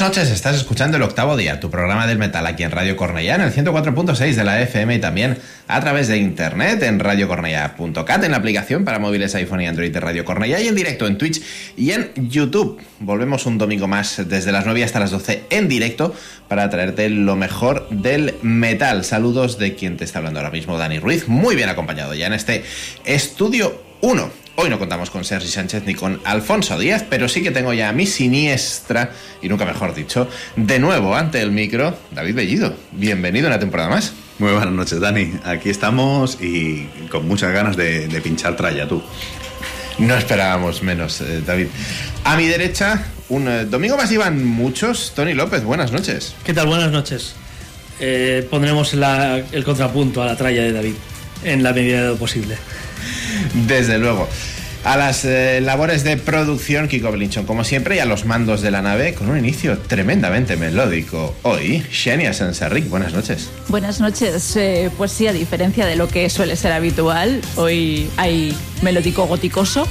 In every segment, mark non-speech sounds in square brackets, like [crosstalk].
Buenas noches, estás escuchando el octavo día, tu programa del metal aquí en Radio Cornellá, en el 104.6 de la FM y también a través de internet en radiocornellá.cat, en la aplicación para móviles iPhone y Android de Radio Cornellá y en directo en Twitch y en YouTube. Volvemos un domingo más desde las 9 hasta las 12 en directo para traerte lo mejor del metal. Saludos de quien te está hablando ahora mismo, Dani Ruiz, muy bien acompañado ya en este estudio 1. Hoy no contamos con Sergi Sánchez ni con Alfonso Díaz, pero sí que tengo ya a mi siniestra, y nunca mejor dicho, de nuevo ante el micro, David Bellido. Bienvenido a una temporada más. Muy buenas noches, Dani. Aquí estamos y con muchas ganas de, de pinchar tralla, tú. No esperábamos menos, eh, David. A mi derecha, un eh, domingo más iban muchos. Tony López, buenas noches. ¿Qué tal? Buenas noches. Eh, pondremos la- el contrapunto a la tralla de David, en la medida de lo posible. Desde luego. A las eh, labores de producción, Kiko Belinchón, como siempre, y a los mandos de la nave, con un inicio tremendamente melódico. Hoy, Xenia Sanserric, buenas noches. Buenas noches. Eh, pues sí, a diferencia de lo que suele ser habitual, hoy hay melódico goticoso.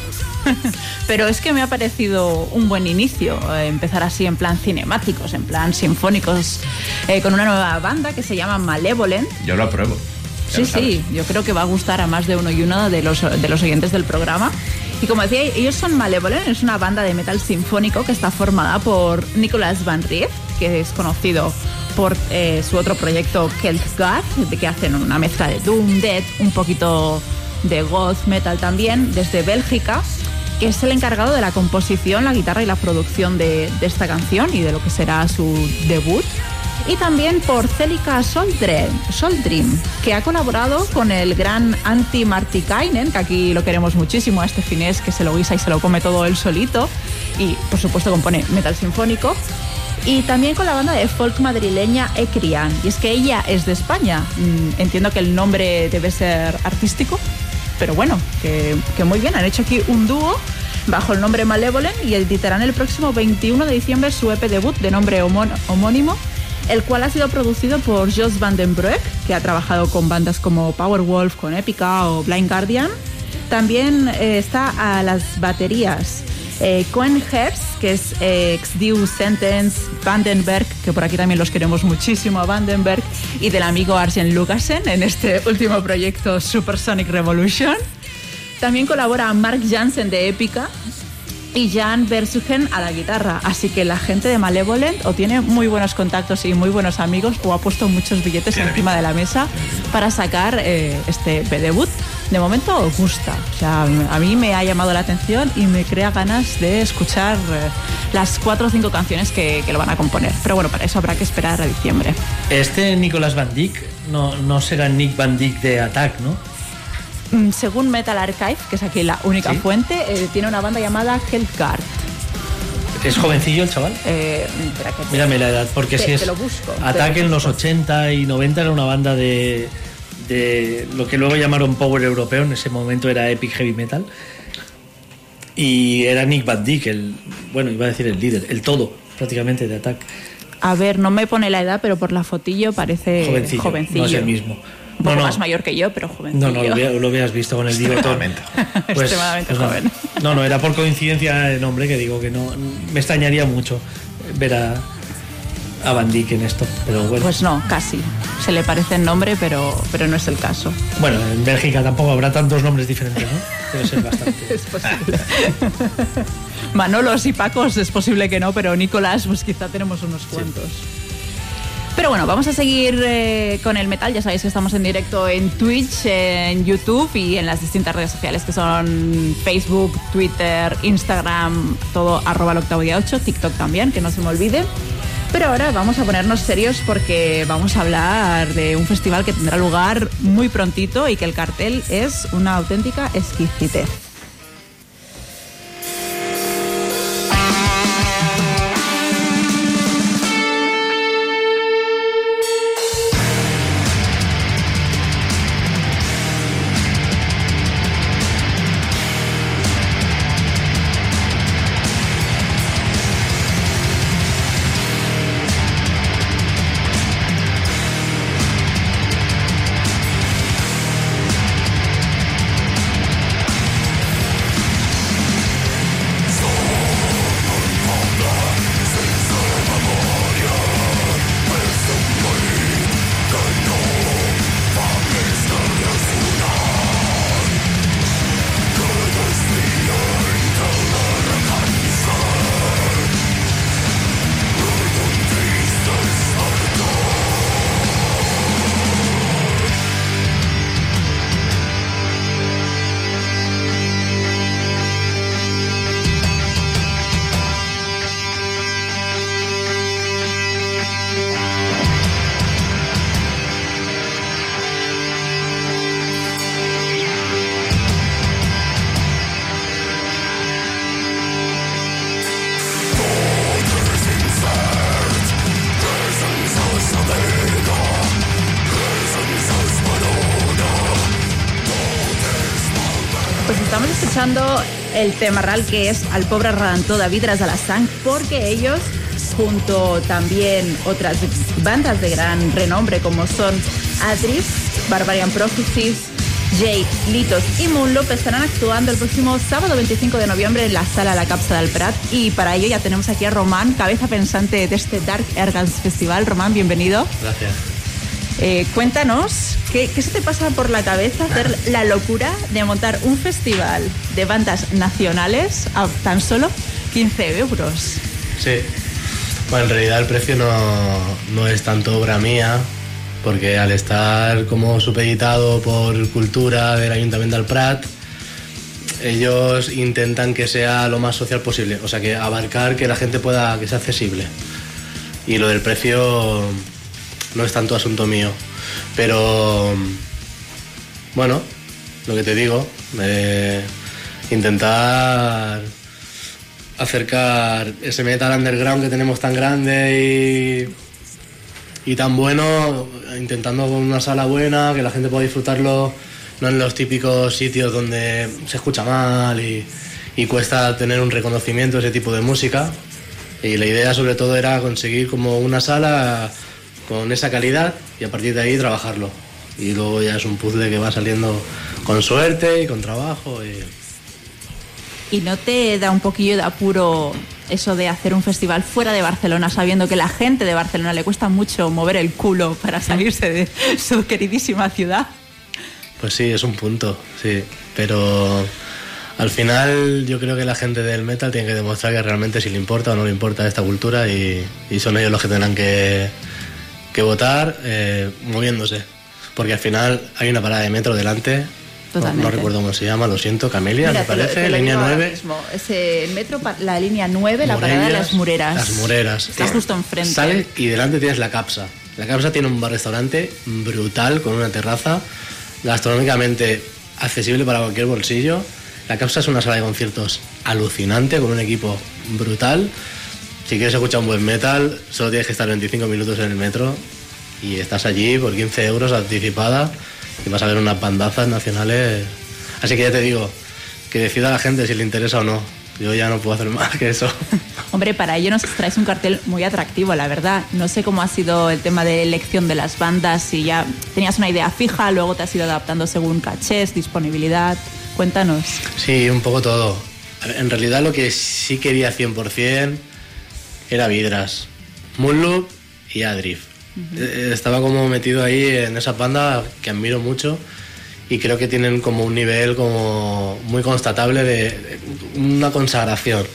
[laughs] Pero es que me ha parecido un buen inicio eh, empezar así en plan cinemáticos, en plan sinfónicos, con una nueva banda que se llama Malevolent. Yo lo apruebo. Sí, sí, yo creo que va a gustar a más de uno y una de los, de los oyentes del programa. Y como decía, ellos son Malevolent, es una banda de metal sinfónico que está formada por Nicolas Van Rief, que es conocido por eh, su otro proyecto Keltgard, de que hacen una mezcla de Doom, Death, un poquito de Goth Metal también, desde Bélgica, que es el encargado de la composición, la guitarra y la producción de, de esta canción y de lo que será su debut y también por Celica Soldren, Soldrim, que ha colaborado con el gran Antti Martikainen, que aquí lo queremos muchísimo, a este finés que se lo guisa y se lo come todo él solito, y por supuesto compone metal sinfónico. Y también con la banda de folk madrileña Ecrian. Y es que ella es de España. Mm, Entiendo que el nombre debe ser artístico, pero bueno, que, que muy bien. Han hecho aquí un dúo bajo el nombre Malevolent y editarán el próximo 21 de diciembre su EP debut de nombre homón- homónimo, el cual ha sido producido por Jos van den Broek, que ha trabajado con bandas como Powerwolf, con Epica o Blind Guardian. También eh, está a las baterías eh, Cohen que es eh, ex Diu Sentence, Vandenberg, que por aquí también los queremos muchísimo a Vandenberg, y del amigo Arjen Lucasen en este [laughs] último proyecto Supersonic Revolution. También colabora Mark Jansen de Epica y Jan Versugen a la guitarra. Así que la gente de Malevolent o tiene muy buenos contactos y muy buenos amigos o ha puesto muchos billetes Tiene encima de la mesa para sacar eh, este debut. De momento gusta. O sea, a mí me ha llamado la atención y me crea ganas de escuchar eh, las cuatro o cinco canciones que, que lo van a componer. Pero bueno, para eso habrá que esperar a diciembre. Este Nicolas Van Dyck no, no será Nick Van Dyck de Attack, ¿no? Mm, Según Metal Archive, que es aquí la única Sí. fuente, eh, tiene una banda llamada Hellguard. ¿Es jovencillo el chaval? Eh, espera que te- Mírame la edad, porque Te- si es te lo busco, lo en los busco. 80 y 90 era una banda de, de lo que luego llamaron Power Europeo, en ese momento era Epic Heavy Metal. Y era Nick Van Dyck, el, bueno, iba a decir el líder, el todo prácticamente de Attack. A ver, no me pone la edad, pero por la fotillo parece Jovencillo, jovencillo. no es el mismo. Un poco No, no. más mayor que yo, pero jovencillo. No, no, lo, había- lo habías visto con el [laughs] bigotón. Extremadamente. Extremadamente no. joven. No, no, era por coincidencia de nombre que digo que no. Me extrañaría mucho ver a, a Van Dyck en esto. Pero bueno. Pues no, casi. Se le parece el nombre, pero, pero no es el caso. Bueno, en Bélgica tampoco habrá tantos nombres diferentes, ¿no? Debe ser bastante. [laughs] Es posible. Manolos y Pacos es posible que no, pero Nicolás, pues quizá tenemos unos cuantos. Pero bueno, vamos a seguir eh, con el metal. Ya sabéis que estamos en directo en Twitch, en YouTube y en las distintas redes sociales que son Facebook, Twitter, Instagram, todo arroba el octavo día 8, TikTok también, que no se me olvide. Pero ahora vamos a ponernos serios porque vamos a hablar de un festival que tendrá lugar muy prontito y que el cartel es una auténtica exquisitez. El tema real que es al pobre Radantó David Ras de la porque ellos, junto también otras bandas de gran renombre como son Adris, Barbarian Prophecies, Jade, Litos y Moonloop estarán actuando el próximo sábado 25 de noviembre en la sala La Capsa del Prat y para ello ya tenemos aquí a Román, cabeza pensante de este Dark Ergans Festival. Román, bienvenido. Gracias. Eh, cuéntanos, ¿qué, ¿qué se te pasa por la cabeza hacer la locura de montar un festival de bandas nacionales a tan solo 15 euros? Sí. Bueno, en realidad el precio no, no es tanto obra mía, porque al estar como supeditado por cultura del Ayuntamiento del Prat, ellos intentan que sea lo más social posible, o sea, que abarcar que la gente pueda, que sea accesible. Y lo del precio no es tanto asunto mío, pero bueno, lo que te digo, eh, intentar acercar ese metal underground que tenemos tan grande y, y tan bueno, intentando con una sala buena, que la gente pueda disfrutarlo, no en los típicos sitios donde se escucha mal y, y cuesta tener un reconocimiento ese tipo de música. Y la idea sobre todo era conseguir como una sala con esa calidad y a partir de ahí trabajarlo. Y luego ya es un puzzle que va saliendo con suerte y con trabajo. Y... ¿Y no te da un poquillo de apuro eso de hacer un festival fuera de Barcelona, sabiendo que la gente de Barcelona le cuesta mucho mover el culo para salirse de su queridísima ciudad? Pues sí, es un punto, sí. Pero al final yo creo que la gente del metal tiene que demostrar que realmente si le importa o no le importa esta cultura y, y son ellos los que tendrán que, que votar eh, moviéndose. Porque al final hay una parada de metro delante. No, no, recuerdo cómo se llama, lo siento, Camelia, Mira, me parece, te lo, te lo línea digo ahora 9. mismo. Es el metro, la línea 9, la parada de las Mureras. Las Mureras. Está Eh, justo enfrente. Sale y delante tienes la Capsa. La Capsa tiene un bar-restaurante brutal con una terraza gastronómicamente accesible para cualquier bolsillo. La Capsa es una sala de conciertos alucinante con un equipo brutal. Si quieres escuchar un buen metal, solo tienes que estar 25 minutos en el metro y estás allí por 15 euros anticipada y vas a ver unas bandazas nacionales. Así que ya te digo, que decida la gente si le interesa o no. Yo ya no puedo hacer más que eso. [laughs] Hombre, para ello nos traes un cartel muy atractivo, la verdad. No sé cómo ha sido el tema de elección de las bandas, si ya tenías una idea fija, luego te has ido adaptando según cachés, disponibilidad. Cuéntanos. Sí, un poco todo. En realidad lo que sí quería 100% era Vidras, Moonloop y Adrift. Eh, Estaba como metido ahí en esa banda que admiro mucho y creo que tienen como un nivel como muy constatable de, de una consagración.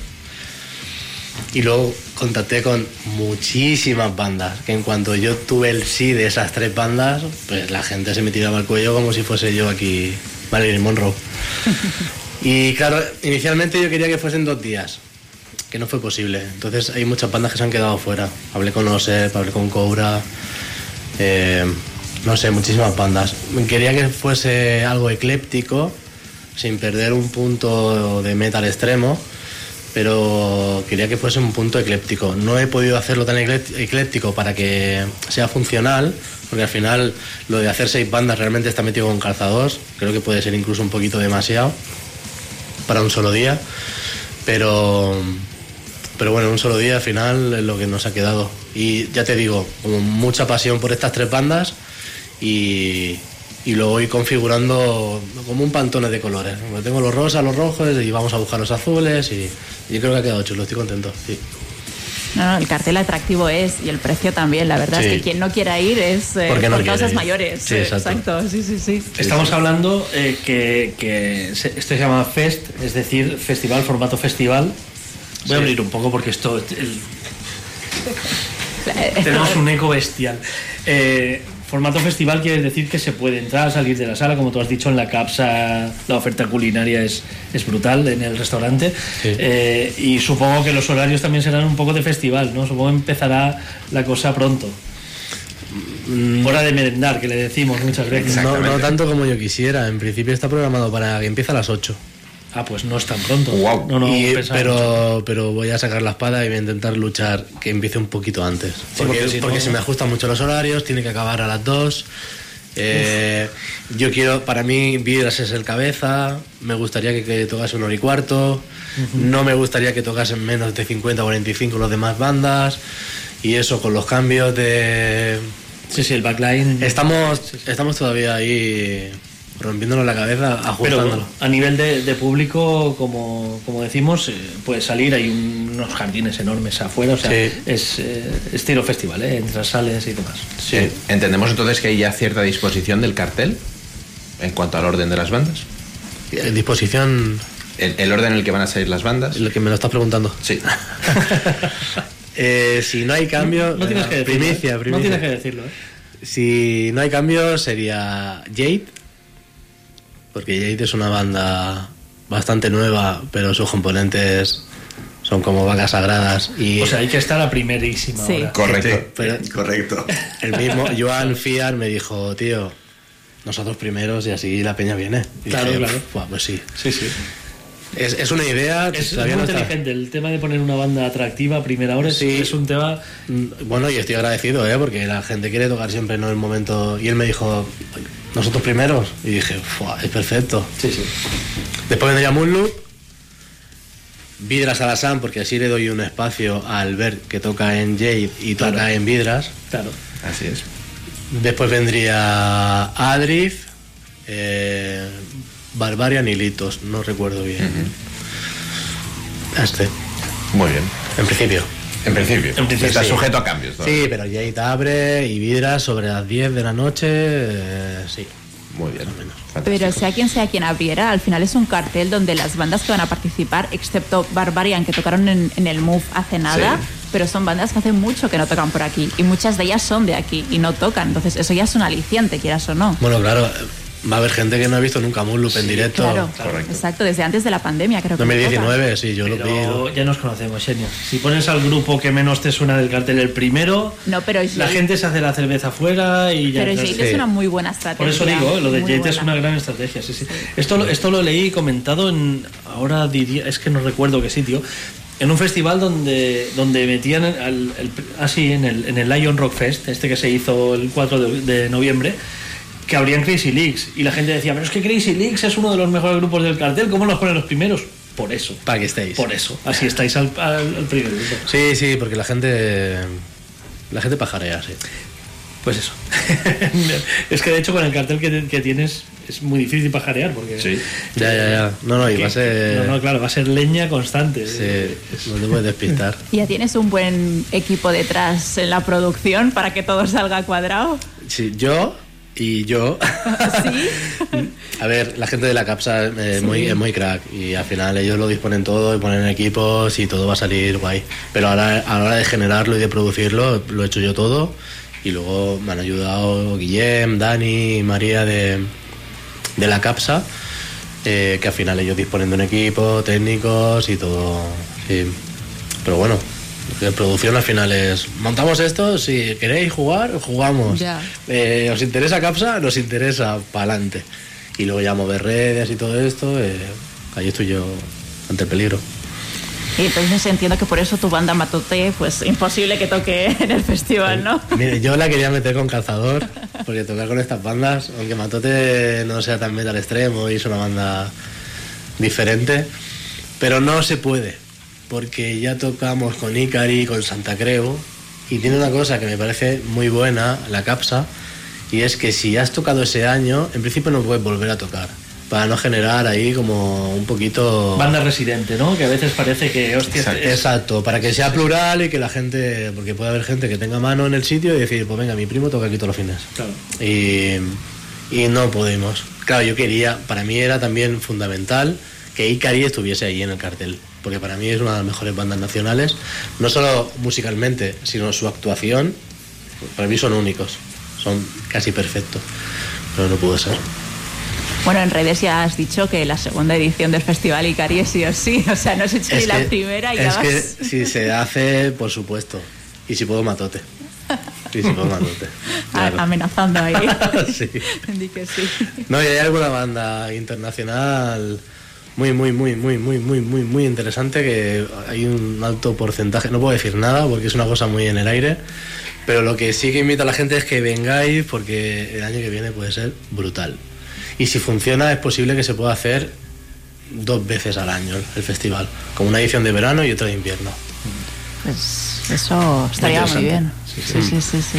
Y luego contacté con muchísimas bandas, que en cuanto yo tuve el sí de esas tres bandas, pues la gente se me tiraba al cuello como si fuese yo aquí Marilyn Monroe. [laughs] y claro, inicialmente yo quería que fuesen dos días, que no fue posible. Entonces hay muchas bandas que se han quedado fuera. Hablé con Osep, hablé con Cobra, eh, no sé, muchísimas bandas. Quería que fuese algo ecléptico, sin perder un punto de metal extremo, pero quería que fuese un punto ecléptico. No he podido hacerlo tan eclép- ecléptico para que sea funcional, porque al final lo de hacer seis bandas realmente está metido con calzados. Creo que puede ser incluso un poquito demasiado para un solo día, pero pero bueno, un solo día al final es lo que nos ha quedado. Y ya te digo, como mucha pasión por estas tres bandas y, y lo voy configurando como un pantone de colores. Tengo los rosas, los rojos y vamos a buscar los azules y, y creo que ha quedado chulo, estoy contento. Sí. No, no, el cartel atractivo es y el precio también. La verdad Sí. es que quien no quiera ir es eh, ¿Por no causas ir? mayores. Sí, Eh, exacto. sí, sí, sí. Estamos hablando eh, que, que esto se llama Fest, es decir, festival, formato festival. Voy a abrir un poco porque esto. el- tenemos un eco bestial. Eh, formato festival quiere decir que se puede entrar, salir de la sala, como tú has dicho, en la capsa la oferta culinaria es, es brutal en el restaurante. Eh, y supongo que los horarios también serán un poco de festival, ¿no? Supongo que empezará la cosa pronto. Hora de merendar, que le decimos muchas veces. No, no tanto como yo quisiera, en principio está programado para que empiece a las 8. Ah, pues no es tan pronto. Wow. No, no, Y- pero, pero voy a sacar la espada y voy a intentar luchar que empiece un poquito antes. porque porque si porque no- se me ajustan mucho los horarios, tiene que acabar a las 2 Eh, yo quiero, para mí, Vidras es el cabeza. Me gustaría que, que tocase un hora y cuarto. No me gustaría que tocasen menos de 50 o 45 los demás bandas. Y eso con los cambios de. Sí, sí, el backline. Estamos, estamos todavía ahí rompiéndonos la cabeza, ajustándolo. Pero a nivel de, de público, como, como decimos, eh, puede salir, hay unos jardines enormes afuera, o sea, Sí. es eh, estilo festival, ¿eh? entras, sales y demás. Sí. Entendemos entonces que hay ya cierta disposición del cartel en cuanto al orden de las bandas. En disposición, El, el orden en el que van a salir las bandas. lo que me lo estás preguntando. Sí. [laughs] Eh, si no hay cambio, No tienes eh, que decirlo. primicia, ¿eh? primicia. No tienes que decirlo, ¿eh? Si no hay cambio sería Jade, porque Jade es una banda bastante nueva, pero sus componentes son como vacas sagradas y O sea, hay que estar a primerísima Sí. hora. Correcto. pero Correcto. el mismo Joan Fiar me dijo, tío, nosotros primeros y así la peña viene. Y Claro, dije, claro. "Buah, pues sí. Sí, sí. Es, es una idea, Es muy no está- inteligente. El tema de poner una banda atractiva a primera hora es- Sí. es un tema. Mm, Bueno, y estoy agradecido, ¿eh? porque la gente quiere tocar siempre en el momento. Y él me dijo, nosotros primeros. Y dije, "Fua, es perfecto. Sí, sí. Después vendría Moonloop, Vidras Alassane, porque así le doy un espacio a Albert que toca en Jade y toca Claro. en Vidras. Claro. Así es. Después vendría Adrif, eh, Barbarian y Litos, no recuerdo bien. Este, Muy bien. en principio. En principio. En principio, Está sí. sujeto a cambios. todavía. Sí, pero Jade abre y Vidras sobre las 10 de la noche, eh, sí. Muy bien. Pero Fantástico. sea quien sea quien abriera, al final es un cartel donde las bandas que van a participar, excepto Barbarian, que tocaron en, en el Move hace nada, Sí. pero son bandas que hace mucho que no tocan por aquí. Y muchas de ellas son de aquí y no tocan. Entonces, eso ya es un aliciente, quieras o no. Bueno, claro, va a haber gente que no ha visto nunca Moonloop en directo. Claro, correcto. exacto, desde antes de la pandemia, creo que. no tocan. 2019, sí, yo lo vi. Pero lo- ya nos conocemos, Xenia. Si pones al grupo que menos te suena del cartel el primero, No, pero la gente se hace la cerveza afuera y ya. Pero entras- Jade es una muy buena estrategia. Por eso digo, lo de muy Jade es buena. una gran estrategia, sí, sí. Esto, lo- esto lo leí comentado en, ahora diría, es que no recuerdo qué sitio, en un festival donde, donde metían al, el- así en el, en el Lion Rock Fest, este que se hizo el 4 de, de noviembre, que abrían Crazy Leaks y la gente decía, pero es que Crazy Leaks es uno de los mejores grupos del cartel, ¿cómo los ponen los primeros? Por eso. Para que estéis. Por eso. Así estáis al, al, al primer grupo. Sí, sí, porque la gente. La gente pajarea, sí. Pues eso. [laughs] es que de hecho con el cartel que, que tienes es muy difícil pajarear porque... Sí. Ya, ya, ya. No, no, y va a ser. No, no, claro, va a ser leña constante. Sí, no te puedes despistar. ¿Y [laughs] ¿Ya tienes un buen equipo detrás en la producción para que todo salga cuadrado? Sí, yo y yo. [laughs] ¿Sí? A ver, la gente de la CAPSA es, muy, es muy crack y al final ellos lo disponen todo y ponen equipos y todo va a salir guay. Pero ahora, a la hora de generarlo y de producirlo, lo he hecho yo todo y luego me han ayudado Guillem, Dani y María de, de la CAPSA, eh, que al final ellos disponen de un equipo, técnicos y todo. sí. Pero bueno, la producción al final es, montamos esto, si queréis jugar, jugamos. Ya. Eh, ¿Os interesa CAPSA? Nos interesa, para adelante. Y luego ya mover redes y todo esto, eh, ahí estoy yo ante el peligro. Y entonces entiendo que por eso tu banda Matote, pues imposible que toque [laughs] en el festival, ¿no? Mire, yo la quería meter con calzador, porque tocar con estas bandas, aunque Matote no sea tan metal extremo y es una banda diferente, pero no se puede, porque ya tocamos con Icari, con Santa Creu, y tiene una cosa que me parece muy buena, la capsa, y es que si has tocado ese año, en principio no puedes volver a tocar, para no generar ahí como un poquito... Banda residente, ¿no? Que a veces parece que, hostia, Exacto. es- Exacto, para que sea plural y que la gente, porque puede haber gente que tenga mano en el sitio y decir, pues venga, mi primo toca aquí todos los fines. Claro. Y, y no podemos. Claro, yo quería, para mí era también fundamental que Icari estuviese ahí en el cartel, porque para mí es una de las mejores bandas nacionales, no solo musicalmente, sino su actuación, para mí son únicos, son casi perfectos, pero no pudo ser. Bueno, en redes ya has dicho que la segunda edición del Festival Icari es sí o sí. O sea, no has hecho ni la que- primera y ya es vas... que si se hace, por supuesto, y si puedo matote. Y si puedo matote. a- [laughs] claro. amenazando ahí. [laughs] Sí. Di que sí. No, y hay alguna banda internacional muy, muy, muy, muy, muy, muy, muy, muy interesante que hay un alto porcentaje, no puedo decir nada porque es una cosa muy en el aire, Pero lo que sí que invito a la gente es que vengáis porque el año que viene puede ser brutal. Y si funciona es posible que se pueda hacer dos veces al año el festival, con una edición de verano y otra de invierno. Pues eso estaría muy, bien. Sí, sí, sí, sí.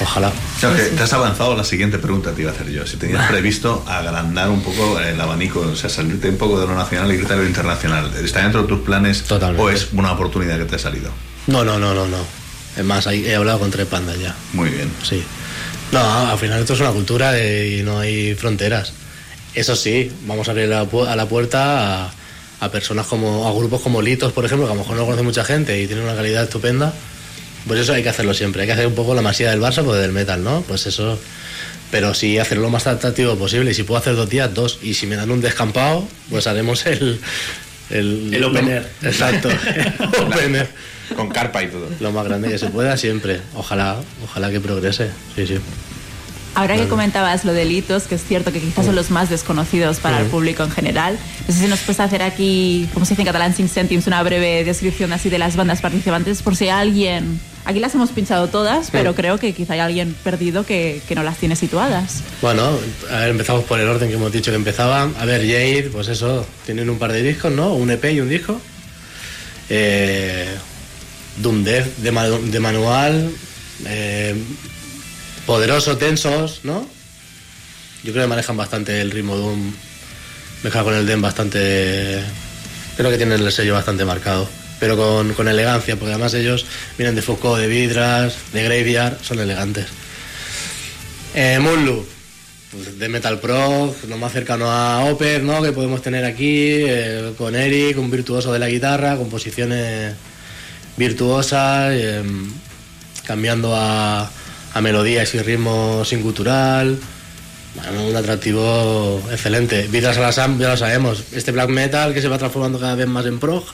Ojalá. O sea, que te has avanzado la siguiente pregunta que te iba a hacer yo. Si tenías previsto agrandar un poco el abanico, o sea, salirte un poco de lo nacional y irte a lo internacional, ¿está dentro de tus planes Totalmente. o es una oportunidad que te ha salido? No, no, no, no, no. Es más, he hablado con tres pandas ya. Muy bien. Sí. No, al final esto es una cultura de- y no hay fronteras. Eso sí, vamos a abrir la pu- a la puerta a, a personas como, a grupos como Litos, por ejemplo, que a lo mejor no conoce mucha gente y tienen una calidad estupenda. Pues eso hay que hacerlo siempre. Hay que hacer un poco la masía del Barça, pues del metal, ¿no? Pues eso. Pero sí hacerlo lo más atractivo posible. Y si puedo hacer dos días, dos. Y si me dan un descampado, pues haremos el. El, El open air. Exacto. [laughs] open air. Con carpa y todo. Lo más grande que se pueda siempre. Ojalá, ojalá que progrese. Sí, sí. Ahora que comentabas lo de Litos, que es cierto que quizás son los más desconocidos para el público en general, no sé si nos puedes hacer aquí, como se dice en catalán, sin céntimos, una breve descripción así de las bandas participantes, por si alguien... Aquí las hemos pinchado todas, pero creo que quizá hay alguien perdido que, que no las tiene situadas. Bueno, a ver, empezamos por el orden que hemos dicho que empezaban. A ver, Jade, pues eso, tienen un par de discos, ¿no? Un EP y un disco. Eh, Doom Death de, de manual. eh, poderoso, tensos, ¿no? Yo creo que manejan bastante el ritmo Doom. Mezcla con el Den bastante. Creo que tienen el sello bastante marcado. Pero con, con elegancia, porque además ellos vienen de Foucault, de Vidras, de Graveyard, son elegantes. Eh, Moonloop, pues de Metal Pro, lo más cercano a Opeth, ¿no? Que podemos tener aquí, eh, con Eric, un virtuoso de la guitarra, composiciones virtuosas, eh, cambiando a, melodías y ritmos sin gutural. Bueno, un atractivo excelente. Vidas a la Sam, ya lo sabemos. Este black metal que se va transformando cada vez más en prog.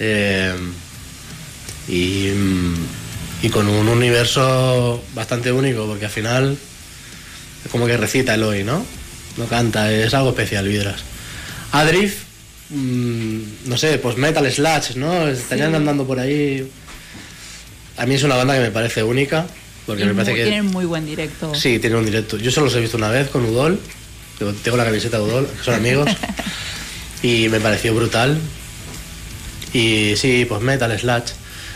Eh, y, mm, y con un universo bastante único, porque al final es como que recita Eloy, ¿no? No canta, es algo especial, Vidras. Adrift, mm, no sé, pues metal slash, ¿no? Estarían andando por ahí. A mí es una banda que me parece única, porque Tienen me parece muy, que... tienen muy buen directo. Sí, tiene un directo. Yo solo los he visto una vez con Udol. Tengo- Tengo la camiseta de Udol, que son amigos. [laughs] y me pareció brutal. Y sí, pues metal, slash.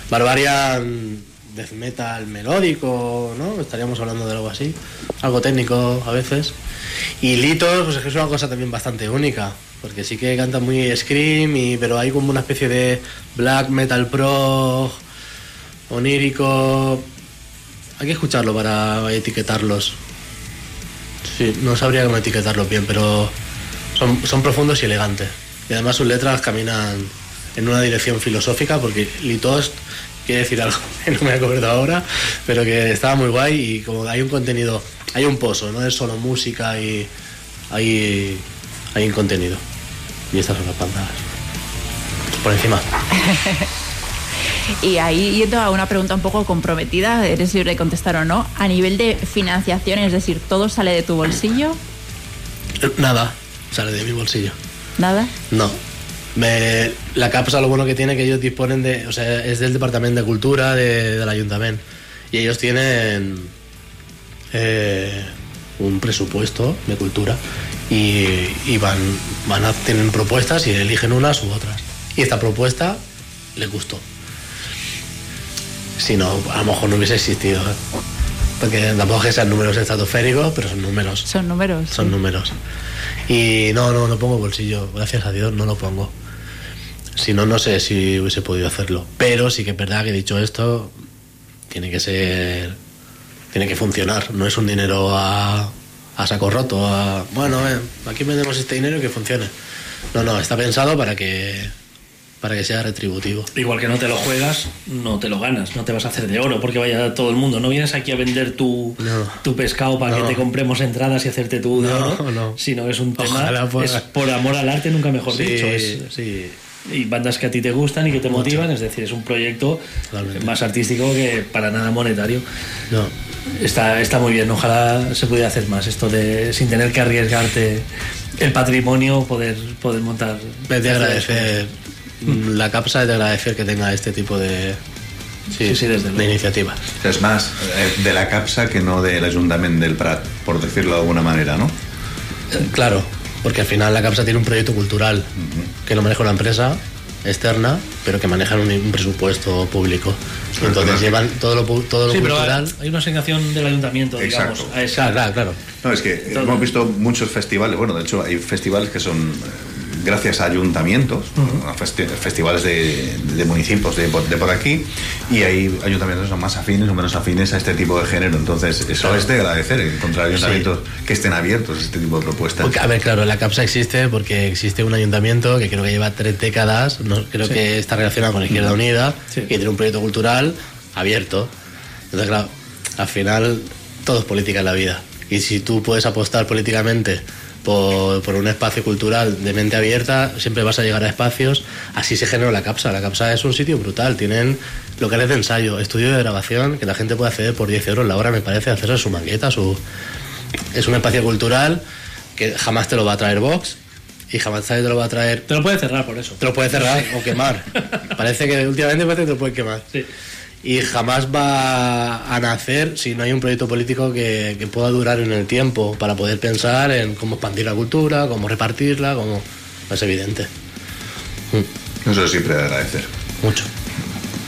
Barbarian, death metal melódico, ¿no? Estaríamos hablando de algo así. Algo técnico a veces. Y Litos, pues es que es una cosa también bastante única. Porque sí que canta muy scream, y, pero hay como una especie de black metal pro, onírico. Hay que escucharlo para etiquetarlos. Sí, no sabría cómo etiquetarlos bien, pero son, son profundos y elegantes. Y además sus letras caminan en una dirección filosófica, porque Litost quiere decir algo [laughs] que no me acuerdo ahora, pero que estaba muy guay y como hay un contenido, hay un pozo, no es solo música y hay, hay un contenido. Y estas son las pantallas. Por encima. [laughs] Y ahí yendo a una pregunta un poco comprometida, eres libre de contestar o no, a nivel de financiación, es decir, ¿todo sale de tu bolsillo? Nada, sale de mi bolsillo. ¿Nada? No. Me- la CAPSA lo bueno que tiene que ellos disponen de, o sea, es del Departamento de Cultura de- del Ayuntamiento. Y ellos tienen eh, un presupuesto de cultura y, y van, van a, tienen propuestas y eligen unas u otras. Y esta propuesta les gustó. Si no, a lo mejor no hubiese existido. ¿eh? Porque tampoco que sean números estratosféricos, pero son números. Son números. Son sí. números. Y no, no, no pongo bolsillo. Gracias a Dios no lo pongo. Si no, no sé si hubiese podido hacerlo. Pero sí que es verdad que dicho esto, tiene que ser. Tiene que funcionar. No es un dinero a, a saco roto. A, bueno, eh, aquí vendemos este dinero y que funcione. No, no, está pensado para que. Para que sea retributivo. Igual que no te lo juegas, no te lo ganas, no te vas a hacer de oro porque vaya todo el mundo. No vienes aquí a vender tu, No. tu pescado para No. que te compremos entradas y hacerte tu de No, oro, no. sino es un tema, es por amor al arte, nunca mejor Sí, dicho. Es, sí. Y bandas que a ti te gustan y que te motivan, es decir, es un proyecto Totalmente. más artístico que para nada monetario. No. Está, está muy bien, ojalá se pudiera hacer más esto de sin tener que arriesgarte el patrimonio, poder, poder montar. Es de agradecer. La CAPSA es de agradecer que tenga este tipo de, Sí, sí, desde De iniciativa. Es más eh, de la CAPSA que no del Ayuntamiento del Prat, por decirlo de alguna manera, ¿no? Claro, porque al final la CAPSA tiene un proyecto cultural que lo maneja una empresa externa, pero que manejan un, un presupuesto público. Entonces llevan todo lo, todo lo Sí, pero hay, cultural. hay una asignación del ayuntamiento, digamos. Exacto. a esa- Claro, claro, claro. No, es que hemos visto muchos festivales, bueno, de hecho hay festivales que son eh, gracias a ayuntamientos, a festi- festivales de, de municipios de, por- de por aquí, y hay ayuntamientos que son más afines o menos afines a este tipo de género. Entonces, eso es de agradecer, encontrar ayuntamientos que estén abiertos a este tipo de propuestas. Porque, a ver, claro, la CAPSA existe porque existe un ayuntamiento que creo que lleva tres décadas, no, creo Sí. que está relacionado con Izquierda Unida, Sí. y tiene un proyecto cultural abierto. Entonces, claro, al final todo es política en la vida. Y si tú puedes apostar políticamente por, por un espacio cultural de mente abierta, siempre vas a llegar a espacios. Así se generó la CAPSA. La CAPSA es un sitio brutal. Tienen locales de ensayo, estudio de grabación, que la gente puede acceder por 10 euros la hora, me parece, hacerse su maqueta, su, es un espacio cultural que jamás te lo va a traer Vox y jamás te lo va a traer. Te lo puede cerrar por eso. Te lo puede cerrar o quemar. [laughs] Parece que últimamente parece que te lo puede quemar. Sí. Y jamás va a nacer si no hay un proyecto político que, que pueda durar en el tiempo para poder pensar en cómo expandir la cultura, cómo repartirla, cómo. Es evidente. Eso siempre de agradecer. Mucho.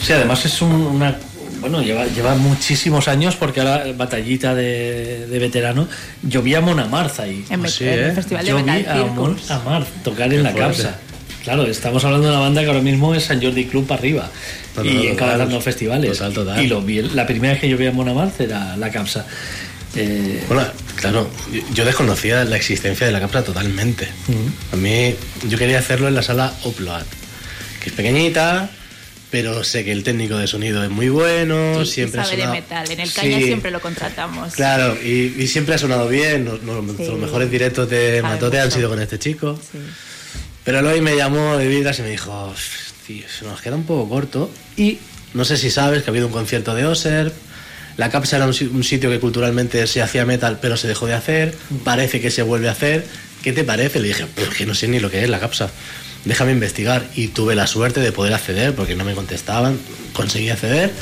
Sí, además es un- una. Bueno, lleva, lleva muchísimos años porque ahora, batallita de, de veterano, yo vi a Mona Marza ahí. En, sí, en ¿eh? el Festival de Yo vi a Mon Circus. Amar tocar en la fuerte. Capsa. Claro, estamos hablando de una banda que ahora mismo es San Jordi Club para arriba Total, y total. encabezando festivales. Total, total. Y lo vi, la primera vez que yo vi a Mona Marza era la Capsa. Eh, Bueno, claro, yo- desconocía la existencia de la cápsula totalmente. A mí, yo quería hacerlo en la sala Upload, que es pequeñita, pero sé que el técnico de sonido es muy bueno, siempre ha sabe de sonado- metal. En el Caña Sí, siempre lo contratamos. Claro, y, y siempre ha sonado bien. Los, los- Sí. los mejores directos de Sabe Matote han sido con este chico. Sí. Pero hoy me llamó de Vidras y me dijo, tío, se nos queda un poco corto. Y no sé si sabes que ha habido un concierto de Oser. La Capsa era un, un sitio que culturalmente se hacía metal, pero se dejó de hacer. Parece que se vuelve a hacer. ¿Qué te parece? Le dije, pues que no sé ni lo que es la Capsa. Déjame investigar. Y tuve la suerte de poder acceder, porque no me contestaban. Conseguí acceder.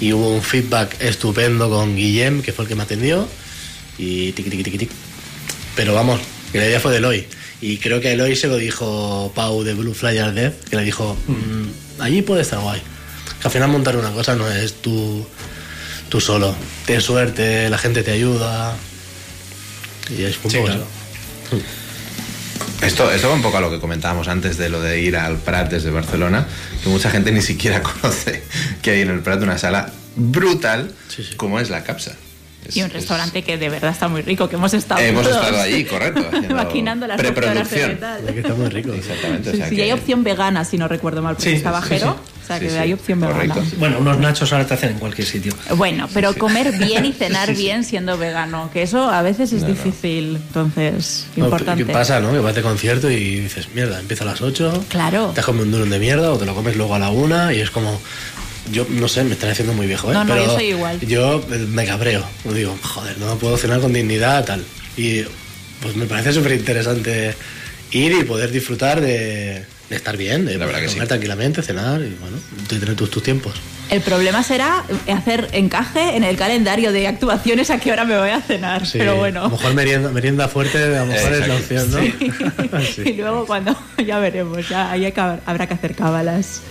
Y hubo un feedback estupendo con Guillem, que fue el que me atendió. Y tiqui, tiqui, tiqui, tiqui. Pero vamos, que la idea fue de Eloy. Y creo que a Eloy se lo dijo Pau de Blue Flyer Death, que le dijo, "Mm, allí puede estar guay. Que al final montar una cosa no es tú, tú solo. Tienes suerte, la gente te ayuda. Y es un Sí, poco claro. eso. Esto, esto va un poco a lo que comentábamos antes de lo de ir al Prat desde Barcelona, que mucha gente ni siquiera [laughs] conoce que hay en el Prat una sala brutal Sí, sí. como es la Capsa. Es- Y un es- restaurante que de verdad está muy rico, que hemos estado Hemos todos estado allí, correcto, [laughs] maquinando las de preproducción. metal. Porque está muy rico. Exactamente. o Sí, sea sí, que- y hay opción vegana, si no recuerdo mal, porque Sí, está bajero. sí. O sea, Sí, que sí, hay opción vegana. correcto. bueno, unos nachos ahora te hacen en cualquier sitio. Bueno, pero comer bien y [laughs] cenar bien siendo vegano, que eso a veces es No, no. difícil, entonces, No, importante. ¿Qué pasa, no? Que vas de concierto y dices, mierda, empieza a las 8. Claro. Te has comido un durum de mierda o te lo comes luego a la una y es como. Yo no sé, me estaré haciendo muy viejo, ¿eh? No, no, Pero yo soy igual. Yo eh, me cabreo. Digo, joder, no puedo cenar con dignidad, tal. Y pues me parece súper interesante ir y poder disfrutar de, de estar bien, de comer sí. tranquilamente, cenar y bueno, de tener tus, tus tiempos. El problema será hacer encaje en el calendario de actuaciones a qué hora me voy a cenar. Sí, pero A lo bueno. mejor merienda, merienda fuerte, a lo mejor es la opción, ¿no? Sí. [laughs] [laughs] Y luego cuando [laughs] ya veremos, ya ahí habrá que hacer cábalas.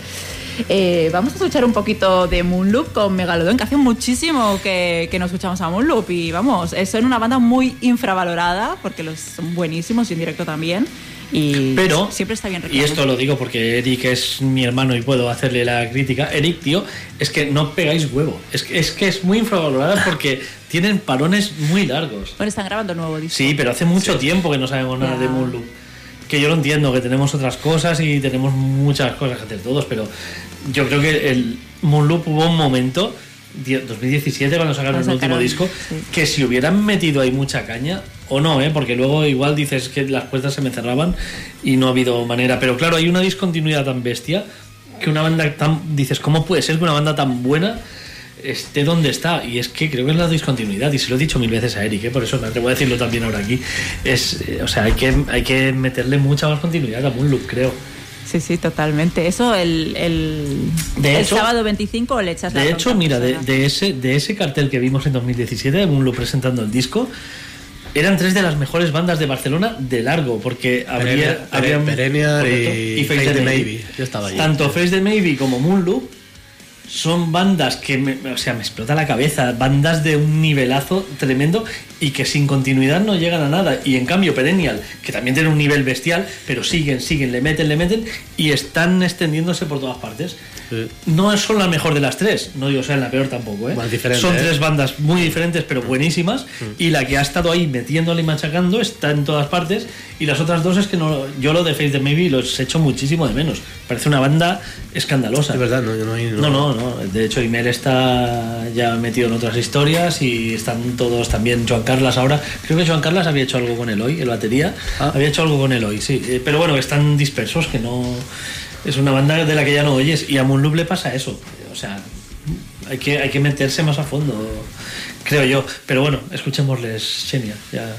Eh, vamos a escuchar un poquito de Moonloop con Megalodon, que hace muchísimo que, que no escuchamos a Moonloop y vamos, eh, son una banda muy infravalorada porque los son buenísimos y en directo también. Y Pero, siempre está bien y recordado. esto lo digo porque Eric es mi hermano y puedo hacerle la crítica. Eric, tío, es que no pegáis huevo. Es que es, que es muy infravalorada [laughs] porque tienen parones muy largos. Bueno, están grabando nuevo disco. Sí, pero hace mucho tiempo que no sabemos nada Ya. de Moonloop. Que yo lo entiendo, que tenemos otras cosas y tenemos muchas cosas que hacer todos, pero yo creo que el Moonloop hubo un momento, die- 2017, cuando sacaron el último disco, sí. que si hubieran metido ahí mucha caña, o no, ¿eh? porque luego igual dices que las puertas se me cerraban y no ha habido manera. Pero claro, hay una discontinuidad tan bestia que una banda tan. Dices, ¿cómo puede ser que una banda tan buena esté donde está? Y es que creo que es la discontinuidad, y se lo he dicho mil veces a Eric, ¿eh? por eso me atrevo a decirlo también ahora aquí. Es, eh, o sea, hay que, hay que meterle mucha más continuidad a Moonloop, creo. Sí, sí, totalmente. Eso el, el, De el hecho- sábado 25 le echas la De hecho, mira, de, de ese, de ese cartel que vimos en 2017, de Munlo presentando el disco, eran tres de las mejores bandas de Barcelona de largo, porque habría, Perennial- habían- Perennial correcto, y Face Face the the Maybe. Maybe. Yo estaba allí. Tanto Face the Maybe como Moonloop son bandas que me, o sea, me explota la cabeza, bandas de un nivelazo tremendo y que sin continuidad no llegan a nada. Y en cambio Perennial, que también tiene un nivel bestial, pero siguen, siguen, le meten, le meten y están extendiéndose por todas partes. No son la mejor de las tres, no digo sea la peor tampoco, ¿eh? Son ¿eh? tres bandas muy diferentes pero buenísimas y la que ha estado ahí metiéndole y machacando está en todas partes y las otras dos es que no yo lo de Face the Maybe los echo muchísimo de menos. Parece una banda escandalosa. Es verdad, no, no, hay- No, no, no. De hecho, Imer está ya metido en otras historias y están todos también. Joan Carlas ahora. Creo que Joan Carlas había hecho algo con Eloy, el batería. Ah. Había hecho algo con Eloy, sí. Eh, Pero bueno, están dispersos, que no. Es una banda de la que ya no oyes. Y a Moonloop le pasa eso. O sea, hay que, hay que meterse más a fondo, creo yo. Pero bueno, escuchémosles, Xenia. Ya.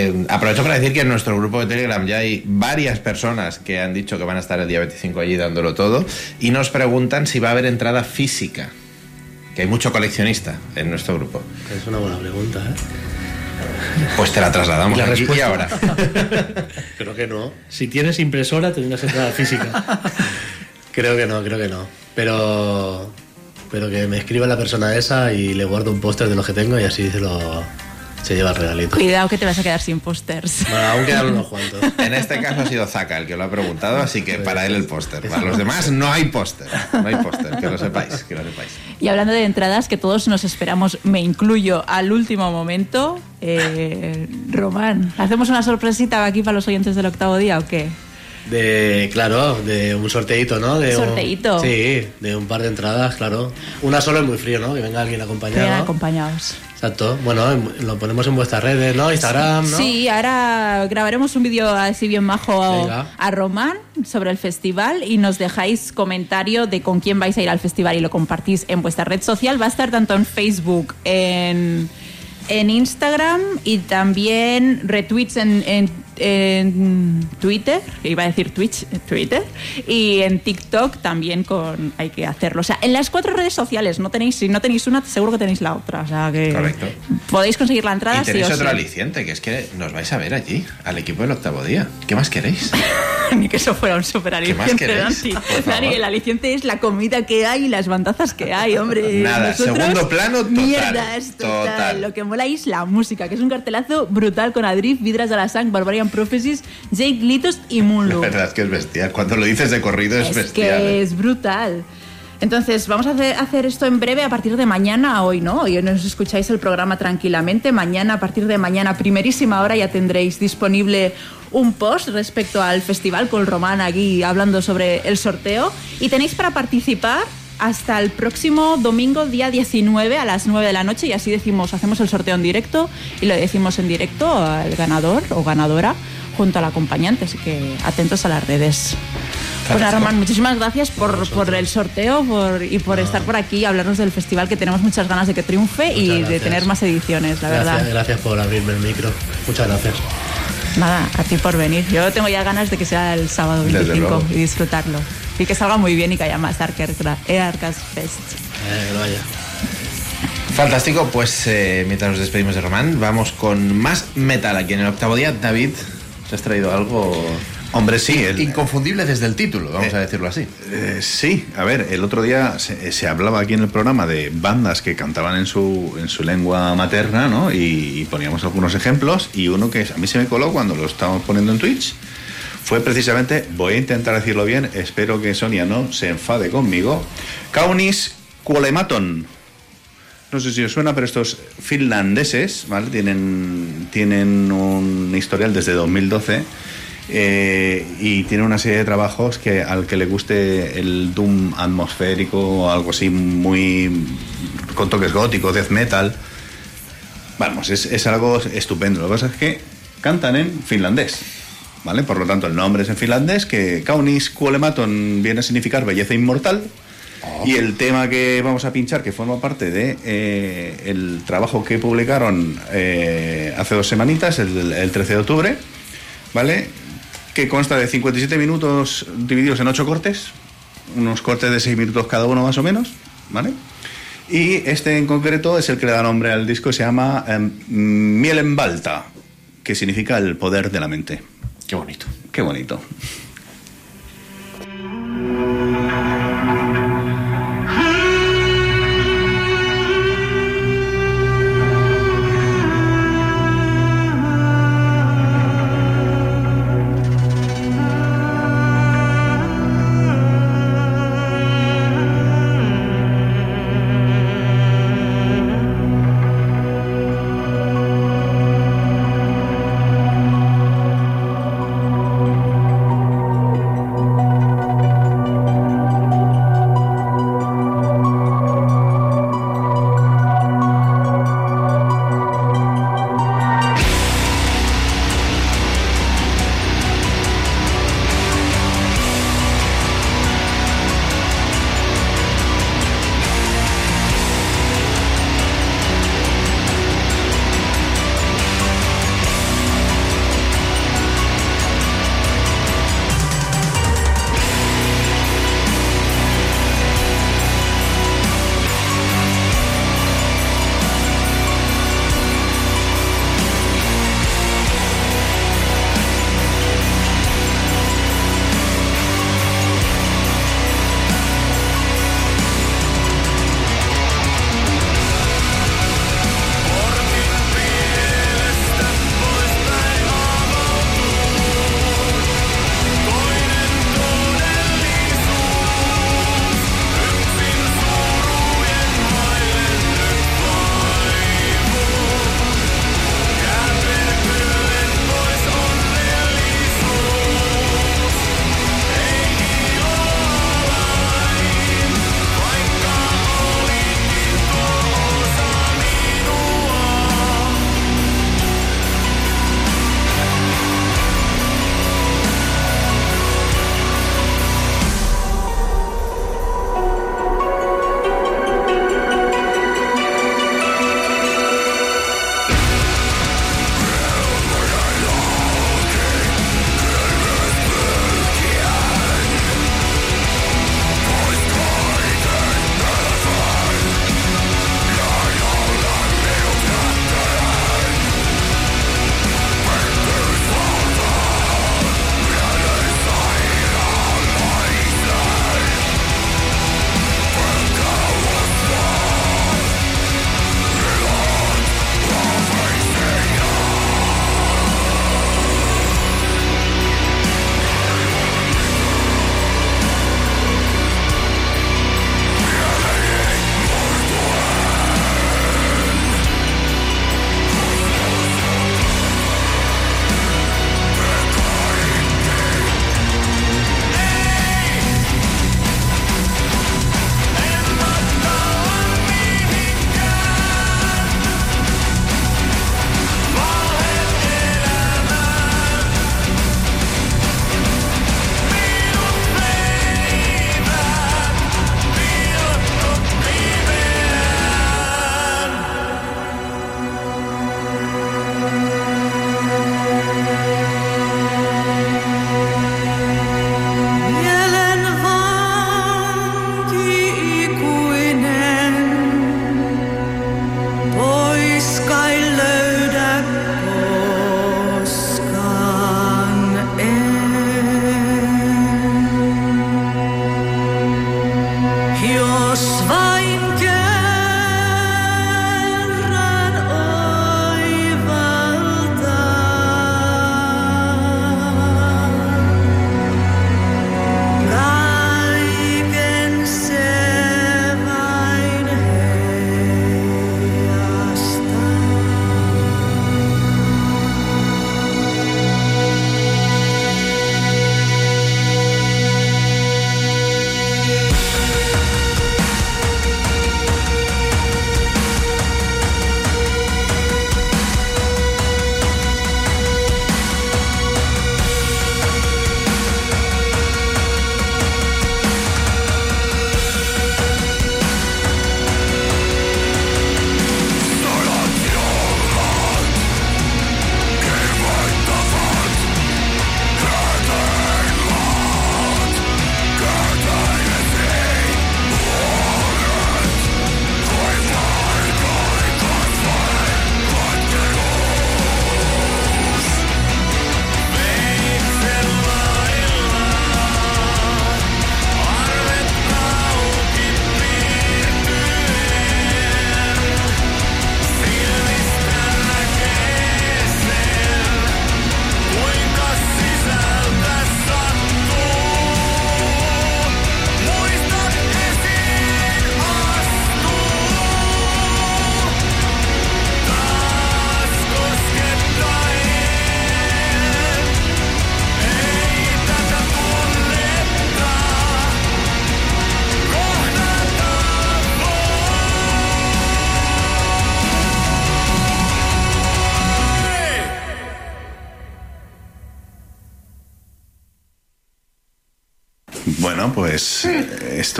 Eh, aprovecho para decir que en nuestro grupo de Telegram ya hay varias personas que han dicho que van a estar el día 25 allí dándolo todo y nos preguntan si va a haber entrada física. Que hay mucho coleccionista en nuestro grupo. Es una buena pregunta, ¿eh? Pues te la trasladamos ¿Y la aquí y respuesta? ahora. [laughs] Creo que no. Si tienes impresora, tendrás entrada física. [laughs] Creo que no, creo que no. Pero. Pero que me escriba la persona esa y le guardo un póster de los que tengo y así se lo. Se lleva el regalito. Cuidado que te vas a quedar sin pósters. Bueno, aún quedan [laughs] unos cuantos. En este caso ha sido Zaka el que lo ha preguntado, así que para él el póster. Para los demás no hay póster. No hay póster, que lo sepáis, que lo sepáis. Y hablando de entradas, que todos nos esperamos, me incluyo al último momento. Eh, Román, ¿hacemos una sorpresita aquí para los oyentes del octavo día o qué? De, claro, de un sorteito, ¿no? De un- Sorteíto. sí, de un par de entradas, claro. Una solo es muy frío, ¿no? Que venga alguien acompañado. vengan acompañados. Exacto. Bueno, en- lo ponemos en vuestras redes, ¿no? Instagram, ¿no? Sí, ahora grabaremos un vídeo así bien majo Venga. a Román sobre el festival y nos dejáis comentario de con quién vais a ir al festival y lo compartís en vuestra red social. Va a estar tanto en Facebook, en, en Instagram y también retweets en, en- en Twitter, iba a decir Twitch, eh, Twitter, y en TikTok también con hay que hacerlo. O sea, en las cuatro redes sociales no tenéis, si no tenéis una, seguro que tenéis la otra. O sea que Correcto. podéis conseguir la entrada Y sí tenéis o otro sí. aliciente, que es que nos vais a ver allí, al equipo del octavo día. ¿Qué más queréis? [laughs] Ni que eso fuera un super ¿Qué más aliciente? Dani. Dani, el aliciente es la comida que hay y las bandazas que hay, hombre. [laughs] Nada, Nosotros, segundo plano total. Mierdas, total. Total. Lo que mola es la música, que es un cartelazo brutal con Adrift, Vidras de la Sang, Barbarian Prophecies, Jake Litos y La Moonloop. verdad es que es bestial. Cuando lo dices de corrido es, Es bestial. que ¿eh? es brutal. Entonces, vamos a hacer, hacer esto en breve a partir de mañana, hoy no, hoy nos escucháis el programa tranquilamente. Mañana, a partir de mañana, primerísima hora, ya tendréis disponible un post respecto al festival con Román aquí hablando sobre el sorteo. Y tenéis para participar hasta el próximo domingo, día 19, a las 9 de la noche, y así decimos, hacemos el sorteo en directo y lo decimos en directo al ganador o ganadora junto al acompañante, así que atentos a las redes. Pues nada, Román, muchísimas gracias por, por el sorteo por, y por estar por aquí y hablarnos del festival que tenemos muchas ganas de que triunfe y de tener más ediciones, la Gracias, verdad. gracias por abrirme el micro. Muchas gracias. Nada, a ti por venir. Yo tengo ya ganas de que sea el sábado Desde 25 luego. y disfrutarlo. Y que salga muy bien y que haya más Fest. Eh, que lo vaya. Fantástico, pues eh, mientras nos despedimos de Román, vamos con más metal aquí en el octavo día. David, ¿te has traído algo Hombre, sí. el- inconfundible desde el título, vamos Eh, a decirlo así? Eh, sí, a ver, el otro día se, se hablaba aquí en el programa de bandas que cantaban en su, en su lengua materna, ¿no? Y, y poníamos algunos ejemplos y uno que a mí se me coló cuando lo estábamos poniendo en Twitch fue precisamente, voy a intentar decirlo bien, espero que Sonia no se enfade conmigo, Kaunis Kuolematon. No sé si os suena, pero estos finlandeses, ¿vale? Tienen, tienen un historial desde 2012 eh, y tienen una serie de trabajos que al que le guste el doom atmosférico o algo así muy con toques góticos, death metal. Vamos, es, es algo estupendo. Lo que pasa es que cantan en finlandés. ¿Vale? Por lo tanto, el nombre es en finlandés, que Kaunis Kuolematon viene a significar belleza inmortal. Y el tema que vamos a pinchar, que forma parte de eh, el trabajo que publicaron eh, hace dos semanitas, el, el 13 de octubre, ¿vale? Que consta de 57 minutos divididos en 8 cortes, unos cortes de 6 minutos cada uno más o menos, ¿vale? Y este en concreto es el que le da nombre al disco, se llama eh, Miel en Balta, que significa el poder de la mente. Qué bonito. Qué bonito.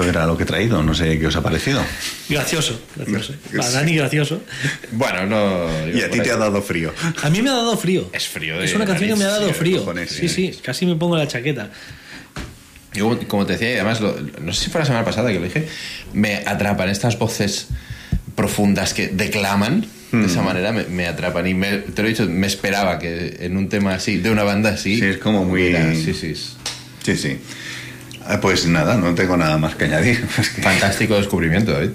Esto era lo que he traído. No sé qué os ha parecido. Gracioso, gracioso. Para Dani, gracioso. Bueno, no. Y a ti te ha dado frío. A mí me ha dado frío. Es frío de Es una canción que me ha dado frío. cojones, Sí, sí. casi me pongo la chaqueta. Yo, como- te decía, y además, lo- no sé si fue la semana pasada que lo dije, me atrapan estas voces profundas que declaman de esa manera, me, me atrapan. Y me- te lo he dicho, me esperaba que en un tema así, de una banda así. Sí, es como muy- hubiera- sí, sí. Sí, sí. Ah, Pues nada, no tengo nada más que añadir. [laughs] Es que, Fantástico descubrimiento, David.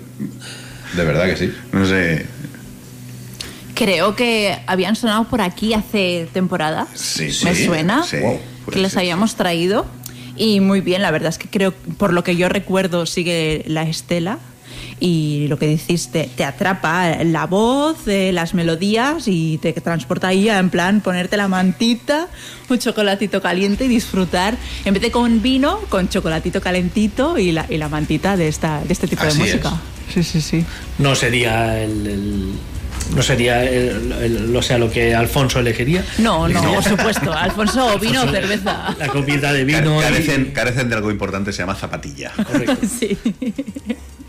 De verdad que sí. no sé. Creo que habían sonado por aquí hace temporadas. Sí, Me sí, suena sí, que les habíamos traído. Y muy bien, la verdad es que creo, por lo que yo recuerdo, sigue la estela. Y lo que decís, te, te atrapa la voz, eh, las melodías y te transporta ahí a, en plan ponerte la mantita, un chocolatito caliente y disfrutar, en vez de con vino, con chocolatito calentito y la, y la mantita de, esta, de este tipo Así de música. Sí, sí, sí. No sería el. el- no sería el, el- o sea, lo que Alfonso elegiría. No, no, por supuesto. Alfonso, vino o cerveza. La copita de vino. y- Carecen, carecen de algo importante, se llama zapatilla. Correcto. [laughs] Sí.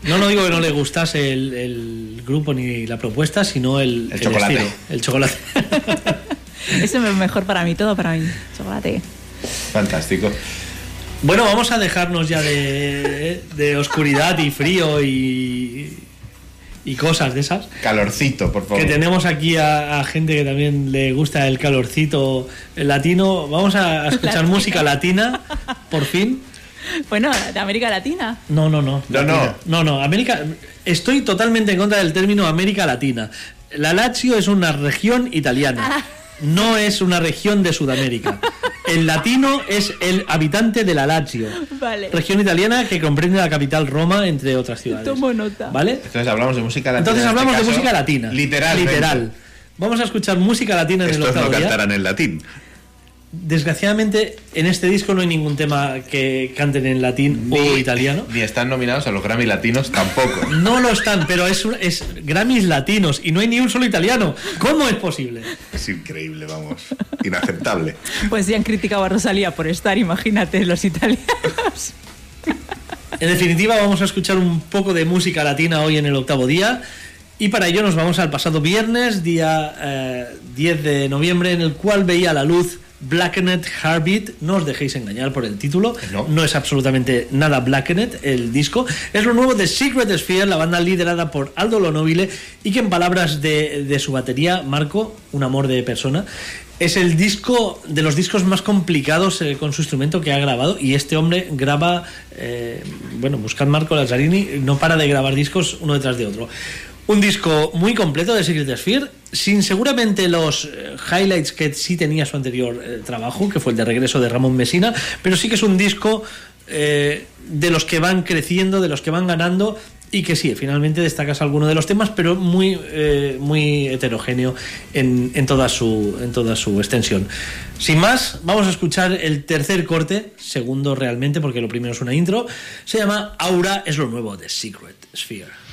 No, no digo que no le gustase el, el grupo ni la propuesta, sino el, El chocolate. estilo, el chocolate. [laughs] Eso es mejor para mí, todo para mí. Chocolate. Fantástico. Bueno, vamos a dejarnos ya de, de oscuridad y frío y, y cosas de esas. Calorcito, por favor. Que tenemos aquí a, a gente que también le gusta el calorcito latino. Vamos a escuchar Latino. música latina, por fin. [laughs] Bueno, de América Latina. No, no, no. No, Latina. No, no. América. Estoy totalmente en contra del término América Latina. La Lazio es una región italiana. No es una región de Sudamérica. El latino es el habitante de la Lazio. Vale. Región italiana que comprende la capital Roma, entre otras ciudades. Tomo nota. ¿Vale? Entonces hablamos de música latina. Entonces en este hablamos de caso, música latina. Literal. Literal. Vamos a escuchar música latina en el Estos no octavo día. cantarán en latín. Desgraciadamente, en este disco no hay ningún tema que canten en latín o italiano. Ni están nominados a los Grammy latinos tampoco. No lo están, pero es, un- es Grammys latinos y no hay ni un solo italiano. ¿Cómo es posible? Es increíble, vamos. Inaceptable. Pues ya han criticado a Rosalía por estar, imagínate, los italianos. En definitiva, vamos a escuchar un poco de música latina hoy en el octavo día. Y para ello nos vamos al pasado viernes, día eh, 10 de noviembre, en el cual veía la luz Blackened Heartbeat. No os dejéis engañar por el título. No. es absolutamente nada Blackened el disco. Es lo nuevo de Secret Sphere, la banda liderada por Aldo Lonobile y que en palabras de, de su batería, Marco, un amor de persona, es el disco de los discos más complicados eh, con su instrumento que ha grabado y este hombre graba, eh, bueno, buscad Marco Lazzarini, no para de grabar discos uno detrás de otro. Un disco muy completo de Secret Sphere, sin seguramente los eh, highlights que sí tenía su anterior eh, trabajo, que fue el de regreso de Ramón Mesina, pero sí que es un disco eh, de los que van creciendo, de los que van ganando y que sí, finalmente destacas alguno de los temas, pero muy, muy heterogéneo en, en toda su, en toda su extensión. Sin más, vamos a escuchar el tercer corte, segundo realmente, porque lo primero es una intro. Se llama Aura, es lo nuevo de Secret Sphere.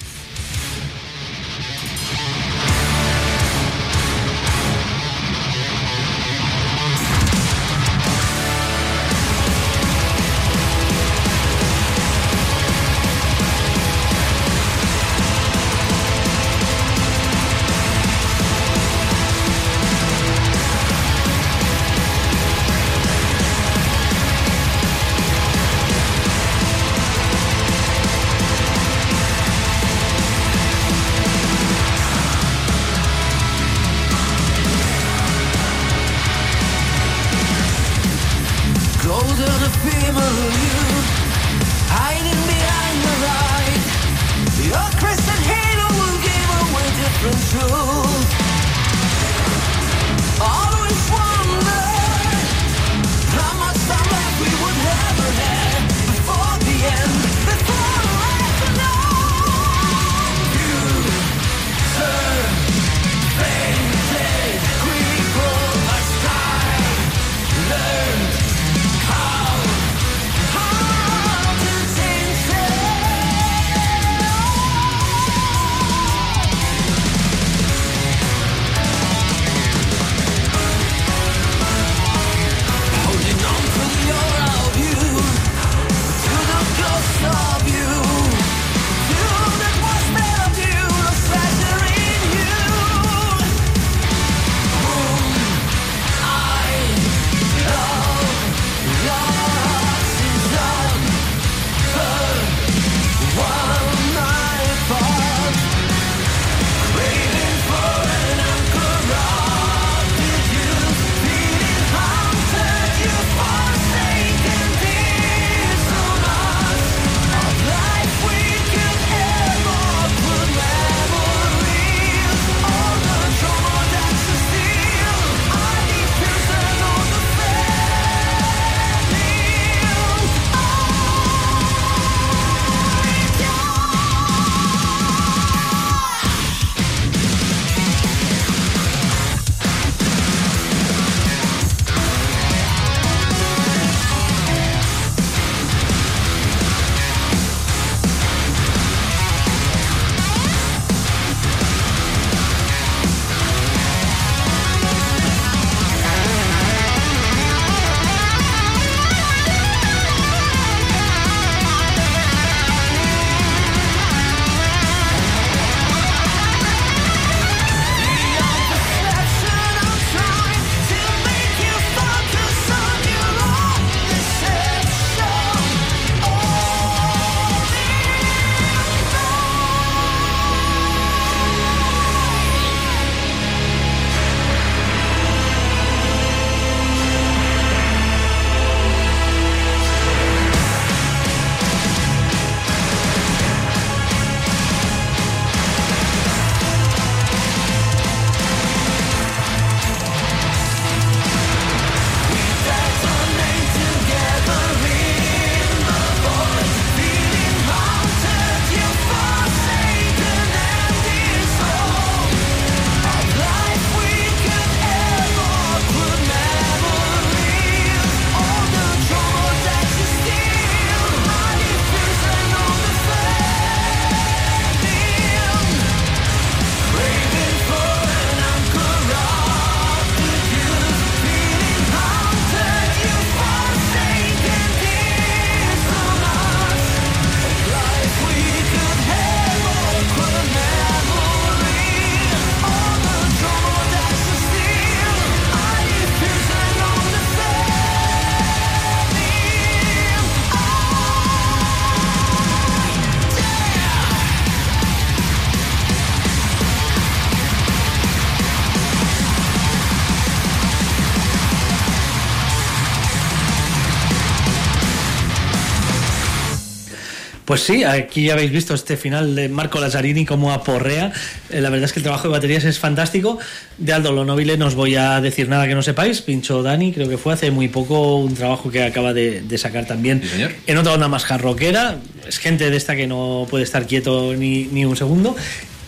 Pues sí, aquí habéis visto este final de Marco Lazzarini como aporrea. Eh, la verdad es que el trabajo de baterías es fantástico. De Aldo Lonovile no os voy a decir nada que no sepáis. Pincho Dani, creo que fue hace muy poco un trabajo que acaba de, de sacar también en otra onda más hardrockera. Es gente de esta que no puede estar quieto ni, ni un segundo.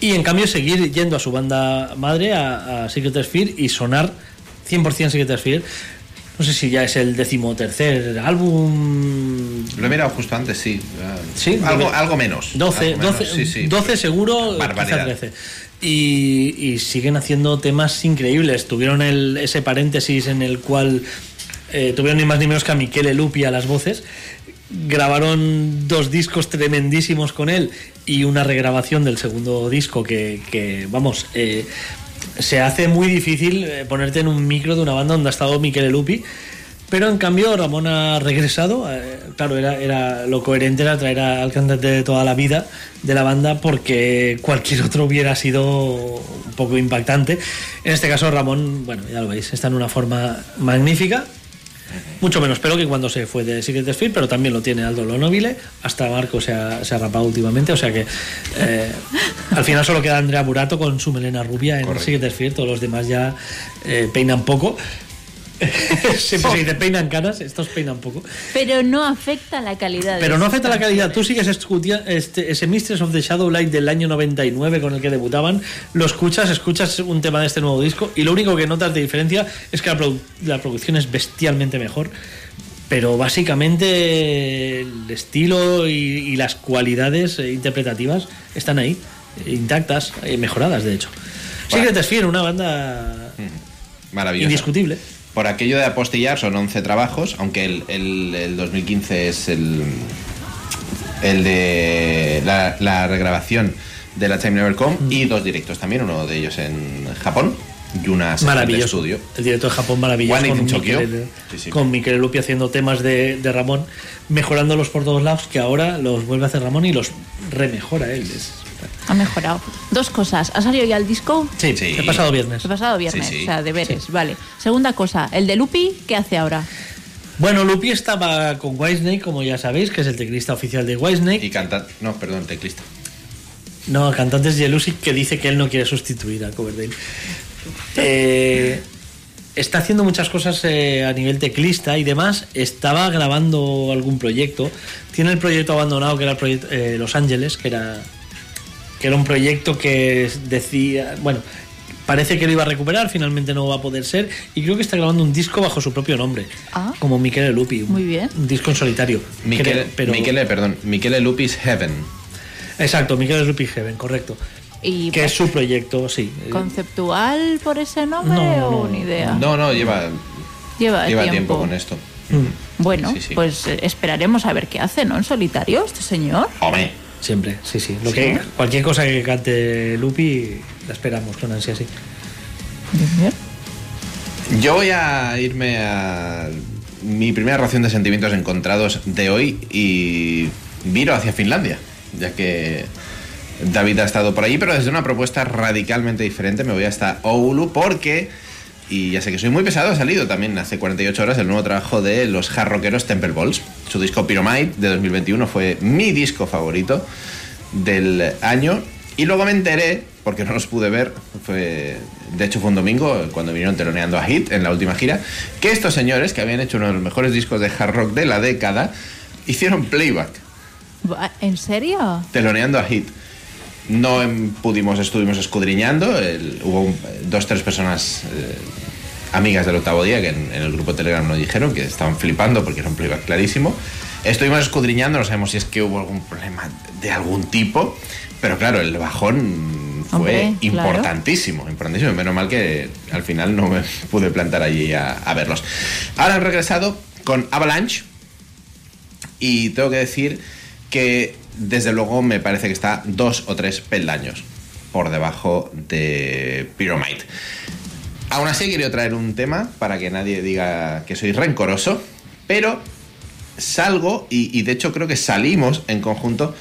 Y en cambio seguir yendo a su banda madre, a, a Secret Sphere, y sonar 100% Secret Sphere. No sé si ya es el decimotercer álbum. Lo he mirado justo antes, sí. Sí, algo, algo menos. 12, Algo menos, 12, sí, sí. 12 seguro, Barbaridad. quizá 13. Y, y siguen haciendo temas increíbles. Tuvieron el- ese paréntesis en el cual eh, tuvieron ni más ni menos que a Michele Lupi a las voces. Grabaron dos discos tremendísimos con él y una regrabación del segundo disco que, que, vamos, eh, se hace muy difícil eh, ponerte en un micro de una banda donde ha estado Michele Lupi. Pero en cambio Ramón ha regresado. eh, claro, era, era lo coherente era traer al cantante de toda la vida de la banda porque cualquier otro hubiera sido un poco impactante. En este caso Ramón, bueno, ya lo veis, está en una forma magnífica. Mucho menos pero que cuando se fue de Secret Sphere, pero también lo tiene Aldo Lonovile. Hasta Marco se ha, se ha rapado últimamente, o sea que eh, al final solo queda Andrea Burato con su melena rubia en Correcto. Secret Sphere. Todos los demás ya eh, peinan poco. Siempre se dice peinan caras, estos peinan poco. Pero no afecta la calidad. Pero no afecta la calidad. Tú sigues escuchando este, ese Mistress of the Shadow Light del año 99 con el que debutaban, lo escuchas, escuchas un tema de este nuevo disco y lo único que notas de diferencia es que la, produ- la producción es bestialmente mejor. Pero básicamente el estilo y, y las cualidades eh, interpretativas están ahí, eh, intactas, eh, mejoradas de hecho. Secret Sphere, una banda Maravilloso. indiscutible. Por aquello de apostillar son 11 trabajos, aunque el, el- el 2015 es el, el de la, la regrabación de la Time Never Come Mm. y dos directos también, uno de ellos en Japón y una de estudio. El director de Japón maravilloso. One con Sí, sí. con Lupi haciendo temas de, de Ramón, mejorándolos por todos lados, que ahora los vuelve a hacer Ramón y los remejora él. Es- Ha mejorado. Dos cosas. ¿Ha salido ya el disco? Sí, Sí. el pasado viernes. El pasado viernes, Sí, sí. o sea, deberes, vale. Segunda cosa, el de Lupi, ¿qué hace ahora? Bueno, Lupi estaba con Whitesnake, como ya sabéis, que es el teclista oficial de Whitesnake. Y canta, no, perdón, teclista. No, cantante es Jelusic, que dice que él no quiere sustituir a Coverdale. Eh, está haciendo muchas cosas eh, a nivel teclista y demás. Estaba grabando algún proyecto. Tiene el proyecto abandonado, que era el proyecto eh, Los Ángeles, que era, que era un proyecto que decía. Bueno, parece que lo iba a recuperar, finalmente no va a poder ser. Y creo que está grabando un disco bajo su propio nombre, Ah. como Michele Lupi. un- Muy bien. Un disco en solitario. Michele, Creo, pero- Michele, perdón, Michele Lupis Heaven. Exacto, Michele Lupi Heaven, correcto. Y Que es su proyecto, sí. conceptual por ese nombre No, no, o no. ni idea. No, no, lleva, Lleva, lleva tiempo. tiempo con esto. Bueno, Sí, sí. pues eh, esperaremos a ver qué hace, ¿no? En solitario, este señor. Hombre, Siempre, sí, sí. Lo Sí. que, cualquier cosa que cante Lupi, la esperamos con ansia, sí. Yo voy a irme a mi primera ración de sentimientos encontrados de hoy y viro hacia Finlandia, ya que David ha estado por allí, pero desde una propuesta radicalmente diferente. Me voy hasta Oulu porque, y ya sé que soy muy pesado, ha salido también hace 48 horas el nuevo trabajo de los hard rockeros Temple Balls. Su disco Pyromite de 2021 fue mi disco favorito del año. Y luego me enteré, porque no los pude ver, fue, de hecho fue un domingo cuando vinieron teloneando a Hit en la última gira, que estos señores, que habían hecho uno de los mejores discos de hard rock de la década, hicieron playback, ¿En serio? teloneando a Hit. No em, pudimos, estuvimos escudriñando, el- hubo un- dos, tres personas eh, amigas del octavo día que en, en el grupo Telegram nos dijeron que estaban flipando porque era un playback clarísimo. Estuvimos escudriñando, no sabemos si es que hubo algún problema de algún tipo, pero claro, el bajón fue Hombre, claro. importantísimo, importantísimo. Menos mal que al final no me pude plantar allí a, a verlos. Ahora han regresado con Avalanche y tengo que decir que desde luego me parece que está dos o tres peldaños por debajo de Pyromite. Aún así querido traer un tema para que nadie diga que soy rencoroso, pero salgo y, y de hecho creo que salimos en conjunto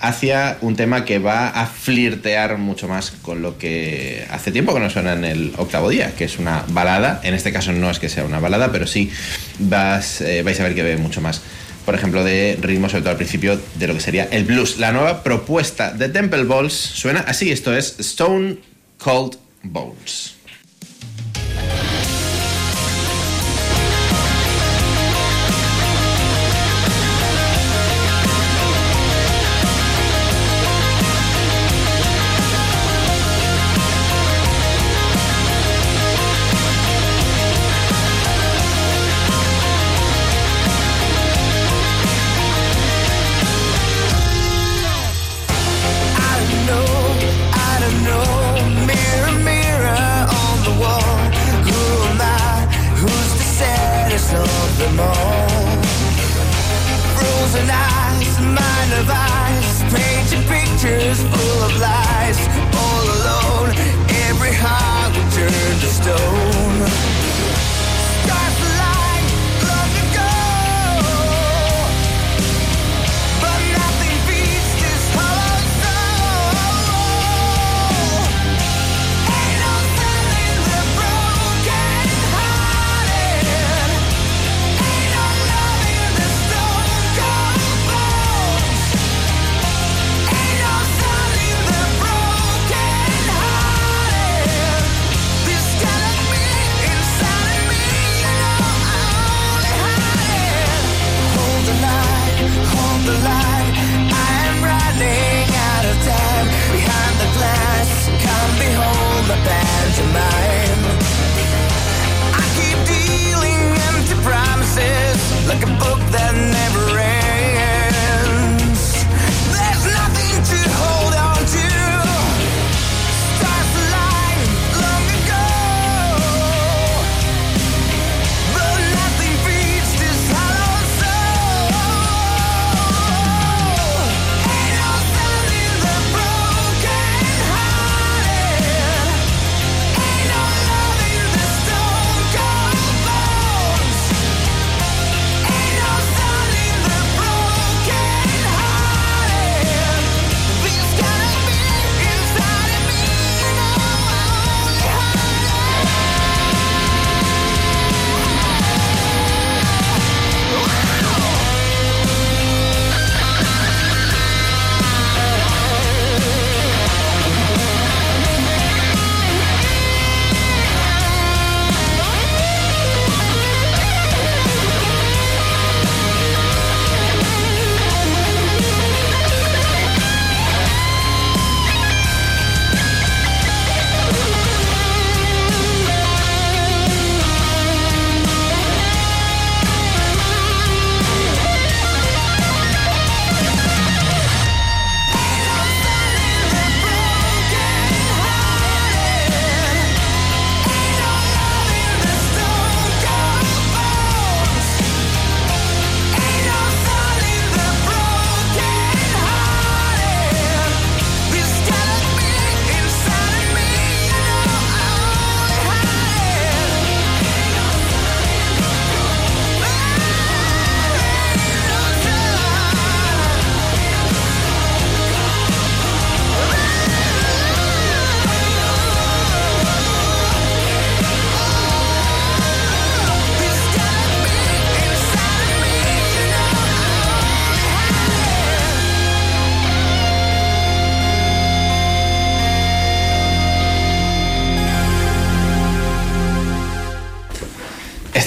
hacia un tema que va a flirtear mucho más con lo que hace tiempo que no suena en el octavo día, que es una balada. En este caso no es que sea una balada, pero sí vas, eh, vais a ver que ve mucho más por ejemplo, de ritmo, sobre todo al principio, de lo que sería el blues. La nueva propuesta de Temple Balls suena así, esto es Stone Cold Bones.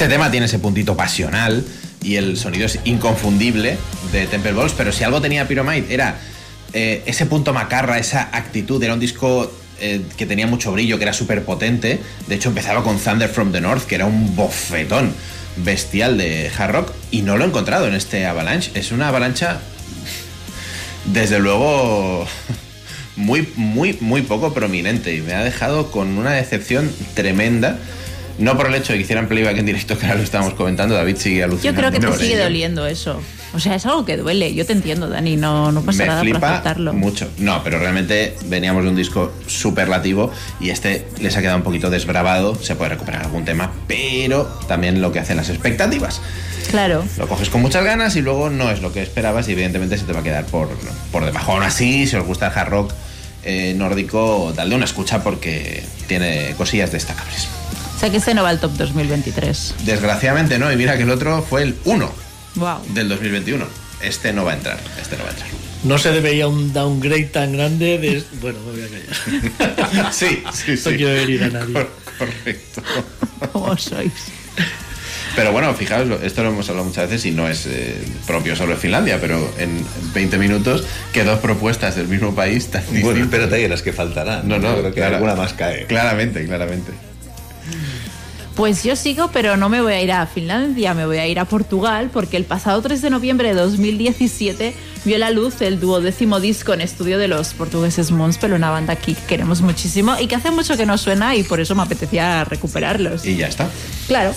Este tema tiene ese puntito pasional y el sonido es inconfundible de Temple Balls, pero si algo tenía Pyromite era eh, ese punto macarra, esa actitud, era un disco eh, que tenía mucho brillo, que era súper potente. De hecho, empezaba con Thunder from the North, que era un bofetón bestial de hard rock, y no lo he encontrado en este Avalanche. Es una avalancha, desde luego, muy, muy, muy poco prominente, y me ha dejado con una decepción tremenda. No por el hecho de que hicieran playback en directo, que ahora lo estábamos comentando, David sigue Yo alucinando. creo que te sigue ello. doliendo eso. O sea, es algo que duele. Yo te entiendo, Dani. No, no pasa Me nada por flipa aceptarlo. mucho. No, pero realmente veníamos de un disco superlativo y este les ha quedado un poquito desbravado. Se puede recuperar algún tema, pero también lo que hacen las expectativas. Claro. Lo coges con muchas ganas y luego no es lo que esperabas y evidentemente se te va a quedar por, por debajo. Aún así, si os gusta el hard rock eh, nórdico, dadle una escucha porque tiene cosillas destacables. O sea que este no va al top 2023. Desgraciadamente no, y mira que el otro fue el 1 Wow. del 2021. Este no va a entrar, este no va a entrar. No se debería un downgrade tan grande de... Bueno, me voy a callar. [laughs] Sí, sí, No quiero herir a nadie. Cor- Correcto. [laughs] ¿Cómo sois? Pero bueno, fijaos, esto lo hemos hablado muchas veces y no es eh, propio solo de Finlandia, pero en 20 minutos que dos propuestas del mismo país tan Bueno, distintas. espérate ahí, las que faltarán. No, no, creo que alguna más cae. Claramente, claramente. Pues yo sigo, pero no me voy a ir a Finlandia, me voy a ir a Portugal, porque el pasado 3 de noviembre de 2017 vio la luz el duodécimo disco en estudio de los portugueses Monspel, una banda que queremos muchísimo y que hace mucho que no suena y por eso me apetecía recuperarlos. Y ya está. Claro,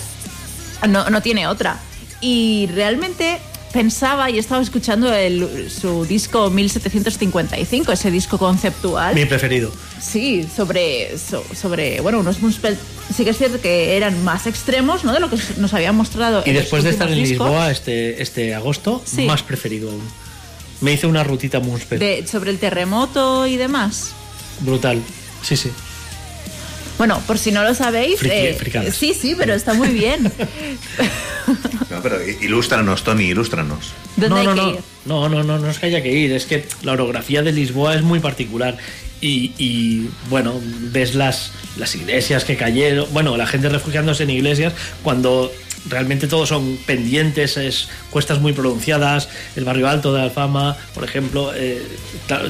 no, no tiene otra. Y realmente pensaba y estaba escuchando el- su disco 1755, ese disco conceptual. Mi preferido. Sí, sobre, so- sobre bueno, unos Moonspell sí que es cierto que eran más extremos, ¿no? De lo que nos habían mostrado. Y en los después de estar en discos. Lisboa este, este agosto, Sí. más preferido aún. Me hice una rutita Moonspell. De- sobre el terremoto y demás. Brutal. Sí, sí. Bueno, por si no lo sabéis, Friki- eh, sí, sí, pero está muy bien. [laughs] No, pero ilústranos, Tony, ilústranos. ¿Dónde no, hay no, que no, ir? no, no, no, no es que haya que ir, es que la orografía de Lisboa es muy particular. Y, y, bueno, ves las, las iglesias que cayeron, bueno, la gente refugiándose en iglesias cuando realmente todos son pendientes, es cuestas muy pronunciadas, el barrio alto de Alfama, por ejemplo, eh,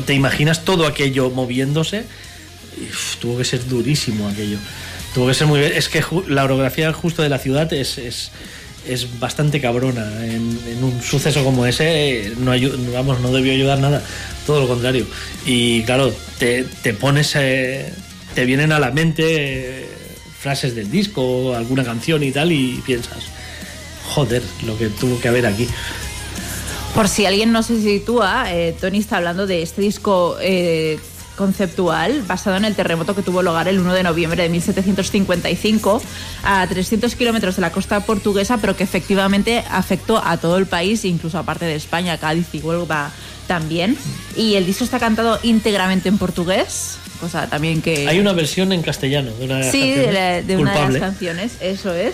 te imaginas todo aquello moviéndose, tuvo que ser durísimo aquello. Tuvo que ser muy... Es que la orografía justo de la ciudad es, es, es bastante cabrona. En, un suceso como ese, eh, no, vamos, no debió ayudar nada. Todo lo contrario. Y claro, te, te pones... eh, te vienen a la mente eh, frases del disco, alguna canción y tal, y piensas, joder, lo que tuvo que haber aquí. Por si alguien no se sitúa, eh, Tony está hablando de este disco conceptual basado en el terremoto que tuvo lugar el 1 de noviembre de 1755 a 300 kilómetros de la costa portuguesa, pero que efectivamente afectó a todo el país, incluso aparte de España, Cádiz y Huelva también. Y el disco está cantado íntegramente en portugués, cosa también que... Hay una versión en castellano de una de las Sí, de, canciones, la- de una de las canciones, eso es.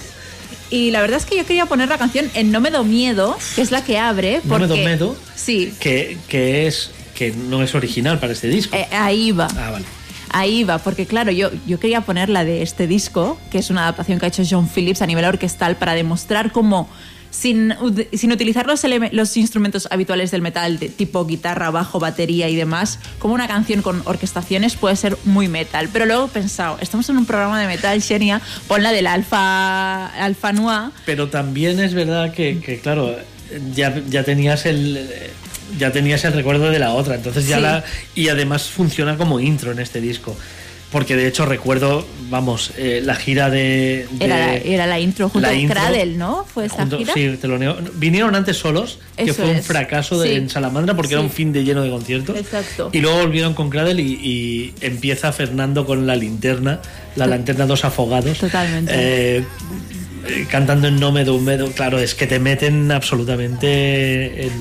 Y la verdad es que yo quería poner la canción en No me do miedo, que es la que abre. No me porque, do miedo. Sí, que, que es que no es original para este disco. eh, ahí va. Ah, vale. Ahí va, porque claro, yo, yo quería poner la de este disco, que es una adaptación que ha hecho John Phillips a nivel orquestal para demostrar cómo, sin, sin utilizar los, los instrumentos habituales del metal, de tipo guitarra, bajo, batería y demás, como una canción con orquestaciones puede ser muy metal. Pero luego he pensado, estamos en un programa de metal, Xenia, pon la del Alfa, Alfa Noir. Pero también es verdad que, que, claro, ya, ya tenías el ya tenías el recuerdo de la otra, entonces ya Sí. la y además funciona como intro en este disco. Porque de hecho recuerdo, vamos, eh, la gira de, de- Era, la- era la intro junto la a intro, Cradle, ¿no? ¿Fue esta junto- gira? sí, te lo niego. Vinieron antes solos, que Eso fue un fracaso de- Sí. en Salamandra porque era un fin de lleno de conciertos. Exacto. Y luego volvieron con Cradle y, y empieza Fernando con la linterna, la linterna dos afogados. Totalmente. Eh, eh, cantando en Nome de un Medo, claro, es que te meten absolutamente en,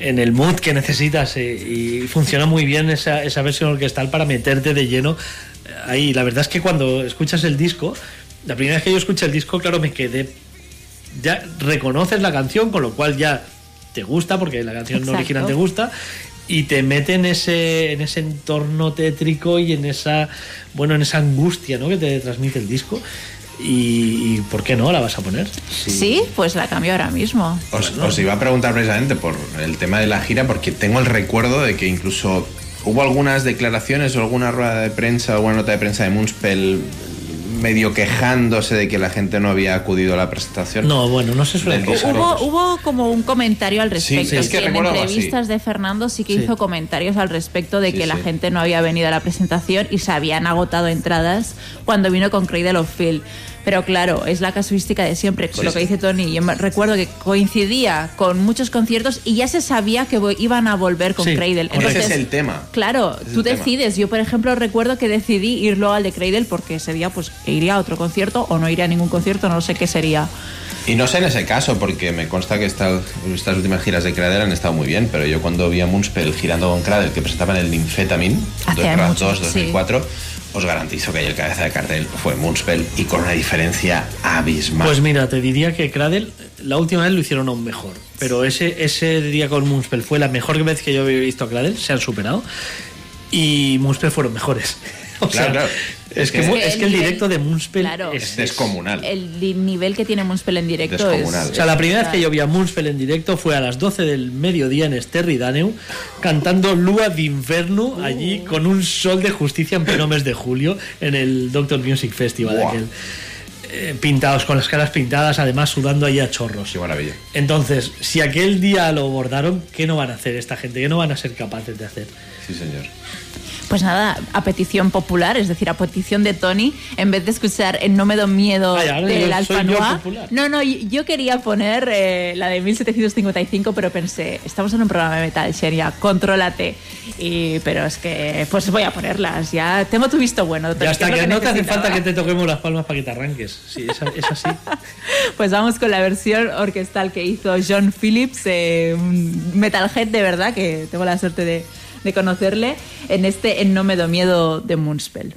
en el mood que necesitas eh, y funciona muy bien esa, esa versión orquestal para meterte de lleno ahí. La verdad es que cuando escuchas el disco, la primera vez que yo escuché el disco, claro, me quedé. Ya reconoces la canción, con lo cual ya te gusta, porque la canción Exacto. original te gusta. Y te mete en ese, en ese entorno tétrico y en esa bueno en esa angustia ¿no? que te transmite el disco. Y, y ¿por qué no la vas a poner? Sí, pues la cambio ahora mismo. Os, os iba a preguntar precisamente por el tema de la gira, porque tengo el recuerdo de que incluso hubo algunas declaraciones o alguna rueda de prensa o alguna nota de prensa de Moonspell medio quejándose de que la gente no había acudido a la presentación. No, bueno, no se suele. Hubo, hubo como un comentario al respecto. Sí, sí, es que en algo así. entrevistas de Fernando sí que Sí. hizo comentarios al respecto de Sí, que la sí. gente no había venido a la presentación y se habían agotado entradas cuando vino con Cradle of Field. Pero claro, es la casuística de siempre, Sí, lo que dice Tony. Yo recuerdo que coincidía con muchos conciertos y ya se sabía que iban a volver con Sí, Cradle. correcto. Ese es el tema. Claro, Ese tú el tema. decides. Yo, por ejemplo, recuerdo que decidí ir luego al de Cradle porque ese día pues iría a otro concierto o no iría a ningún concierto, no sé qué sería. Y no sé en ese caso, porque me consta que esta- estas últimas giras de Cradle han estado muy bien, pero yo cuando vi a Moonspell girando con Cradle, que presentaban el Ninfetamin, Hace mucho, 2, 2004, os garantizo que el cabeza de cartel fue Moonspell y con una diferencia abismal. Pues mira, te diría que Cradle, la última vez lo hicieron aún mejor. Pero ese, ese día con Moonspell fue la mejor vez que yo había visto a Cradle, se han superado. Y Moonspell fueron mejores. [laughs] O Claro, sea, claro. Es, que, Es es, que que el el- directo de Moonspell Claro. es, es descomunal. El nivel que tiene Moonspell en directo Descomunal. es. O sea, la primera vez que yo vi a Moonspell en directo fue a las 12 del mediodía en Esterri Daneu, cantando Lua d'Inferno allí con un sol de justicia en pleno mes de julio en el Doctor Music Festival. Aquel. Eh, pintados, con las caras pintadas, además sudando ahí a chorros. Qué maravilla. Entonces, si aquel día lo abordaron, ¿qué no van a hacer esta gente? ¿Qué no van a ser capaces de hacer? Sí, señor. Pues nada, a petición popular, es decir, a petición de Tony, en vez de escuchar En No me do miedo del Alfa. No, no, yo quería poner eh, la de 1755, pero pensé, estamos en un programa de metal, Sheria, contrólate. Y, pero es que, pues voy a ponerlas, ya tengo tu visto bueno. Ya es lo que no te hace falta que te toquemos las palmas para que te arranques. Sí, es, es así. [laughs] Pues vamos con la versión orquestal que hizo John Phillips, eh, un metalhead de verdad, que tengo la suerte de, de conocerle, en este En No me do miedo de Moonspell.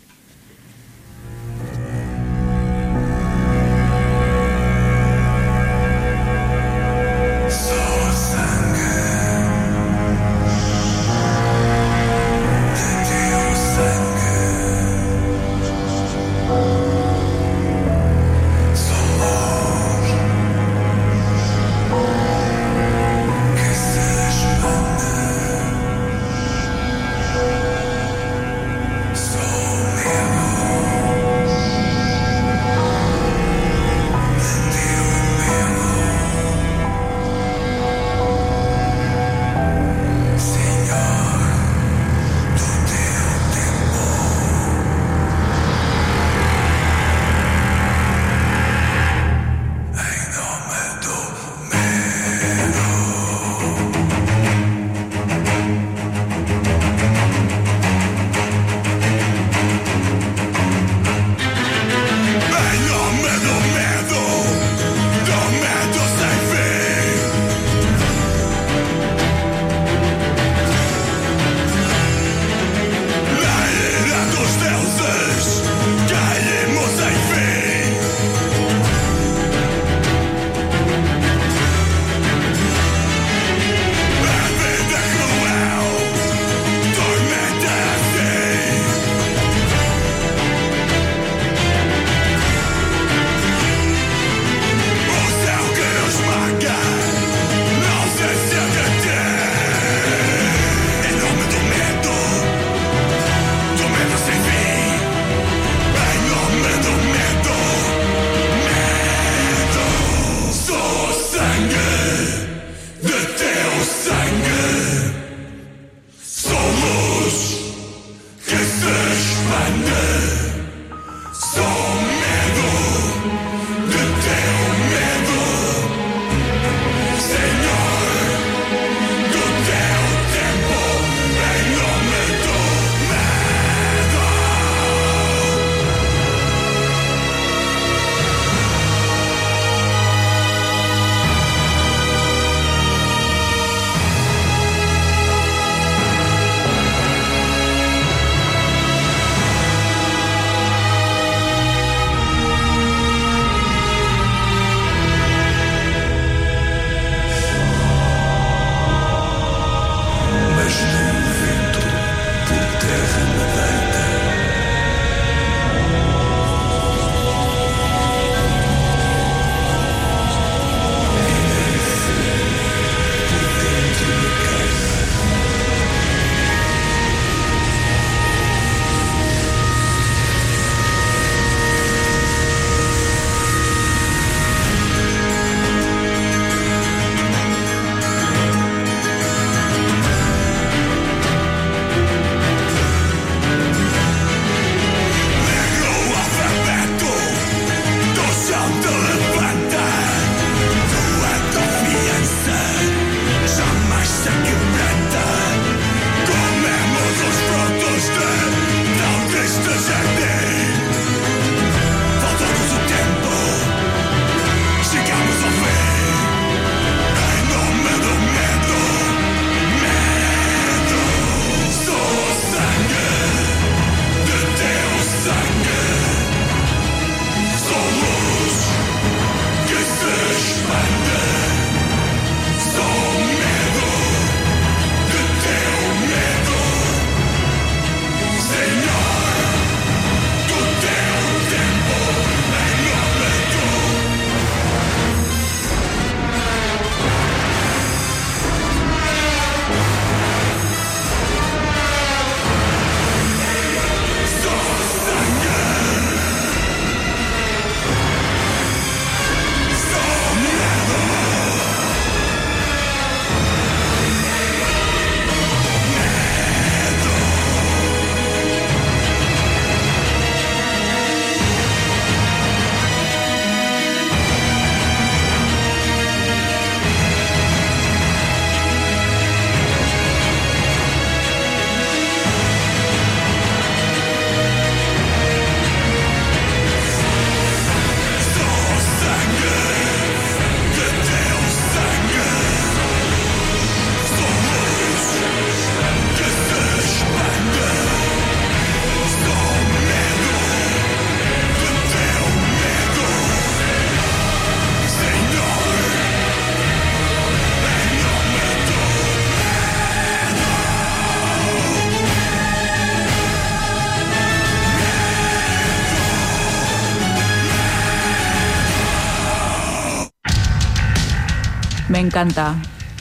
Encanta.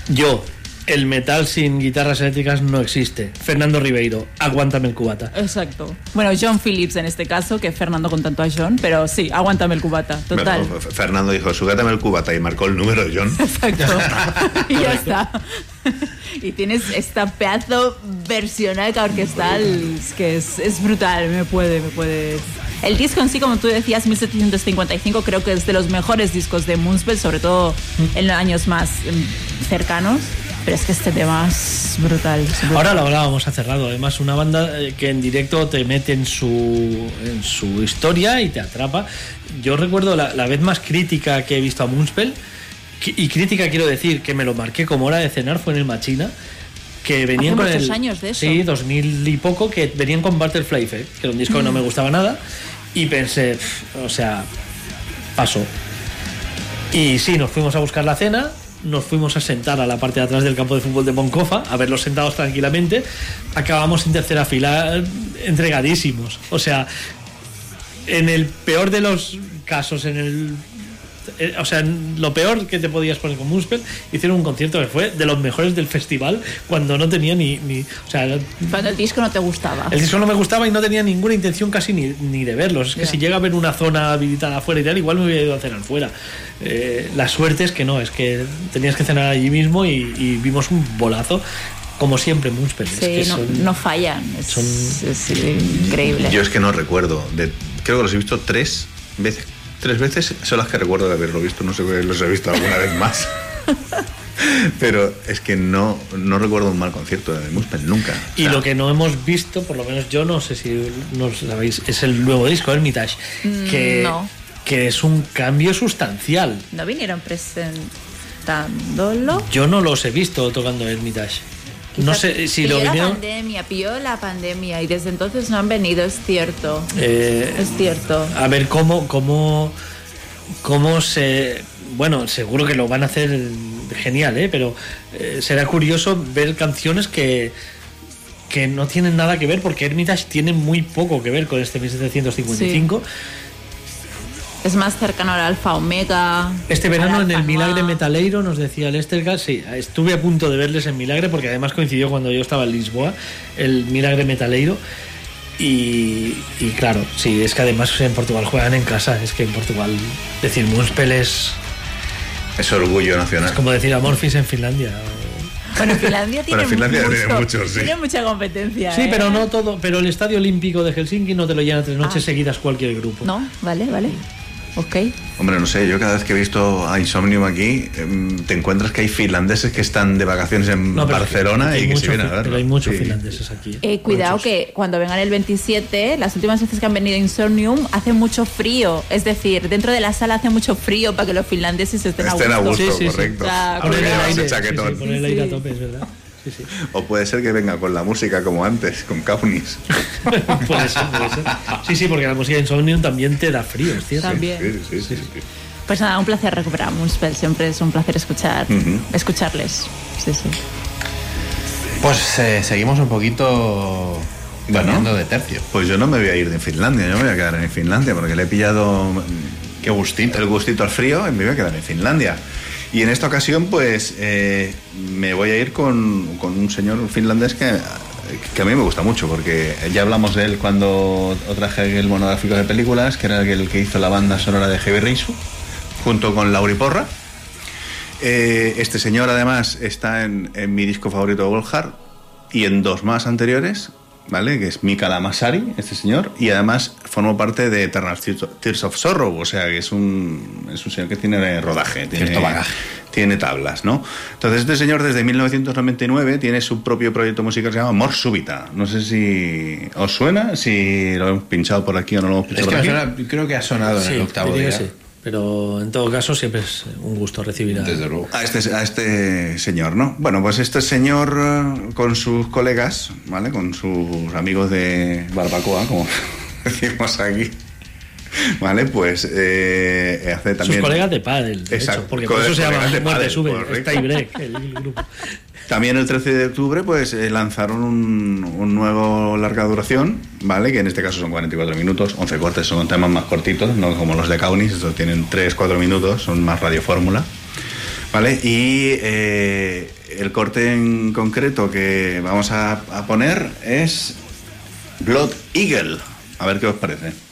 Yo, el metal sin guitarras eléctricas no existe. Fernando Ribeiro, aguántame el cubata. Exacto. Bueno, John Phillips en este caso, que Fernando con tanto a John, pero sí, aguántame el cubata, total. Bueno, Fernando dijo, súgatame el cubata y marcó el número de John. Exacto. [laughs] y ya está. y tienes esta pedazo versionaca orquestal es que es, es brutal, me puede, me puede. El disco en sí, como tú decías, 1755, creo que es de los mejores discos de Moonspell, sobre todo en los años más em, cercanos. Pero es que este tema es brutal. es brutal. Ahora lo hablábamos hace rato. Además, una banda eh, que en directo te mete en su, en su historia y te atrapa. Yo recuerdo la, la vez más crítica que he visto a Moonspell, y crítica quiero decir que me lo marqué como hora de cenar, fue en el Machina. Que venían Hace con muchos el, años de eso. Sí, 2000 y poco, que venían con Butterfly Effect, que era un disco que no me gustaba nada. Y pensé, "Pff, o sea, pasó. Y sí, nos fuimos a buscar la cena, nos fuimos a sentar a la parte de atrás del campo de fútbol de Moncofa, a verlos sentados tranquilamente. Acabamos en tercera fila entregadísimos. O sea, en el peor de los casos, en el. Eh, O sea, lo peor que te podías poner con Moonspell, hicieron un concierto que fue de los mejores del festival cuando no tenía ni. ni o sea, Cuando el disco no te gustaba. el disco no me gustaba y no tenía ninguna intención casi ni, ni de verlos. Es que si llega a ver una zona habilitada afuera y tal, igual me hubiera ido a cenar fuera. Eh, la suerte es que no, es que tenías que cenar allí mismo y, y vimos un bolazo, como siempre, Moonspell. Es Sí, que no, son- no fallan. Es, son- es increíble. Yo es que no recuerdo. De, creo que los he visto tres veces. Tres veces son las que recuerdo de haberlo visto. No sé si los he visto alguna vez más. [laughs] Pero es que no, no recuerdo un mal concierto de Muspel nunca. Y lo que no hemos visto, por lo menos yo no sé si no sabéis, es el nuevo disco, Hermitage, que, Mm, no. que es un cambio sustancial. ¿No vinieron presentándolo? Yo no los he visto tocando Hermitage. No sé si pilló lo la vinieron. pandemia, pilló la pandemia y desde entonces no han venido, es cierto. Eh, Es cierto. a ver cómo, cómo, cómo se. Bueno, seguro que lo van a hacer genial, ¿eh? pero eh, será curioso ver canciones que, que no tienen nada que ver, porque Hermitage tiene muy poco que ver con este 1755. Es más cercano al Alfa Omega. Este verano en el Milagre. Metaleiro nos decía el Estergas, sí, estuve a punto de verles en Milagre porque además coincidió cuando yo estaba en Lisboa, el Milagre Metaleiro. Y, y claro, sí, es que además en Portugal juegan en casa, es que en Portugal decir Munspel es, Es orgullo nacional. es como decir Amorphis en Finlandia. Bueno, Finlandia [laughs] tiene, Bueno, Finlandia mucho, tiene muchos, sí. tiene mucha competencia. Sí, ¿eh? pero no todo, pero el Estadio Olímpico de Helsinki no te lo llena tres noches Ah. seguidas cualquier grupo. No, vale, vale. Ok. Hombre, no sé, yo cada vez que he visto a Insomnium aquí, em, te encuentras que hay finlandeses que están de vacaciones en No, pero es que- Barcelona y que se vienen a verlo. Pero hay muchos Sí. finlandeses aquí. Eh, cuidado Muchos. que cuando vengan el 27, las últimas veces que han venido a Insomnium hace mucho frío. Es decir, dentro de la sala hace mucho frío para que los finlandeses estén, Estén a gusto, Sí, sí, sí. correcto. O sea, Poner el aire, chaquetón. sí, sí, poner el Sí, aire a tope, es verdad. Sí, sí. O puede ser que venga con la música como antes, con Kaunis. [laughs] puede ser, puede ser. Sí, sí, porque la música de Insomnium también te da frío, es cierto. También. Sí, sí, sí, sí. Pues nada, un placer recuperar Moonspell. Siempre es un placer escuchar, escucharles. Sí, sí. Pues eh, seguimos un poquito cambiando de tercio. Pues yo no me voy a ir de Finlandia, yo me voy a quedar en Finlandia porque le he pillado mm, Qué gustito. el gustito al frío y me voy a quedar en Finlandia. Y en esta ocasión, pues eh, me voy a ir con, con un señor finlandés que, que a mí me gusta mucho, porque ya hablamos de él cuando traje el monográfico de películas, que era el que hizo la banda sonora de Heavy Reisu, junto con Lauri Porra. Eh, este señor además está en, en mi disco favorito de y en dos más anteriores, ¿vale? Que es Mika Lamasari, este señor, y además formó parte de Eternal Tears of Sorrow, o sea que es un, es un señor que tiene rodaje, tiene, bagaje. tiene tablas, ¿no? Entonces este señor desde 1999 tiene su propio proyecto musical que se llama Mor Súbita. No sé si os suena, si lo hemos pinchado por aquí o no lo hemos Es pinchado que por me aquí. suena- creo que ha sonado en el octavo día. sí. Pero en todo caso siempre es un gusto recibir a... Desde luego. A este, a este señor, ¿no? Bueno, pues este señor eh, con sus colegas, ¿vale? Con sus amigos de barbacoa, como [laughs] decimos aquí, ¿vale? Pues eh, hace también... Sus colegas de pádel, de Exacto, hecho, porque por eso se llama Muerte Sube, correcto. es tiebreak, el grupo. También el 13 de octubre pues eh, lanzaron un, nuevo larga duración, ¿vale? Que en este caso son 44 minutos, 11 cortes, son temas más cortitos, no como los de Kaunis, estos tienen 3-4 minutos, son más radiofórmula. Vale, y eh, el corte en concreto que vamos a poner es Blood Eagle. A ver qué os parece.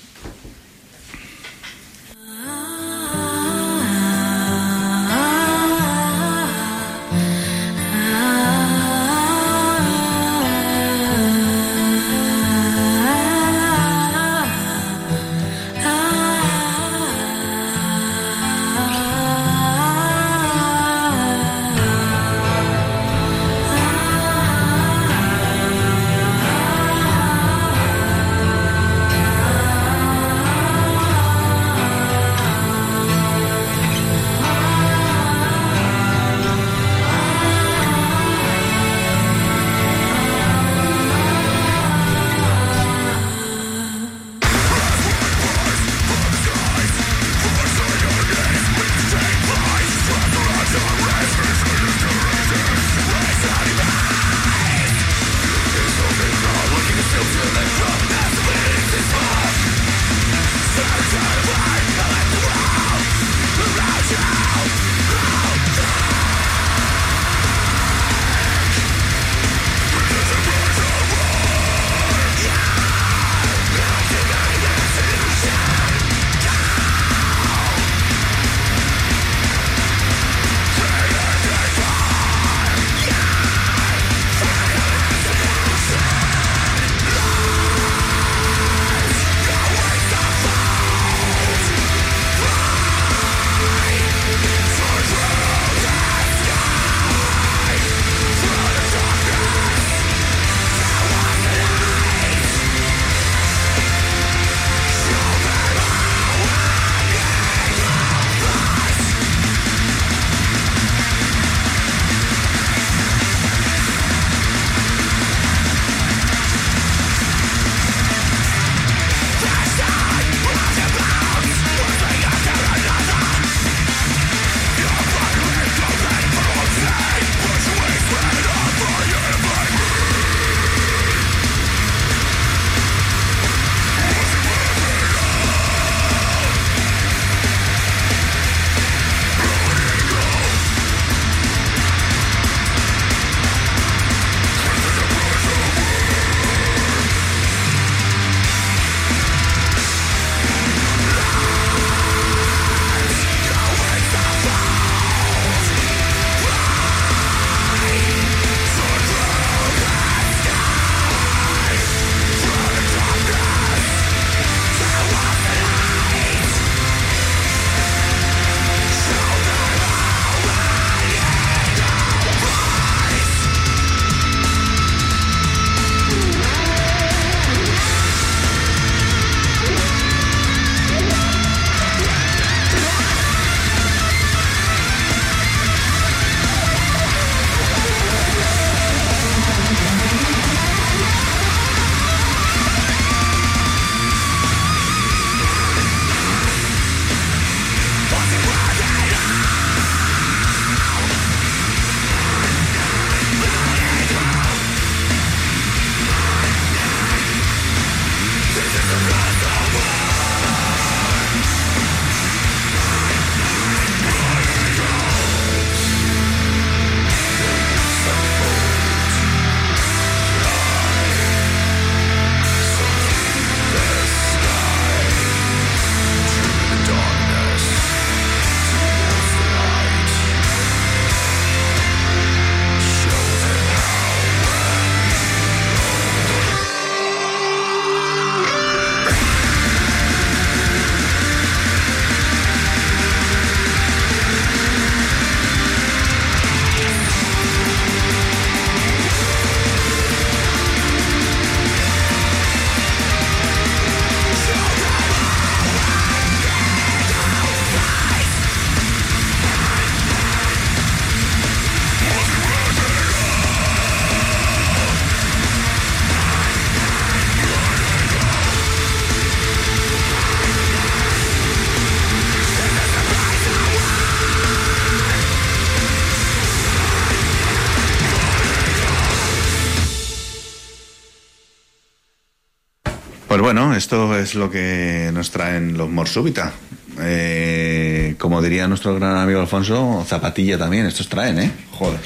Bueno, esto es lo que nos traen los Mor Súbita. Eh, como diría nuestro gran amigo Alfonso, zapatilla también, estos traen, ¿eh? Joder.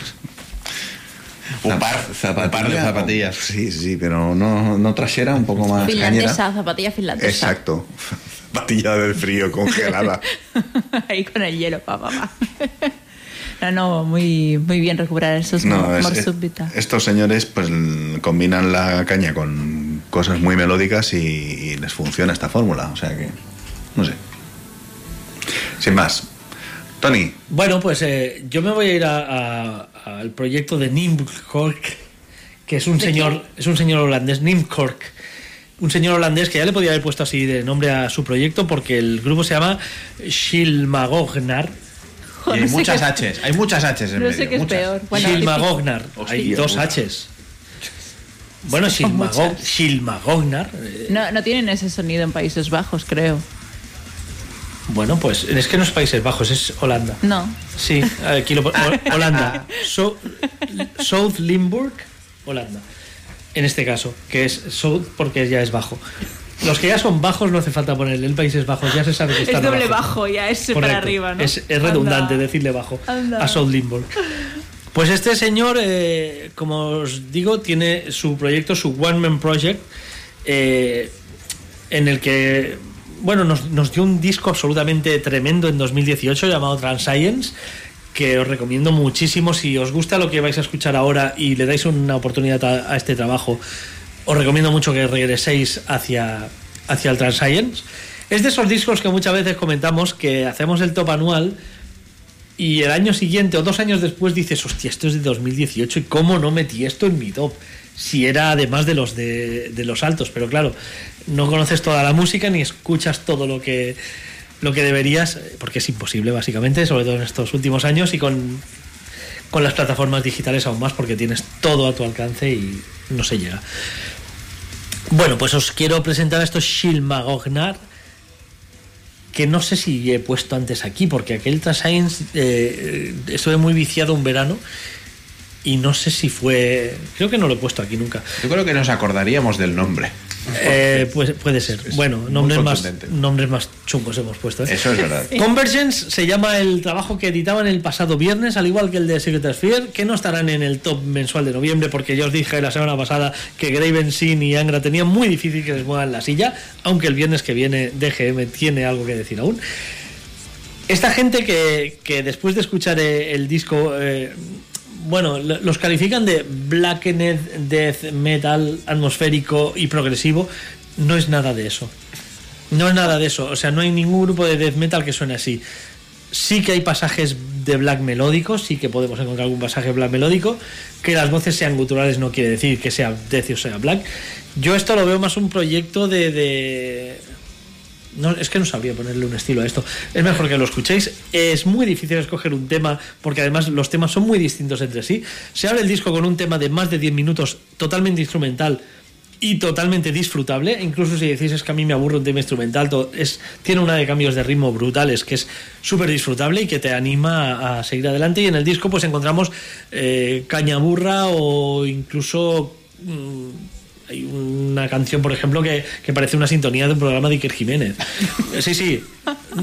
Un par, un par de zapatillas. Sí, sí, pero no, no trasera, un poco más cañera. Finlandesa, zapatilla finlandesa. Exacto. Zapatilla del frío congelada. [laughs] Ahí con el hielo, pa, pa, pa. [laughs] No, no, muy, muy bien recuperar esos No, es- estos señores pues combinan la caña con cosas muy melódicas y, y les funciona esta fórmula. O sea que, no sé. Sin más. Tony, Bueno, pues eh, yo me voy a ir a- a- al proyecto de Nimkork, que es un señor, es un señor holandés, Nimkork. Un señor holandés que ya le podía haber puesto así de nombre a su proyecto porque el grupo se llama Shilmagognar. Y hay no sé muchas H's, hay muchas H's en No medio. sé qué es muchas. peor. Bueno, Shilmagognar. Hostia, Hay dos. H's. Bueno. Shilmagognar. eh, No, no tienen ese sonido en Países Bajos, creo. Bueno, pues es que no es Países Bajos, es Holanda. No. Sí, aquí lo [laughs] Holanda. So- South Limburg, Holanda. En este caso, que es South porque ya es bajo. Los que ya son bajos no hace falta ponerle el Países Bajos, ya se sabe que Es están doble bajo, ya es para arriba, ¿no? Es, es redundante Anda. decirle bajo Anda. a South Limburg. [laughs] Pues este señor, eh, como os digo, tiene su proyecto, su One Man Project, eh, en el que, bueno, nos, dio un disco absolutamente tremendo en 2018 llamado Transcience, que os recomiendo muchísimo. Si os gusta lo que vais a escuchar ahora y le dais una oportunidad a, a este trabajo, os recomiendo mucho que regreséis hacia, hacia el Transcience. Es de esos discos que muchas veces comentamos que hacemos el top anual y el año siguiente o dos años después dices, hostia, esto es de 2018 y cómo no metí esto en mi top. Si era además de los de, los altos, pero claro, no conoces toda la música ni escuchas todo lo que lo que deberías, porque es imposible básicamente, sobre todo en estos últimos años y con, con las plataformas digitales aún más, porque tienes todo a tu alcance y no se llega. Bueno, pues os quiero presentar a estos Shilmagognar, que no sé si he puesto antes aquí, porque aquel Science eh, estuve muy viciado un verano y no sé si fue. Creo que no lo he puesto aquí nunca. Yo creo que nos acordaríamos del nombre. Eh, pues puede ser. Es bueno, nombres más, nombres más chungos hemos puesto. ¿eh? Eso es verdad. Convergence se llama el trabajo que editaban el pasado viernes, al igual que el de Secret Sphere, que no estarán en el top mensual de noviembre, porque yo os dije la semana pasada que Graven Sin y Angra tenían muy difícil que les muevan la silla, aunque el viernes que viene DGM tiene algo que decir aún. Esta gente que, que después de escuchar eh, el disco, eh, bueno, lo- los califican de blackened death metal atmosférico y progresivo, no es nada de eso. No es nada de eso, o sea, no hay ningún grupo de death metal que suene así. Sí que hay pasajes de black melódico, sí que podemos encontrar algún pasaje black melódico. Que las voces sean guturales no quiere decir que sea death o sea black. Yo esto lo veo más un proyecto de, de- no, es que no sabría ponerle un estilo a esto. Es mejor que lo escuchéis. Es muy difícil escoger un tema porque además los temas son muy distintos entre sí. Se abre el disco con un tema de más de 10 minutos totalmente instrumental y totalmente disfrutable. Incluso si decís es que a mí me aburre un tema instrumental, to- es, tiene una de cambios de ritmo brutales que es súper disfrutable y que te anima a, seguir adelante. Y en el disco pues encontramos eh, cañaburra o incluso... hay una canción, por ejemplo, que, que parece una sintonía de un programa de Iker Jiménez. [laughs] Sí, sí.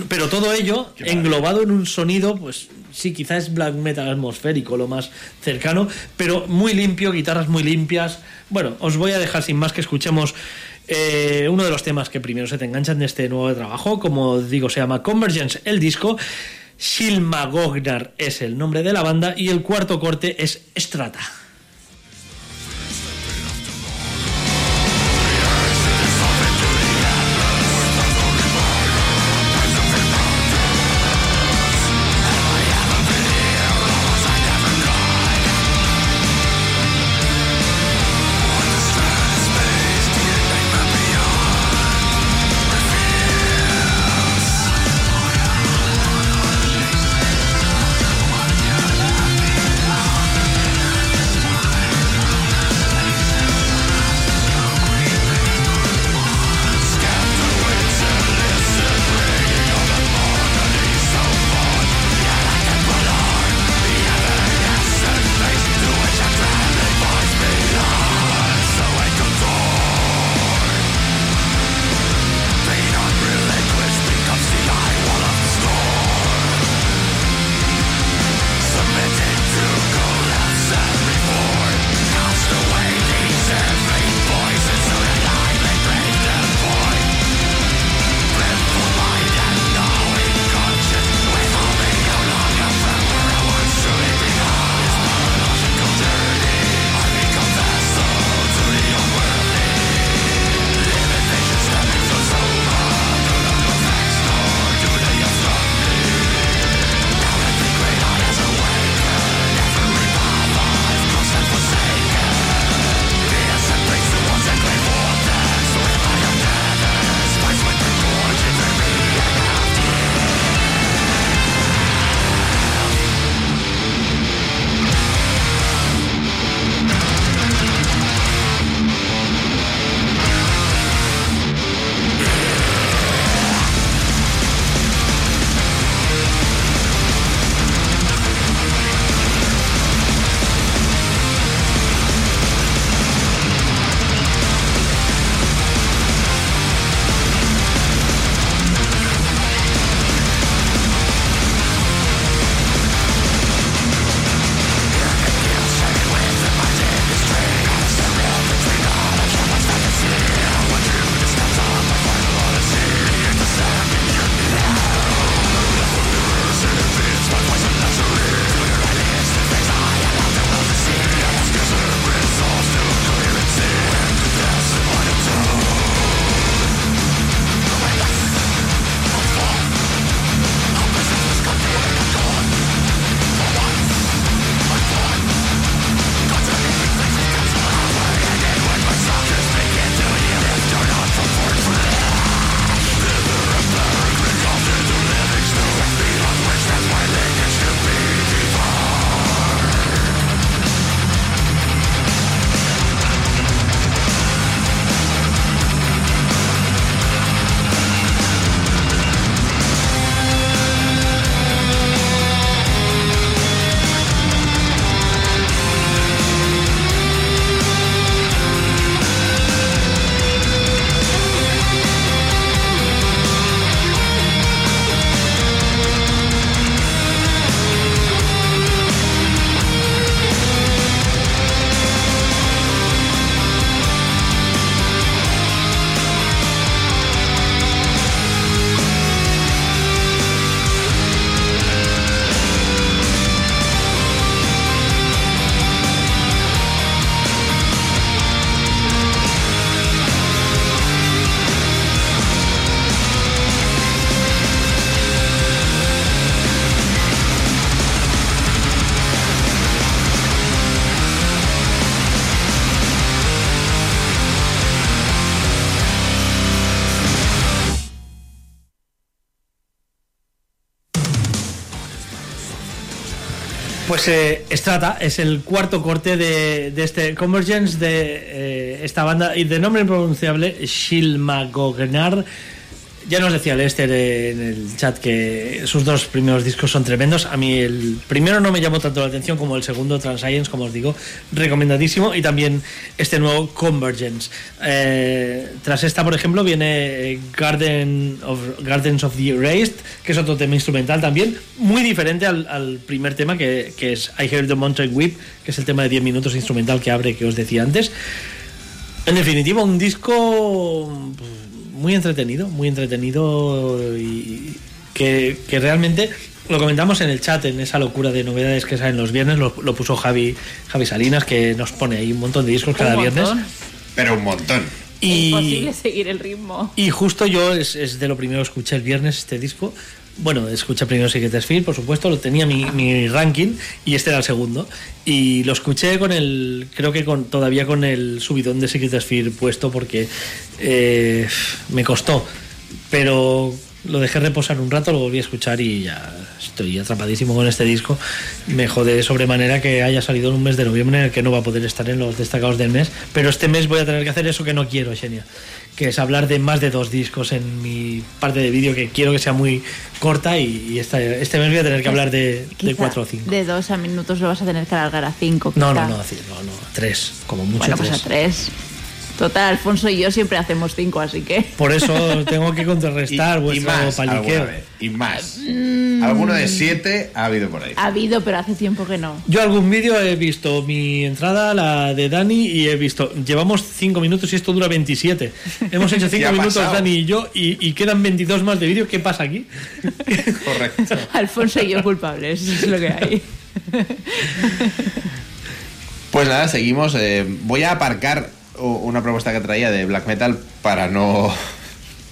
Pero todo ello englobado en un sonido, pues sí, quizás es black metal atmosférico, lo más cercano, pero muy limpio, guitarras muy limpias. Bueno, os voy a dejar sin más que escuchemos eh, uno de los temas que primero se te enganchan de este nuevo trabajo. Como digo, se llama Convergence, el disco. Shilmagognar es el nombre de la banda y el cuarto corte es Strata. Pues eh, Strata es el cuarto corte de, de este Convergence de eh, esta banda y de nombre impronunciable Shilmagognar. Ya nos decía Lester en el chat que sus dos primeros discos son tremendos. A mí el primero no me llamó tanto la atención como el segundo, Transscience, como os digo, recomendadísimo. Y también este nuevo Convergence. Eh, tras esta, por ejemplo, viene eh, Garden of, Gardens of the Erased, que es otro tema instrumental también, muy diferente al, primer tema, que, es I Heard the Mountain Whip, que es el tema de 10 minutos instrumental que abre, que os decía antes. En definitiva, un disco pues, muy entretenido, muy entretenido y que, que realmente lo comentamos en el chat, en esa locura de novedades que salen los viernes, lo, lo puso Javi, Javi Salinas, que nos pone ahí un montón de discos cada Un viernes. montón. Pero un montón. Y, Imposible seguir el ritmo. y justo yo es, es de lo primero que escuché el viernes este disco. Bueno, escuché primero Secret Sphere, por supuesto, lo tenía mi, mi ranking y este era el segundo. Y lo escuché con el, creo que con todavía con el subidón de Secret Sphere puesto porque eh, me costó. Pero lo dejé reposar un rato, lo volví a escuchar y ya estoy atrapadísimo con este disco. Me jode de sobremanera que haya salido en un mes de noviembre en el que no va a poder estar en los destacados del mes. Pero este mes voy a tener que hacer eso que no quiero, Xenia. Que es hablar de más de dos discos en mi parte de vídeo que quiero que sea muy corta y, y esta- este mes voy a tener que hablar de, cuatro o cinco. De dos a minutos lo vas a tener que alargar a cinco. No, quizá. no, no, no, no, tres, como mucho Bueno, pues tres. a tres. Total, Alfonso y yo siempre hacemos cinco, así que. Por eso tengo que contrarrestar [laughs] y vuestro más, paliqueo. vez, y más. Mm. Alguno de siete ha habido por ahí. Ha habido, pero hace tiempo que no. Yo algún vídeo he visto mi entrada, la de Dani, y he visto, llevamos 5 minutos y esto dura 27. Hemos hecho [laughs] ¿Qué 5 ha minutos pasado? Dani y yo y, y quedan 22 más de vídeo. ¿Qué pasa aquí? [laughs] Correcto. Alfonso y yo culpables, eso es lo que hay. Pues nada, seguimos. eh, voy a aparcar una propuesta que traía de black metal para no.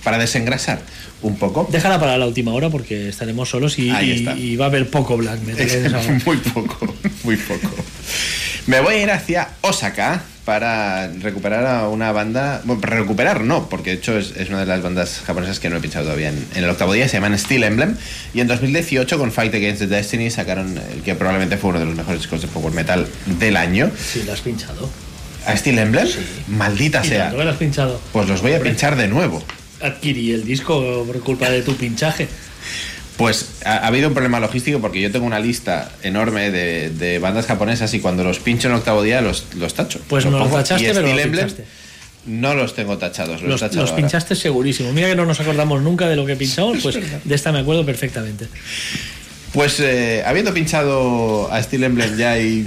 para desengrasar un poco. Déjala para la última hora porque estaremos solos y, va a haber poco black metal [laughs] hora. muy poco, muy poco. Me voy a ir hacia Osaka para recuperar a una banda. Bueno, recuperar no, porque de hecho es, es una de las bandas japonesas que no he pinchado todavía en, en el octavo día. Se llaman Steel Emblem. Y en 2018, con Fight Against the Destiny, sacaron el que probablemente fue uno de los mejores discos de power metal del año. Sí, la has pinchado. ¿A Steel Emblem? Maldita Y sea. tanto que la has pinchado. Pues los voy a pinchar de nuevo. Adquirí el disco por culpa de tu pinchaje. Pues ha, ha habido un problema logístico porque yo tengo una lista enorme de, de bandas japonesas y cuando los pincho en octavo día los, los tacho. Pues no los tachaste, pero los pinchaste. No los tengo tachados, los, Los, tachado los ahora. pinchaste segurísimo. Mira que no nos acordamos nunca de lo que pinchamos, [laughs] pues de esta me acuerdo perfectamente. Pues eh, habiendo pinchado a Steel Emblem ya y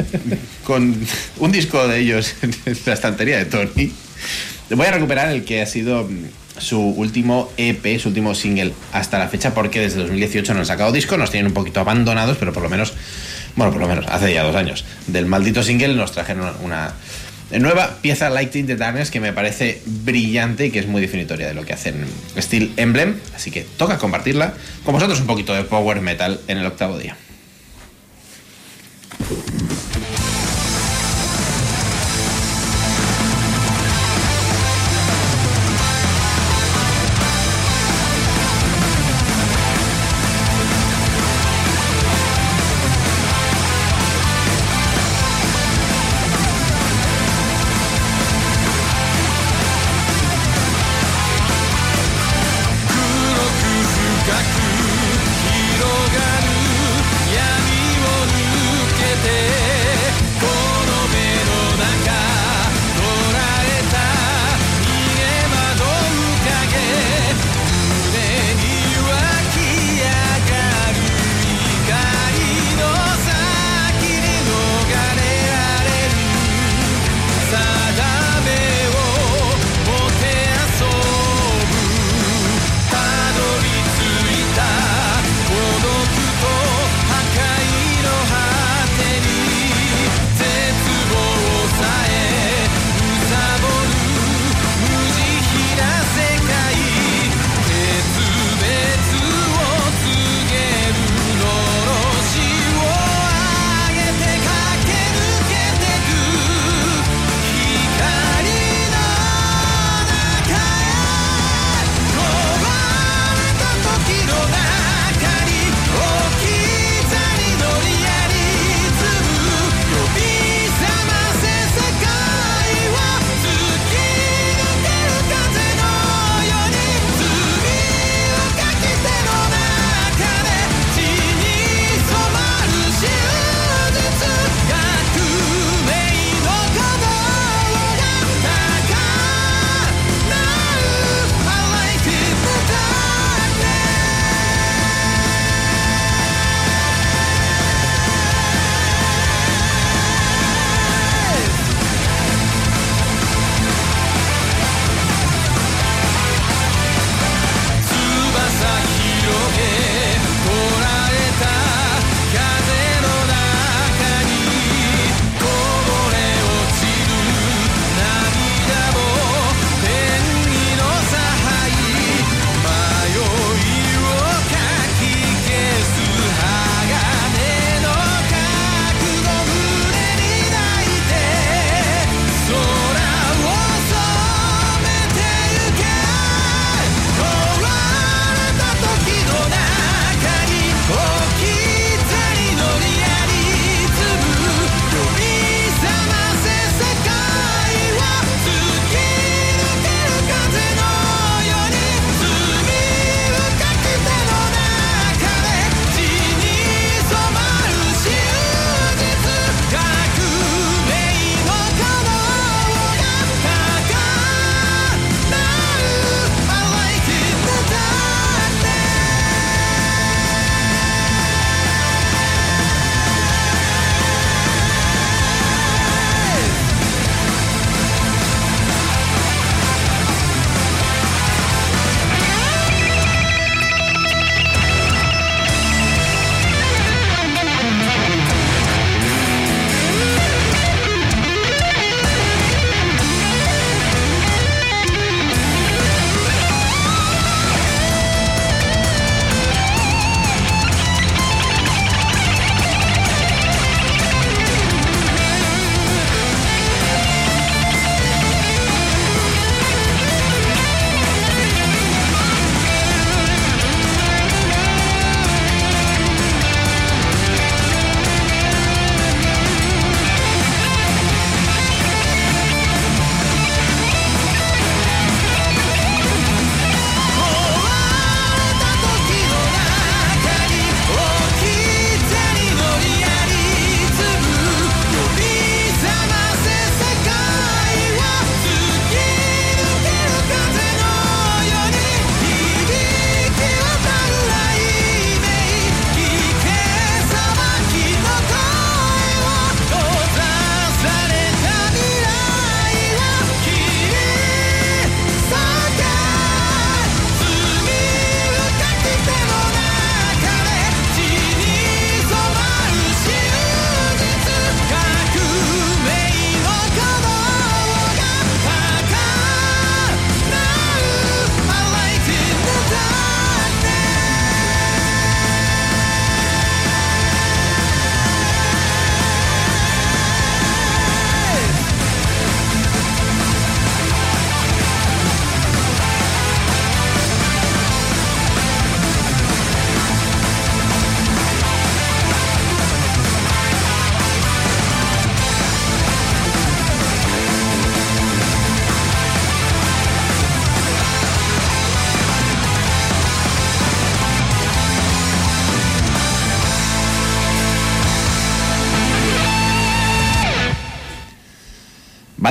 con un disco de ellos en la estantería de Tony, voy a recuperar el que ha sido mm, su último EP, su último single hasta la fecha, porque desde 2018 no han sacado disco, nos tienen un poquito abandonados, pero por lo menos, bueno, por lo menos hace ya dos años, del maldito single nos trajeron una nueva pieza Lighting the Darkness que me parece brillante y que es muy definitoria de lo que hacen Steel Emblem, así que toca compartirla con vosotros un poquito de power metal en el octavo día.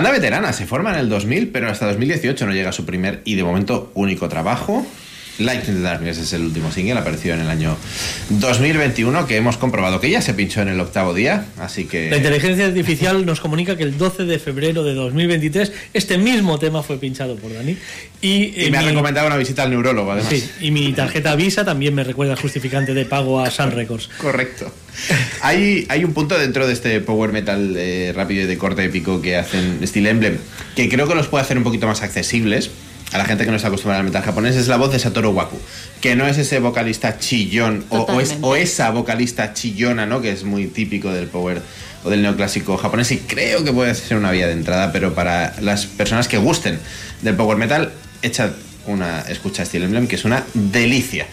Banda veterana, se forma en el 2000, pero hasta 2018 no llega a su primer y de momento único trabajo. Light in the Darkness es el último single, apareció en el año 2021, que hemos comprobado que ya se pinchó en el octavo día, así La que... inteligencia artificial nos comunica que el 12 de febrero de 2023 este mismo tema fue pinchado por Dani. Y, Y eh, me ha mi- recomendado una visita al neurólogo, además. Sí, y mi tarjeta Visa también me recuerda justificante de pago a Sun Records. Correcto. Hay, hay un punto dentro de este power metal eh, rápido y de corte épico que hacen Steel Emblem que creo que los puede hacer un poquito más accesibles a la gente que no está acostumbrada al metal japonés. Es la voz de Satoru Waku, que no es ese vocalista chillón o, o es- Totalmente. o esa vocalista chillona, ¿no? Que es muy típico del power o del neoclásico japonés y creo que puede ser una vía de entrada, pero para las personas que gusten del power metal, echad una escucha a Steel Emblem que es una delicia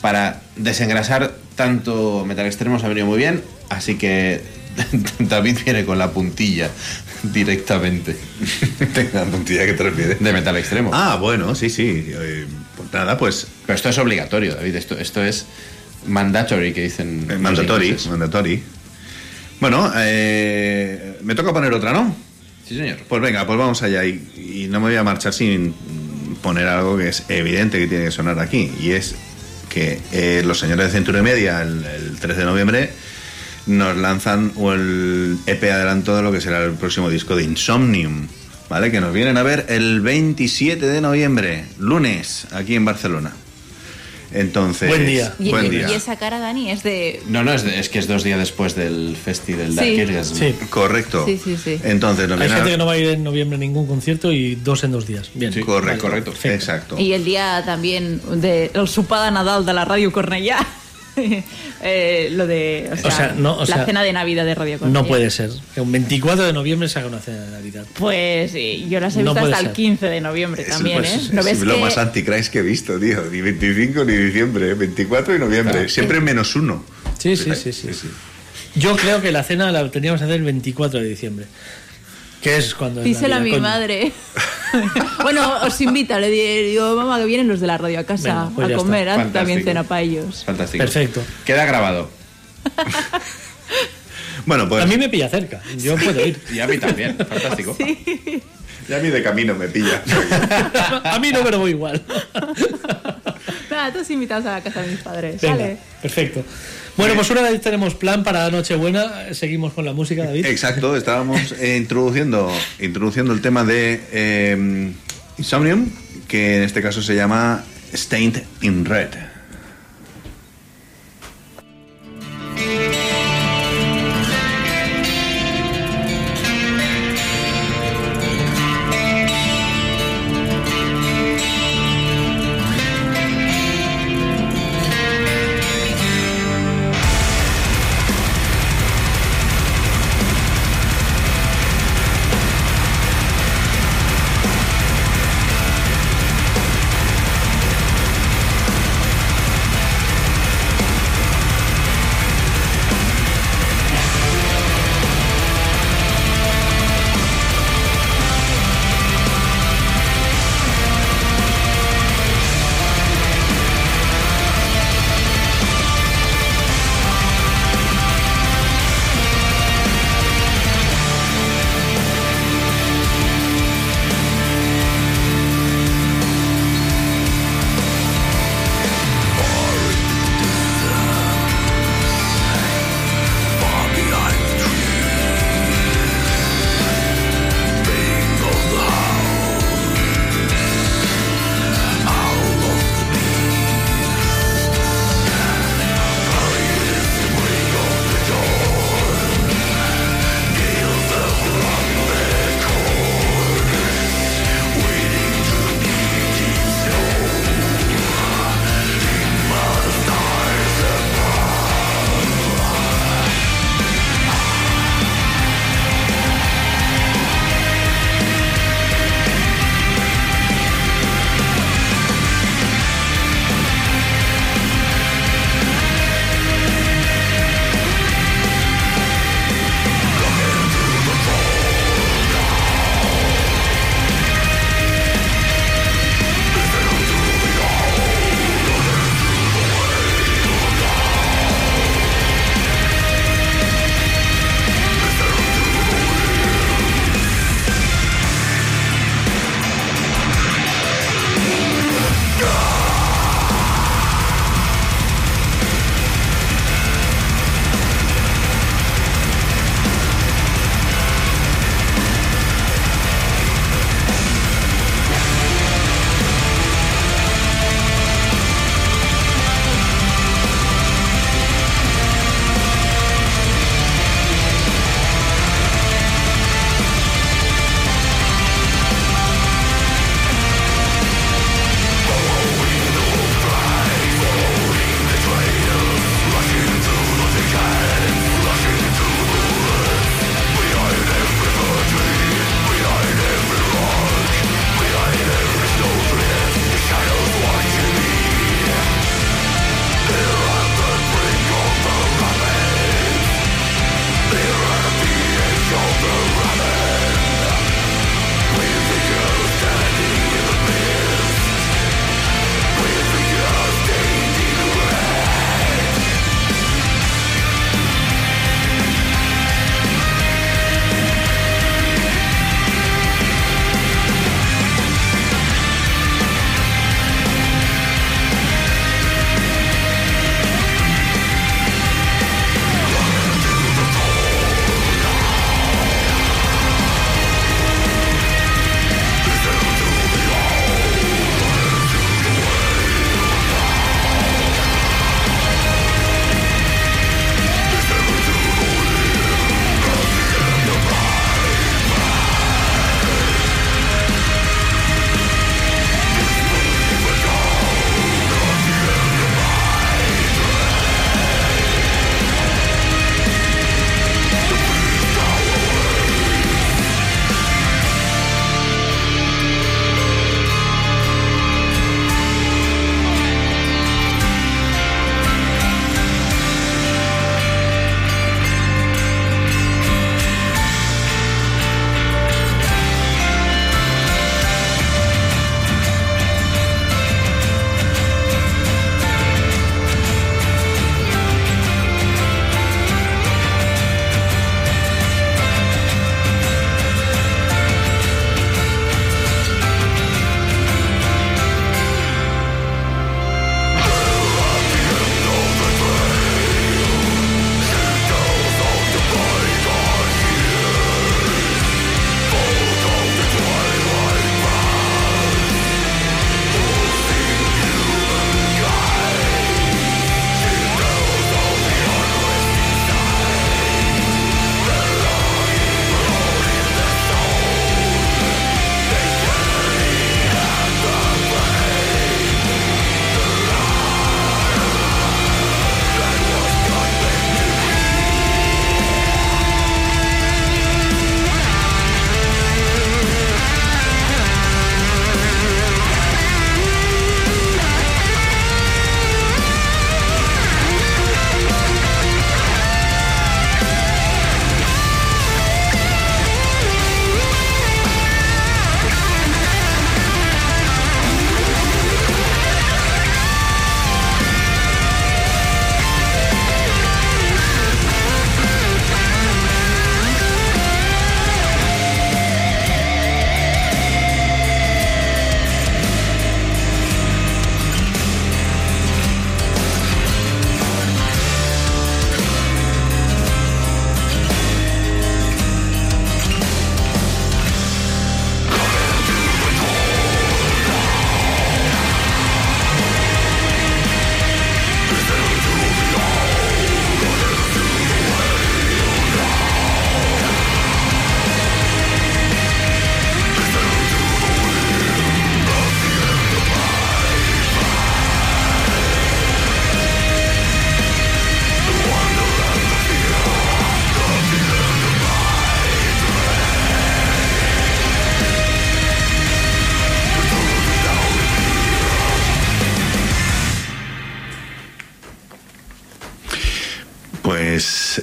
para desengrasar tanto metal extremo os ha venido muy bien, así que [laughs] David viene con la puntilla directamente [laughs] La puntilla que te refieres. de metal extremo. Ah, bueno, sí, sí. Eh, pues nada, pues Pero esto es obligatorio, David, esto, esto es mandatory que dicen. eh, mandatory, mandatory. Bueno, eh, me toca poner otra, ¿no? Sí, señor. Pues venga, pues vamos allá. Y, y no me voy a marchar sin poner algo que es evidente que tiene que sonar aquí. Y es que eh, los señores de Centuria Media, el, el 3 de noviembre, nos lanzan el EP adelanto de lo que será el próximo disco de Insomnium. ¿Vale? Que nos vienen a ver el 27 de noviembre, lunes, aquí en Barcelona. Entonces. Buen día. Y, Buen y- día. y esa cara, Dani, es de. No, no, es, de- es que es dos días después del festi del Dark Sí. Orgasm. Sí. Correcto. Sí, sí, sí. Entonces nos Hay gente que no va a ir en noviembre a ningún concierto y dos en dos días. Bien. Sí, Correcto, correcto. perfecto. Exacto. Y el día también de el supada Nadal de la Radio Cornellá. [laughs] Eh, lo de. O sea, O sea, no, o la sea, cena de Navidad de Radio Cornellá. No puede ser. Que un 24 de noviembre se haga una cena de Navidad. Pues sí, yo las he No visto puede hasta el ser. 15 de noviembre también, pues, ¿eh? ¿No es ves lo que- más antichrist que he visto, tío. Ni 25 ni diciembre, ¿eh? 24 y noviembre. Siempre menos uno. Sí, sí, sí, sí. Yo creo que la cena la teníamos que hacer el 24 de diciembre. Que es cuando. Díselo a mi coño. madre. [laughs] bueno, os invita, le di- digo, mamá, que vienen los de la radio a casa Venga, pues a comer, haz también cena para ellos. Fantástico. Perfecto. Queda grabado. [laughs] Bueno, pues A mí me pilla cerca. Yo puedo ir. Y a mí también. [laughs] Fantástico. ya a mí de camino me pilla. a mí no me lo voy igual. Nada, todos invitados a la casa de mis padres. Venga, Vale. perfecto. Bueno, pues una vez tenemos plan para Nochebuena, seguimos con la música, David. Exacto, estábamos eh, introduciendo, introduciendo el tema de eh, Insomnium, que en este caso se llama Stained in Red.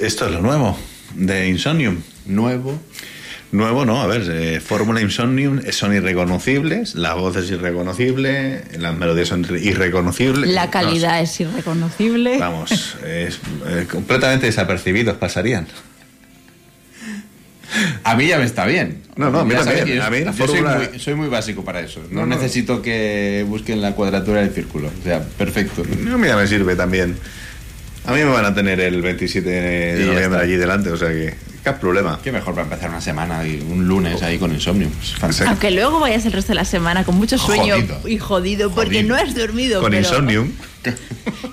Esto es lo nuevo de Insomnium. Nuevo. Nuevo, no, a ver, eh, Fórmula Insomnium son irreconocibles, la voz es irreconocible, las melodías son irre- irreconocibles. La No calidad es irreconocible. vamos, [laughs] es, eh, completamente desapercibidos pasarían. A mí ya me está bien. No, no, a mí Ya sabes yo- A mí la yo soy muy, soy muy básico para eso. No, No, no. necesito que busquen la cuadratura del círculo. O sea, perfecto. No, mira, me sirve también. A mí me van a tener el 27 de noviembre allí delante, o sea que, qué problema. Qué mejor para empezar una semana y un lunes ahí con Insomnium. Es fantástico. Aunque luego vayas el resto de la semana con mucho sueño Jodido. y jodido porque Jodido. no has dormido. Con pero Insomnium. [laughs]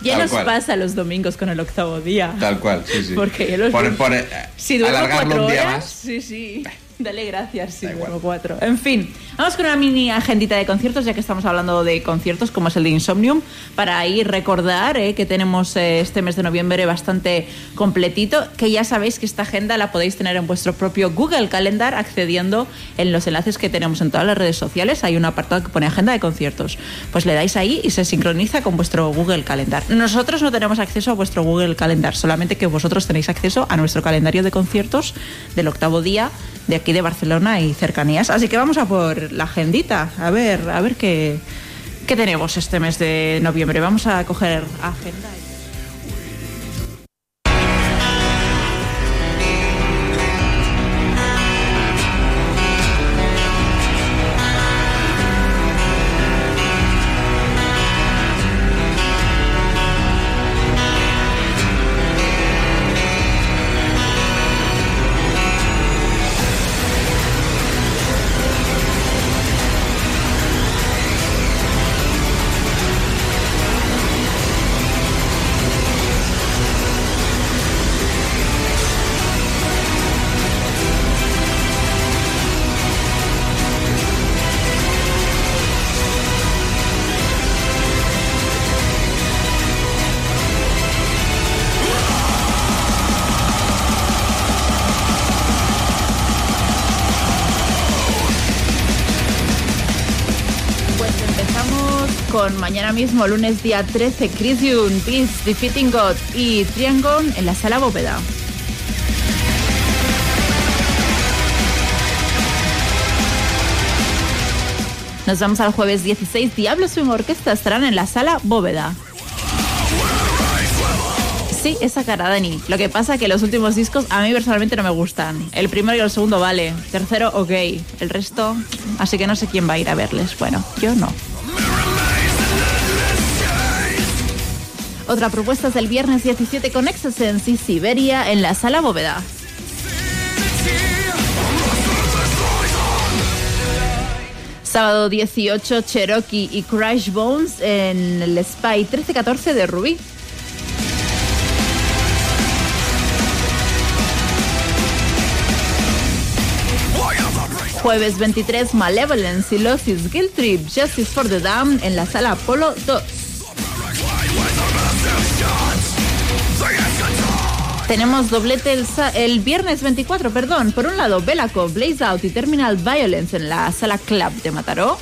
Ya Tal nos cual. pasa los domingos con el octavo día. Tal cual, sí, sí. [laughs] Porque yo los por, por, eh, Si duermo cuatro un día horas, más. sí, sí. Dale gracias, igual. duermo cuatro. En fin, vamos con una mini agendita de conciertos, ya que estamos hablando de conciertos como es el de Insomnium, para ahí recordar eh, que tenemos eh, este mes de noviembre bastante completito, que ya sabéis que esta agenda la podéis tener en vuestro propio Google Calendar accediendo en los enlaces que tenemos en todas las redes sociales. Hay un apartado que pone agenda de conciertos. Pues le dais ahí y se sincroniza con vuestro Google Calendar. Nosotros no tenemos acceso a vuestro Google Calendar, solamente que vosotros tenéis acceso a nuestro calendario de conciertos del octavo día de aquí de Barcelona y cercanías. Así que vamos a por la agendita, a ver, a ver qué, qué tenemos este mes de noviembre. Vamos a coger agenda. Mismo, lunes día 13, Chris Young, Peace, Defeating God y Triangon en la sala bóveda. Nos vamos al jueves 16, Diablo Swing Orquesta estarán en la sala bóveda. Sí, esa cara, Dani. Lo que pasa que los últimos discos a mí personalmente no me gustan. El primero y el segundo vale. Tercero, ok. El resto, así que no sé quién va a ir a verles. Bueno, yo no. Otra propuesta es el viernes 17 con Exosense y Siberia en la sala bóveda. Sábado 18, Cherokee y Crash Bones en el Spy 13-14 de Rubí. Jueves 23, Malevolence y Losis Guilt Trip, Justice for the Damned en la sala Apolo 2. Tenemos doblete el, viernes 24, perdón. Por un lado, Belaco, Blaze Out y Terminal Violence en la sala Club de Mataró.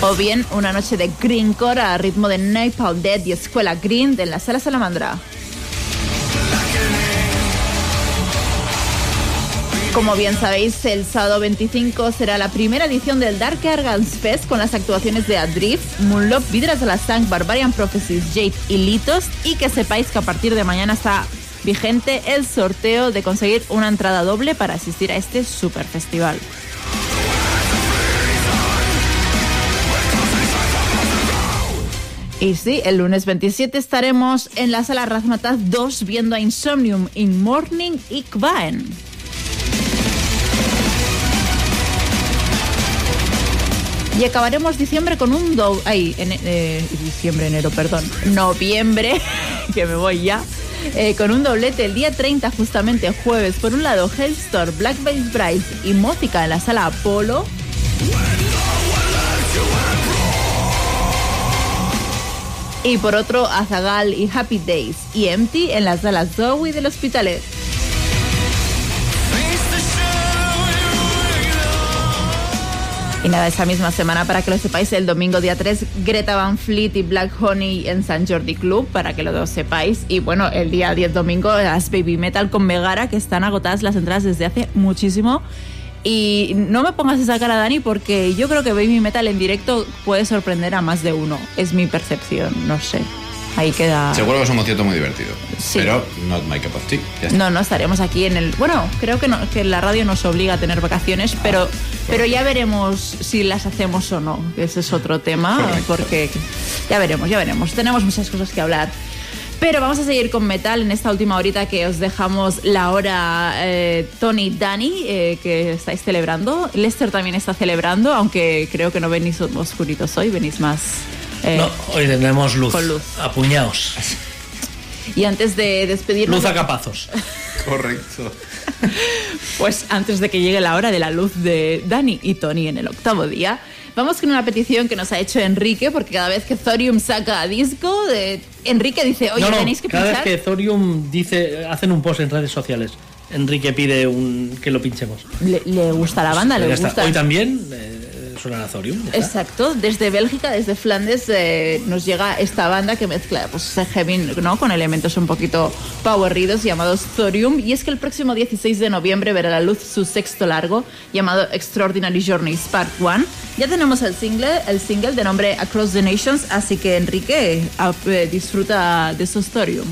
O bien una noche de Greencore a ritmo de Napalm Dead y Escuela Green en la sala Salamandra. Como bien sabéis, el sábado 25 será la primera edición del Dark Argans Fest con las actuaciones de Adrift, Moonlop, Vidras de la Sang, Barbarian Prophecies, Jade y Litos. Y que sepáis que a partir de mañana está vigente el sorteo de conseguir una entrada doble para asistir a este super festival. Y sí, el lunes 27 estaremos en la sala Razmataz 2 viendo a Insomnium in Morning y Kvaen. Y acabaremos diciembre con un do... Ay, en- eh, diciembre, enero, perdón. Noviembre, [laughs] que me voy ya. eh, con un doblete el día 30, justamente jueves. Por un lado, Hellstore, Black Veil Brides y Mótica en la sala Apolo. Y por otro, Azagal y Happy Days y Empty en las salas Zoe del Hospitalet. Y nada, esa misma semana, para que lo sepáis, el domingo día 3, Greta Van Fleet y Black Honey en San Jordi Club, para que lo sepáis. Y bueno, el día 10 domingo, las Baby Metal con Megara, que están agotadas las entradas desde hace muchísimo. Y no me pongas esa cara, Dani, porque yo creo que Baby Metal en directo puede sorprender a más de uno. Es mi percepción, no sé. Ahí queda. Seguro que es un concierto muy divertido. Sí. Pero not my cup of tea. Ya está. No, no estaremos aquí en el. Bueno, creo que, no, que la radio nos obliga a tener vacaciones, pero, pero ya veremos si las hacemos o no. Ese es otro tema, Correcto. porque ya veremos, ya veremos. Tenemos muchas cosas que hablar. Pero vamos a seguir con metal en esta última horita que os dejamos la hora eh, Tony Dani, eh, que estáis celebrando. Lester también está celebrando, aunque creo que no venís oscuritos hoy, venís más. Eh, No, hoy tenemos luz. con luz. Apuñaos. Y antes de despedirnos. Luz a capazos. [laughs] Correcto. Pues antes de que llegue la hora de la luz de Dani y Tony en el octavo día, vamos con una petición que nos ha hecho Enrique, porque cada vez que Thorium saca disco, de- Enrique dice, oye, no, no, tenéis que cada pinchar. vez que Thorium dice, hacen un post en redes sociales. Enrique pide un, que lo pinchemos. Le, le gusta la banda, Ya le está. gusta. Hoy también eh, suena. Exacto, desde Bélgica, desde Flandes, eh, nos llega esta banda que mezcla pues, heavy ¿no? con elementos un poquito powerridos llamados Thorium. Y es que el próximo 16 de noviembre verá la luz su sexto largo llamado Extraordinary Journeys Part 1. Ya tenemos el single, el single de nombre Across the Nations, así que Enrique eh, disfruta de esos Thorium.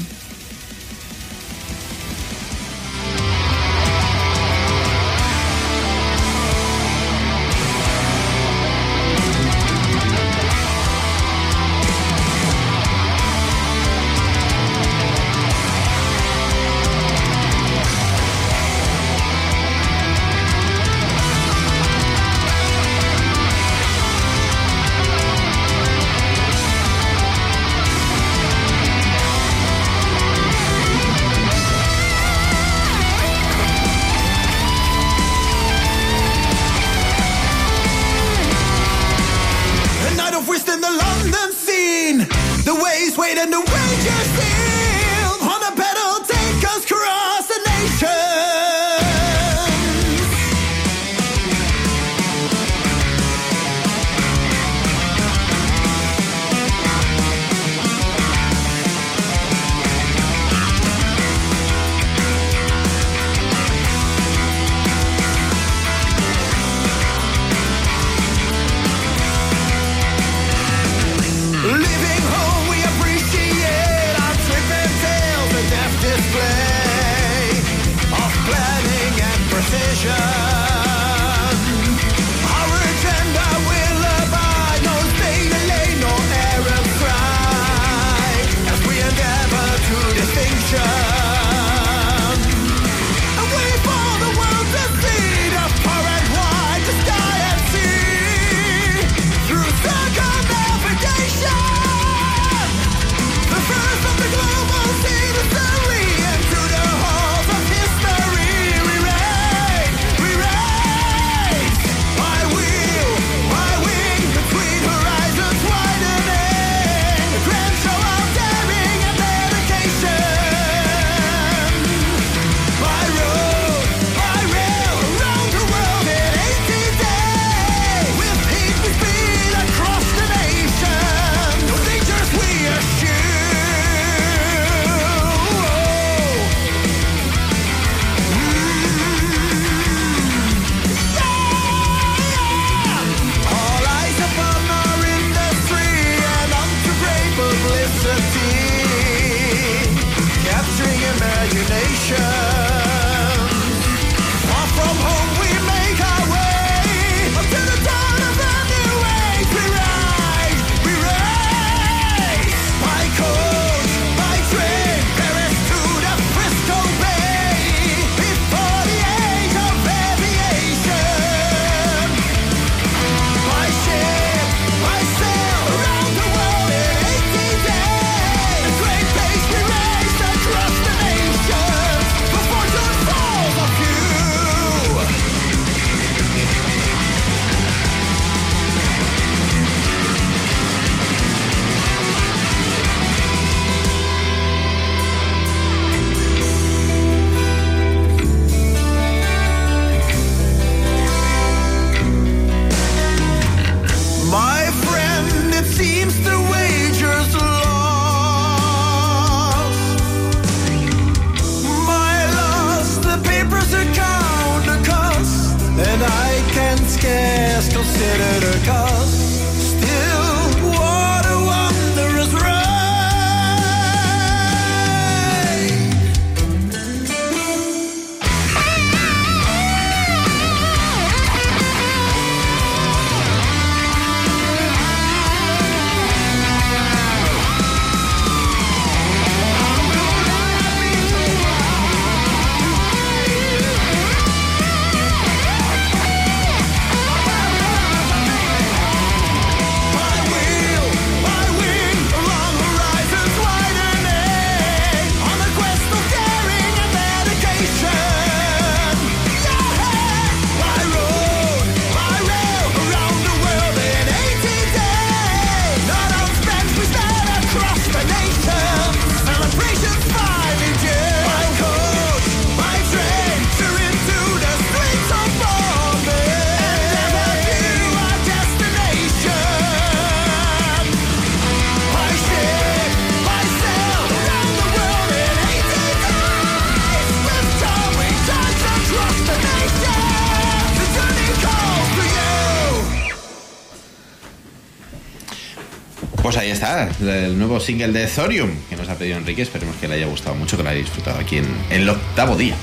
El nuevo single de Thorium que nos ha pedido Enrique. Esperemos que le haya gustado mucho, que lo haya disfrutado aquí en, en el octavo día.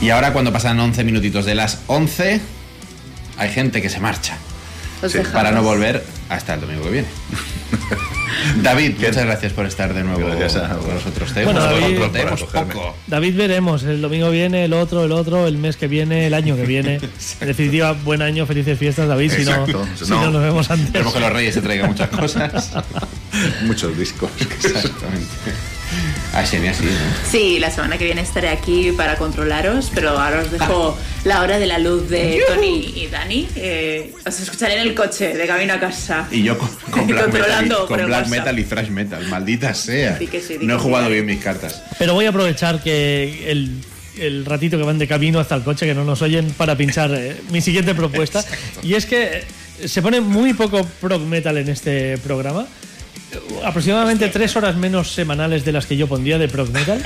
Y ahora, cuando pasan 11 minutitos de las 11, hay gente que se marcha Sí, para no volver hasta el domingo que viene. [laughs] David, muchas gracias por estar de nuevo Gracias a con nosotros. Te Bueno, David- poco. David veremos, el domingo viene, el otro, el otro, el mes que viene, el año que viene. [laughs] En definitiva, buen año, felices fiestas, David. Si no, si No. no nos vemos antes. Esperemos que los reyes se traigan muchas [laughs] cosas. [laughs] Muchos discos. [laughs] Exactamente. Ah, Xenia, sí, ¿no? Sí, la semana que viene estaré aquí para controlaros, pero ahora os dejo [laughs] la hora de la luz de Tony y Dani. Eh, os escucharé en el coche de camino a casa. Y yo con, con black, metal, y, con black metal y thrash metal, maldita sea. Di que sí, no he jugado sí. bien mis cartas. Pero voy a aprovechar que el, el ratito que van de camino hasta el coche, que no nos oyen, para pinchar eh, mi siguiente propuesta. Y es que se pone muy poco prog metal en este programa. Aproximadamente tres horas menos semanales de las que yo pondría de prog metal.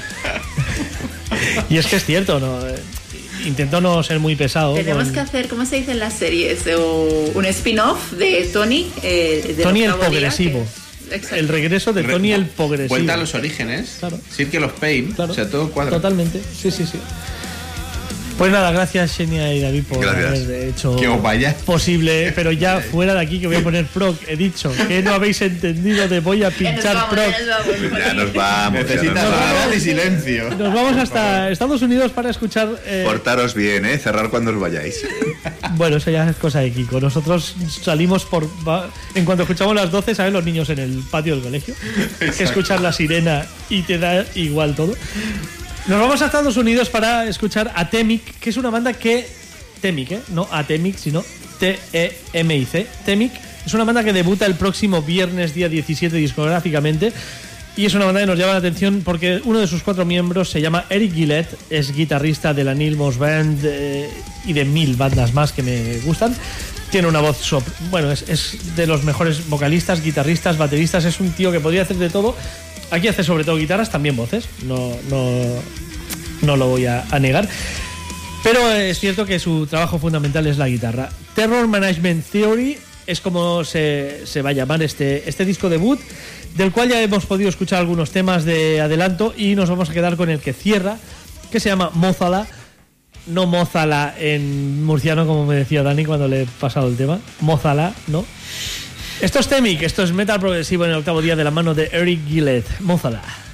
[laughs] y es que es cierto, ¿no? Eh, Intento no ser muy pesado. Tenemos con- que hacer, ¿cómo se dice en las series? O un spin-off de Tony. eh, Tony el progresivo. Exacto. El regreso de Tony el progresivo. Vuelta a los orígenes. Claro. Decir que los Pain, Claro. o sea, todo cuadra. Totalmente, sí, sí, sí. Pues nada, gracias Xenia y David por Gracias. haber hecho Que os vaya. posible, pero ya [laughs] fuera de aquí que voy a poner proc, he dicho que no habéis entendido de voy a [laughs] pinchar proc. ya nos vamos. Necesitas y silencio. Nos vamos hasta Estados Unidos para escuchar. eh, Portaros bien, ¿eh? Cerrar cuando os vayáis. [laughs] bueno, eso ya es cosa de Kiko. Nosotros salimos por. En cuanto escuchamos las 12, ¿saben los niños en el patio del colegio? Que escuchar la sirena y te da igual todo. Nos vamos a Estados Unidos para escuchar a Temic, que es una banda que. Temic, ¿eh? No Atemic, sino T-E-M-I-C. Temic es una banda que debuta el próximo viernes, día 17, discográficamente. Y es una banda que nos llama la atención porque uno de sus cuatro miembros se llama Eric Gillette, es guitarrista de la Neil Moss Band eh, y de mil bandas más que me gustan. Tiene una voz, bueno, es, es de los mejores vocalistas, guitarristas, bateristas, es un tío que podría hacer de todo. Aquí hace sobre todo guitarras, también voces, no, no, no lo voy a, negar. Pero es cierto que su trabajo fundamental es la guitarra. Terror Management Theory es como se, se va a llamar este, este disco debut, del cual ya hemos podido escuchar algunos temas de adelanto y nos vamos a quedar con el que cierra, que se llama Mozala. No Mozala en murciano, como me decía Dani cuando le he pasado el tema. Mozala, ¿no? Esto es Temic, esto es metal progresivo en el octavo día de la mano de Eric Gillette. Mozala.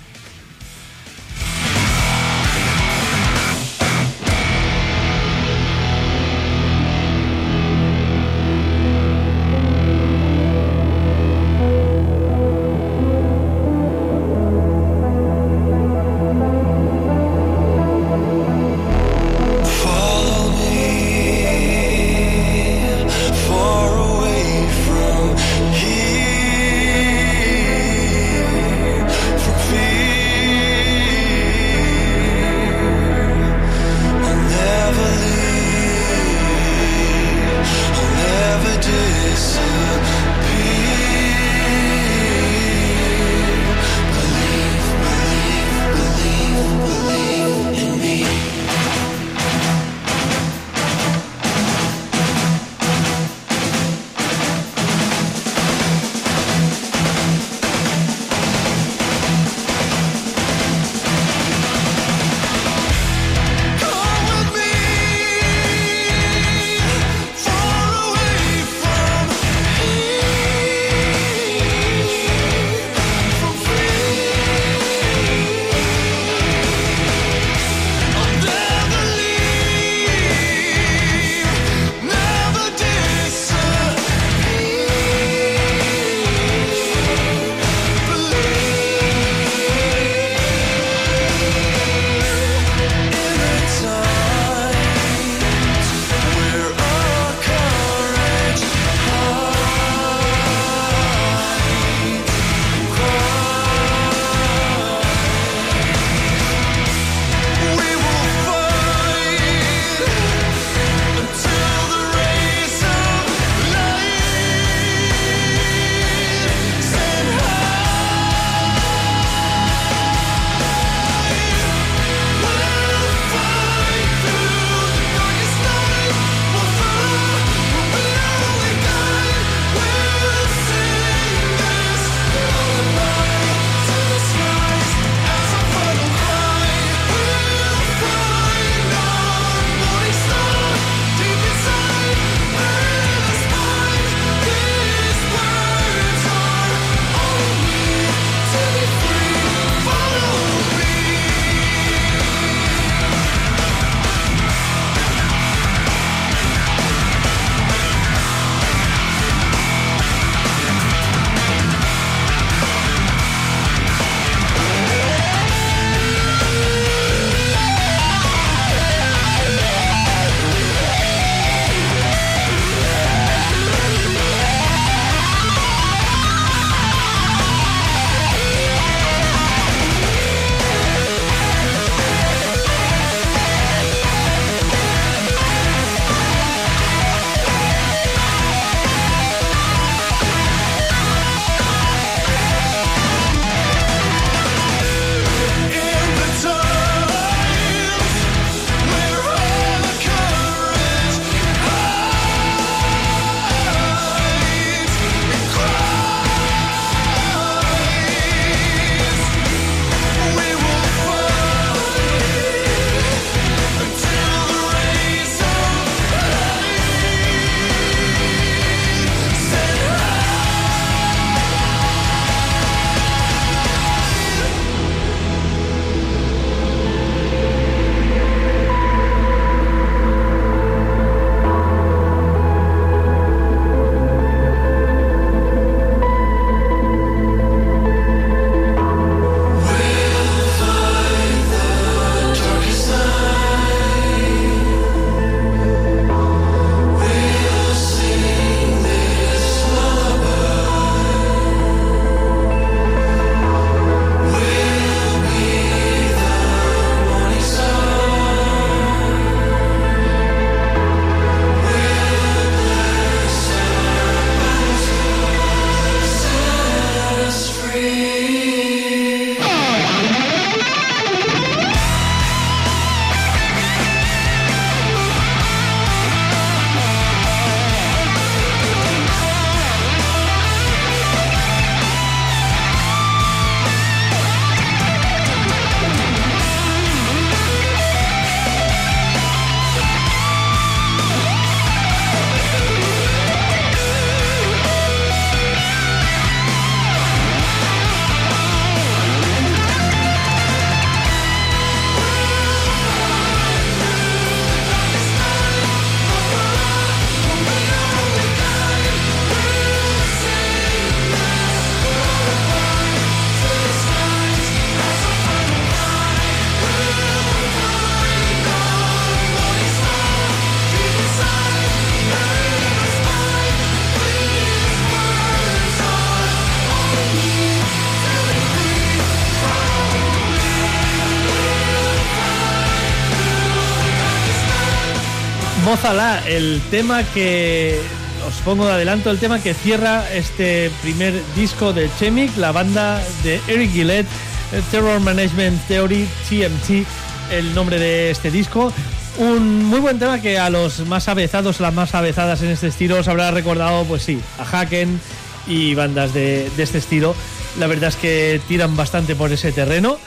Tema que os pongo de adelanto, el tema que cierra este primer disco de Chemic, la banda de Eric Gillette, eh, Terror Management Theory, TMT, el nombre de este disco. Un muy buen tema que a los más avezados, las más avezadas en este estilo, os habrá recordado, pues sí, a Haken y bandas de, este estilo. La verdad es que tiran bastante por ese terreno.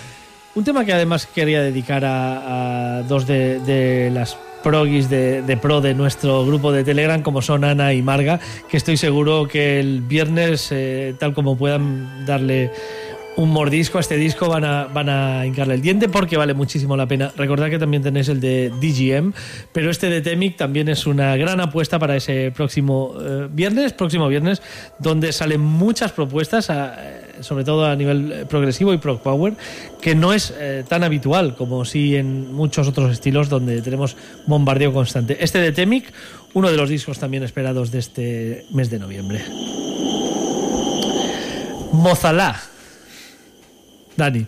Un tema que además quería dedicar a, dos de las progis de, pro de nuestro grupo de Telegram, como son Ana y Marga, que estoy seguro que el viernes, eh, tal como puedan darle un mordisco a este disco, van a, van a hincarle el diente porque vale muchísimo la pena. Recordad que también tenéis el de DGM, pero este de Temic también es una gran apuesta para ese próximo eh, viernes, próximo viernes, donde salen muchas propuestas, a- sobre todo a nivel eh, progresivo y prog power, que no es eh, tan habitual como sí en muchos otros estilos donde tenemos bombardeo constante. Este de Temic, uno de los discos también esperados de este mes de noviembre. Mozalá. Dani.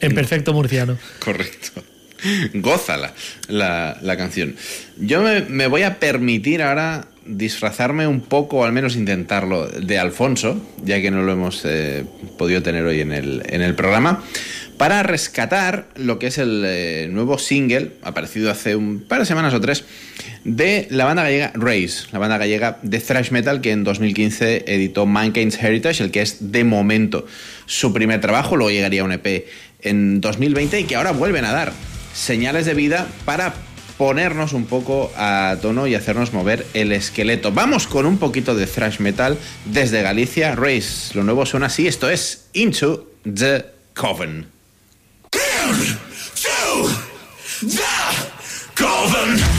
En perfecto murciano. Correcto. Gózala la, la canción. Yo me, me voy a permitir ahora disfrazarme un poco, o al menos intentarlo, de Alfonso, ya que no lo hemos eh, podido tener hoy en el, en el programa, para rescatar lo que es el eh, nuevo single, aparecido hace un par de semanas o tres, de la banda gallega Race, la banda gallega de thrash metal que en 2015 editó Mankind's Heritage, el que es de momento su primer trabajo, luego llegaría un EP en 2020 y que ahora vuelven a dar señales de vida para ponernos un poco a tono y hacernos mover el esqueleto. Vamos con un poquito de thrash metal desde Galicia. Race, lo nuevo suena así, esto es Into the Coven. to the coven.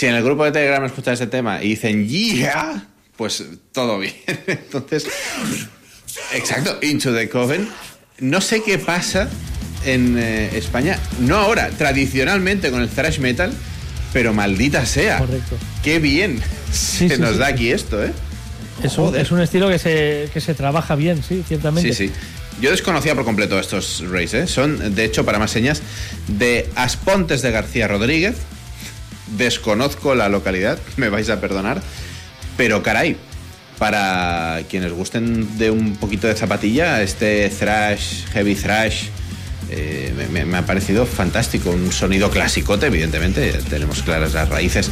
Si en el grupo de Telegram escuchan ese tema y dicen yeah, pues todo bien. [laughs] Entonces, exacto, Into the Coven. No sé qué pasa en eh, España, no ahora, tradicionalmente con el thrash metal, pero maldita sea. Correcto. Qué bien se sí, nos sí, da aquí esto, ¿eh? Es un, es un estilo que se, que se trabaja bien, sí, ciertamente. Sí, sí. Yo desconocía por completo estos rays, ¿eh? Son, de hecho, para más señas, de Aspontes de García Rodríguez. Desconozco la localidad, [laughs] me vais a perdonar. Pero caray, para quienes gusten de un poquito de zapatilla, este thrash, heavy thrash, eh, me- ha parecido fantástico. Un sonido clasicote, evidentemente. Tenemos claras las raíces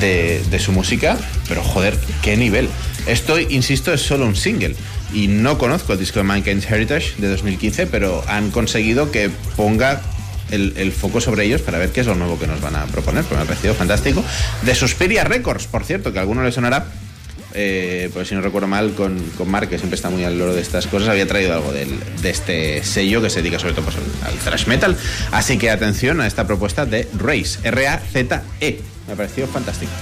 de, de su música. Pero joder, qué nivel. Esto, insisto, es solo un single. Y no conozco el disco de Mankind's Heritage de 2015, pero han conseguido que ponga el, foco sobre ellos para ver qué es lo nuevo que nos van a proponer. Pues me ha parecido fantástico. De Suspiria Records, por cierto, que a alguno le sonará. Eh, pues si no recuerdo mal, con, con Mark, que siempre está muy al loro de estas cosas, había traído algo de este sello que se dedica sobre todo pues, al, al thrash metal. Así que atención a esta propuesta de Race, R-A-Z-E. Me ha parecido fantástico.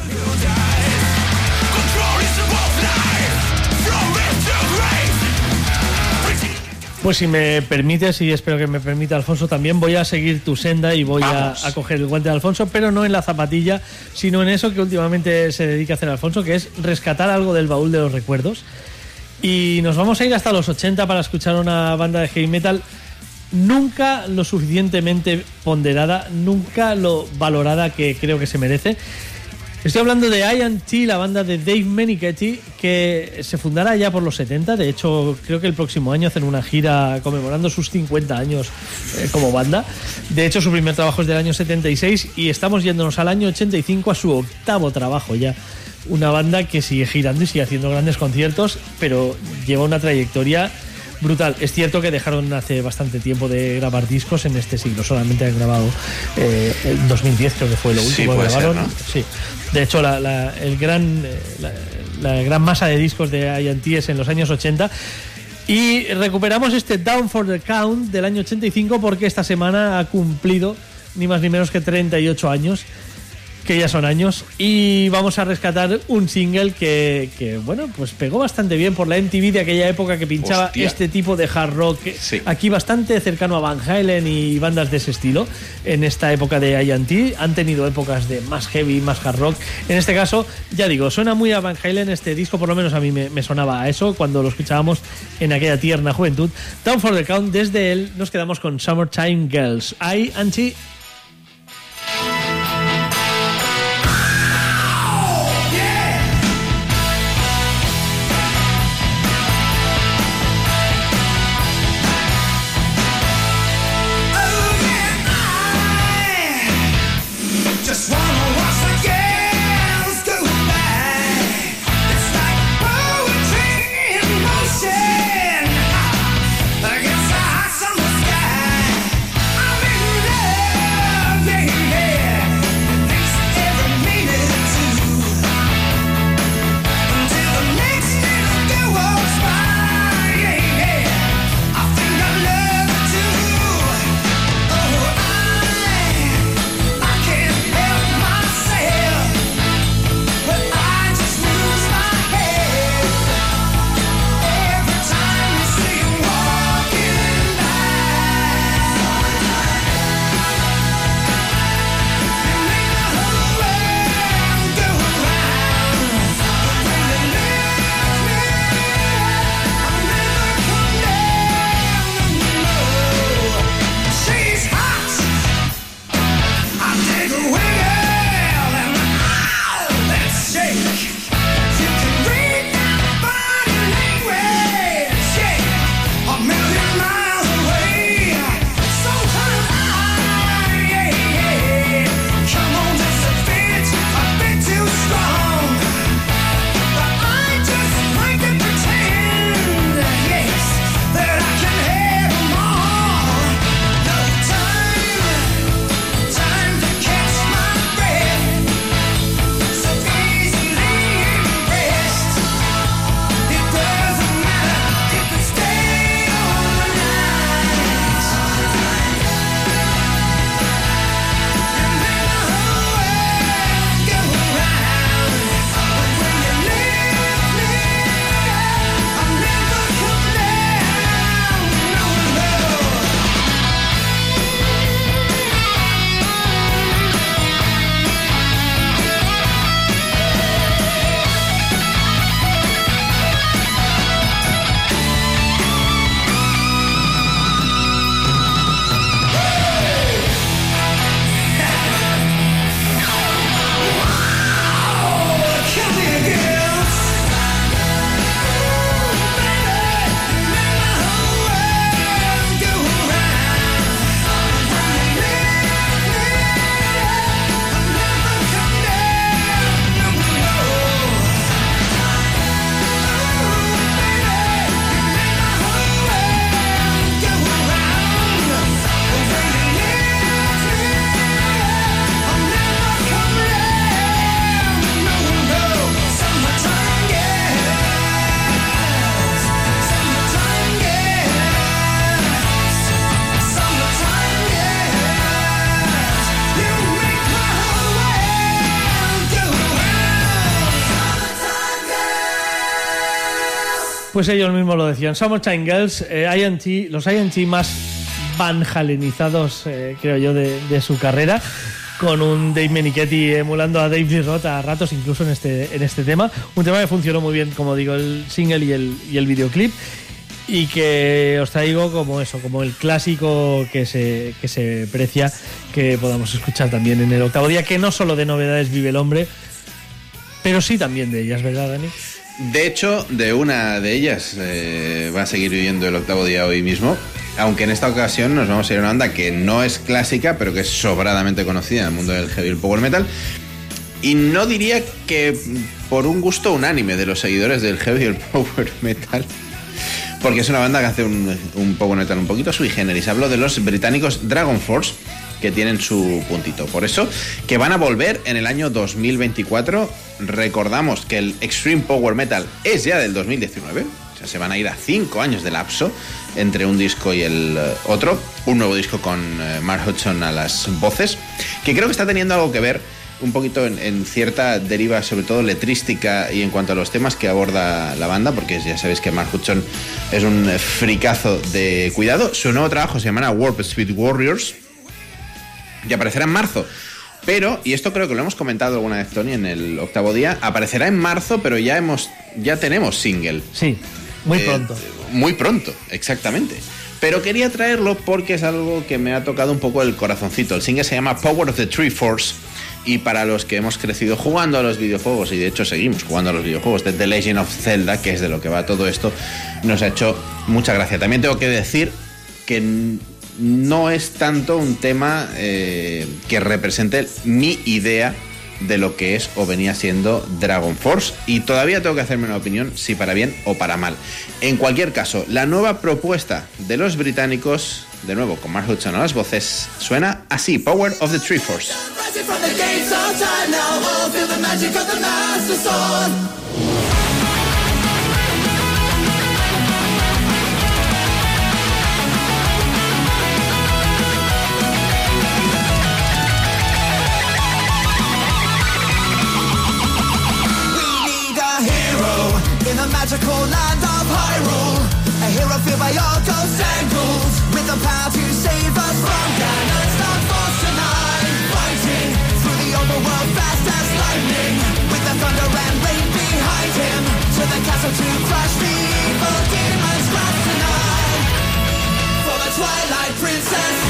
Pues si me permites, y espero que me permita Alfonso también, voy a seguir tu senda y voy a, coger el guante de Alfonso, pero no en la zapatilla, sino en eso que últimamente se dedica a hacer Alfonso, que es rescatar algo del baúl de los recuerdos. Y nos vamos a ir hasta los 80 para escuchar una banda de heavy metal nunca lo suficientemente ponderada, nunca lo valorada que creo que se merece. Estoy hablando de I&T, la banda de Dave Menichetti, que se fundará ya por los 70. De hecho, creo que el próximo año hacen una gira conmemorando sus 50 años eh, como banda. De hecho, su primer trabajo es del año 76 y estamos yéndonos al año 85 a su octavo trabajo ya. Una banda que sigue girando y sigue haciendo grandes conciertos, pero lleva una trayectoria brutal. Es cierto que dejaron hace bastante tiempo de grabar discos en este siglo. Solamente han grabado eh, en 2010, creo que fue lo Sí, último que ser, grabaron. ¿no? Sí. De hecho, la, la- el gran, eh, la, la gran masa de discos de I&T es en los años 80. Y recuperamos este Down for the Count del año 85 porque esta semana ha cumplido ni más ni menos que 38 años que ya son años. Y vamos a rescatar un single que, que, bueno pues pegó bastante bien por la MTV de aquella época que pinchaba Hostia. este tipo de hard rock Sí. aquí bastante cercano a Van Halen y bandas de ese estilo. En esta época de I&T han tenido épocas de más heavy más hard rock. En este caso ya digo suena muy a Van Halen este disco por lo menos a mí me, me sonaba a eso cuando lo escuchábamos en aquella tierna juventud. Down for the Count desde él nos quedamos con Summertime Girls. I&T Just Pues ellos mismos lo decían. Summertime Girls, eh, INT, los INT más van halenizados, eh, creo yo, de, de su carrera. Con un Dave Menichetti emulando a Dave Lee Roth a ratos, incluso en este, en este tema. Un tema que funcionó muy bien, como digo, el single y el, y el videoclip. Y que os traigo como eso, como el clásico que se, que se precia, que podamos escuchar también en el octavo día, que no solo de novedades vive el hombre, pero sí también de ellas, ¿verdad, Dani? De hecho, de una de ellas eh, va a seguir viviendo el octavo día hoy mismo. Aunque en esta ocasión nos vamos a ir a una banda que no es clásica, pero que es sobradamente conocida en el mundo del heavy power metal. Y no diría que por un gusto unánime de los seguidores del heavy [laughs] power metal. Porque es una banda que hace un, un power metal un poquito sui generis. Hablo de los británicos Dragon Force, que tienen su puntito. Por eso, que van a volver en el año 2024. Recordamos que el Extreme Power Metal es ya del 2019. O sea, se van a ir a cinco años de lapso entre un disco y el eh, otro. Un nuevo disco con eh, Mark Hudson a las voces, que creo que está teniendo algo que ver un poquito en, en cierta deriva, sobre todo letrística y en cuanto a los temas que aborda la banda, porque ya sabéis que Mark Hudson es un eh, fricazo de cuidado. Su nuevo trabajo se llama Warp Speed Warriors y aparecerá en marzo. Pero, y esto creo que lo hemos comentado alguna vez, Tony, en el octavo día, aparecerá en marzo, pero ya hemos, ya tenemos single. Sí, muy Eh, pronto. Muy pronto, exactamente. Pero quería traerlo porque es algo que me ha tocado un poco el corazoncito. El single se llama Power of the Tree Force. Y para los que hemos crecido jugando a los videojuegos, y de hecho seguimos jugando a los videojuegos de The Legend of Zelda, que es de lo que va todo esto, nos ha hecho mucha gracia. También tengo que decir que no es tanto un tema eh, que represente mi idea de lo que es o venía siendo Dragon Force y todavía tengo que hacerme una opinión si para bien o para mal. En cualquier caso, la nueva propuesta de los británicos, de nuevo con Mark Hudson a las voces, suena así, Power of the Tree Force. The magical land of Hyrule. A hero fueled by all and ghouls, with the power to save us from Ganon's dark force tonight. Fighting through the overworld fast as lightning, with the thunder and rain behind him, to the castle to crush the evil demons wrath tonight. For the Twilight Princess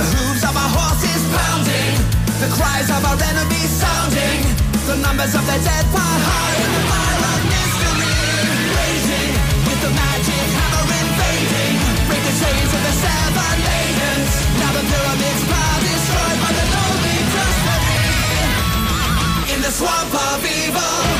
The hooves of our horses pounding, the cries of our enemies sounding, the numbers of the dead fire high in the fire of mystery. Raging with the magic hammer invading, break the chains of the seven maidens. Now the pyramids power destroyed by the lonely destiny. In the swamp of evil,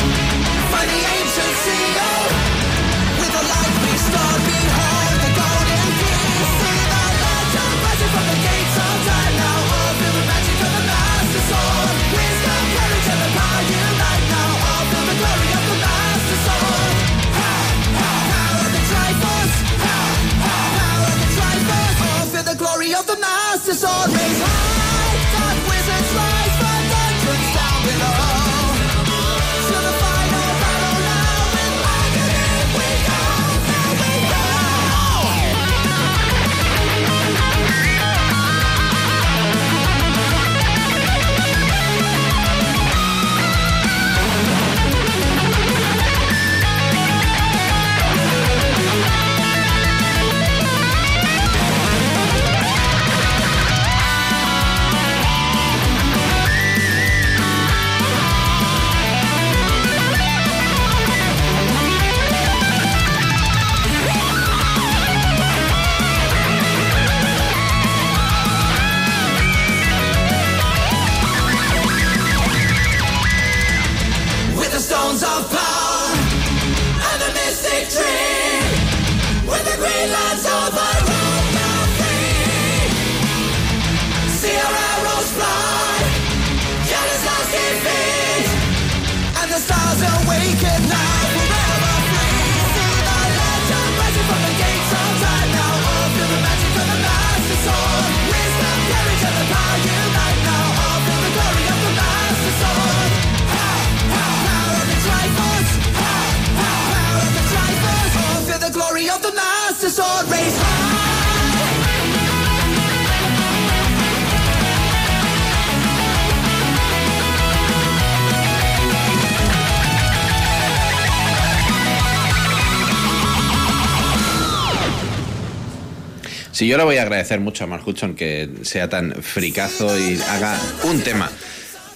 Sí, yo le voy a agradecer mucho a Mark Hudson que sea tan fricazo y haga un tema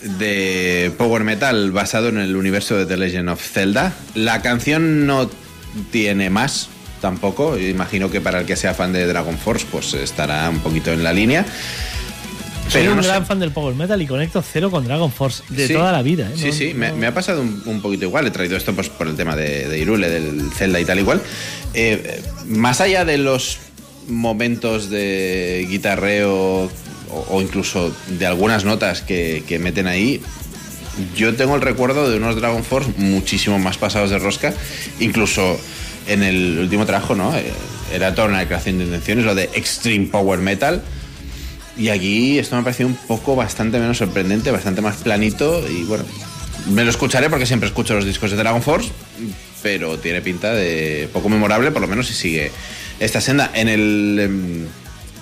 de power metal basado en el universo de The Legend of Zelda. La canción no tiene más tampoco. Imagino que para el que sea fan de Dragon Force, pues estará un poquito en la línea. Soy Pero un no sé. gran fan del Power Metal y conecto cero con Dragon Force de Sí. toda la vida. ¿eh? Sí, No- sí, me, no- me ha pasado un, un poquito igual. He traído esto pues, por el tema de, de Irule, del Zelda y tal igual. Eh, más allá de los momentos de guitarreo o, incluso de algunas notas que, meten ahí, yo tengo el recuerdo de unos Dragon Force muchísimo más pasados de rosca, incluso en el último trabajo, ¿no? Eh, Era toda una declaración de intenciones, lo de Extreme Power Metal. Y aquí esto me ha parecido un poco bastante menos sorprendente, bastante más planito y bueno, me lo escucharé porque siempre escucho los discos de Dragon Force, pero tiene pinta de poco memorable, por lo menos si sigue esta senda. En el, em,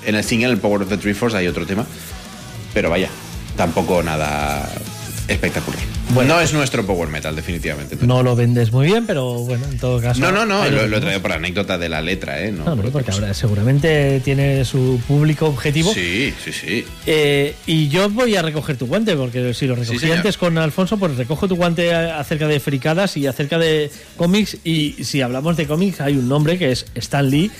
en el single, el Power of the Tree Force, hay otro tema, pero vaya, tampoco nada espectacular. no es nuestro Power Metal, definitivamente. No lo vendes muy bien, pero bueno, en todo caso. No, no, no, lo, lo he tenemos. traído por anécdota de la letra, ¿eh? No, No, no, por porque ahora seguramente tiene su público objetivo. Sí, sí, sí. Eh, y yo voy a recoger tu guante, porque si lo recogí antes con Alfonso, pues recojo tu guante acerca de fricadas y acerca de cómics. Y si hablamos de cómics, hay un nombre que es Stan Lee.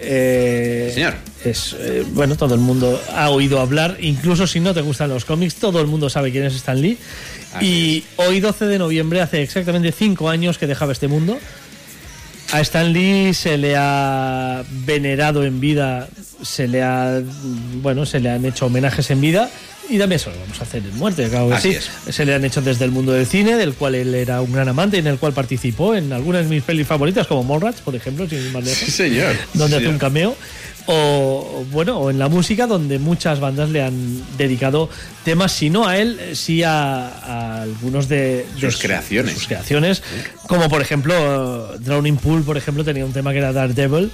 Eh, Señor. Es, eh, bueno, todo el mundo ha oído hablar, incluso si no te gustan los cómics, todo el mundo sabe quién es Stan Lee. y hoy, 12 de noviembre, hace exactamente 5 años que dejaba este mundo. A Stan Lee se le ha venerado en vida, se le ha bueno, se le han hecho homenajes en vida y también eso lo vamos a hacer en muerte, claro que Así sí. es. Se le han hecho desde el mundo del cine, del cual él era un gran amante y en el cual participó en algunas de mis pelis favoritas, como Mallrats, por ejemplo, sin ir más lejos Sí, señor. donde Sí, hace un cameo. O bueno, o en la música, donde muchas bandas le han dedicado temas, si no a él, eh, sí a, a algunos de, de Sus su- creaciones. sus creaciones. Como por ejemplo, Drowning Pool, por ejemplo, tenía un tema que era Daredevil.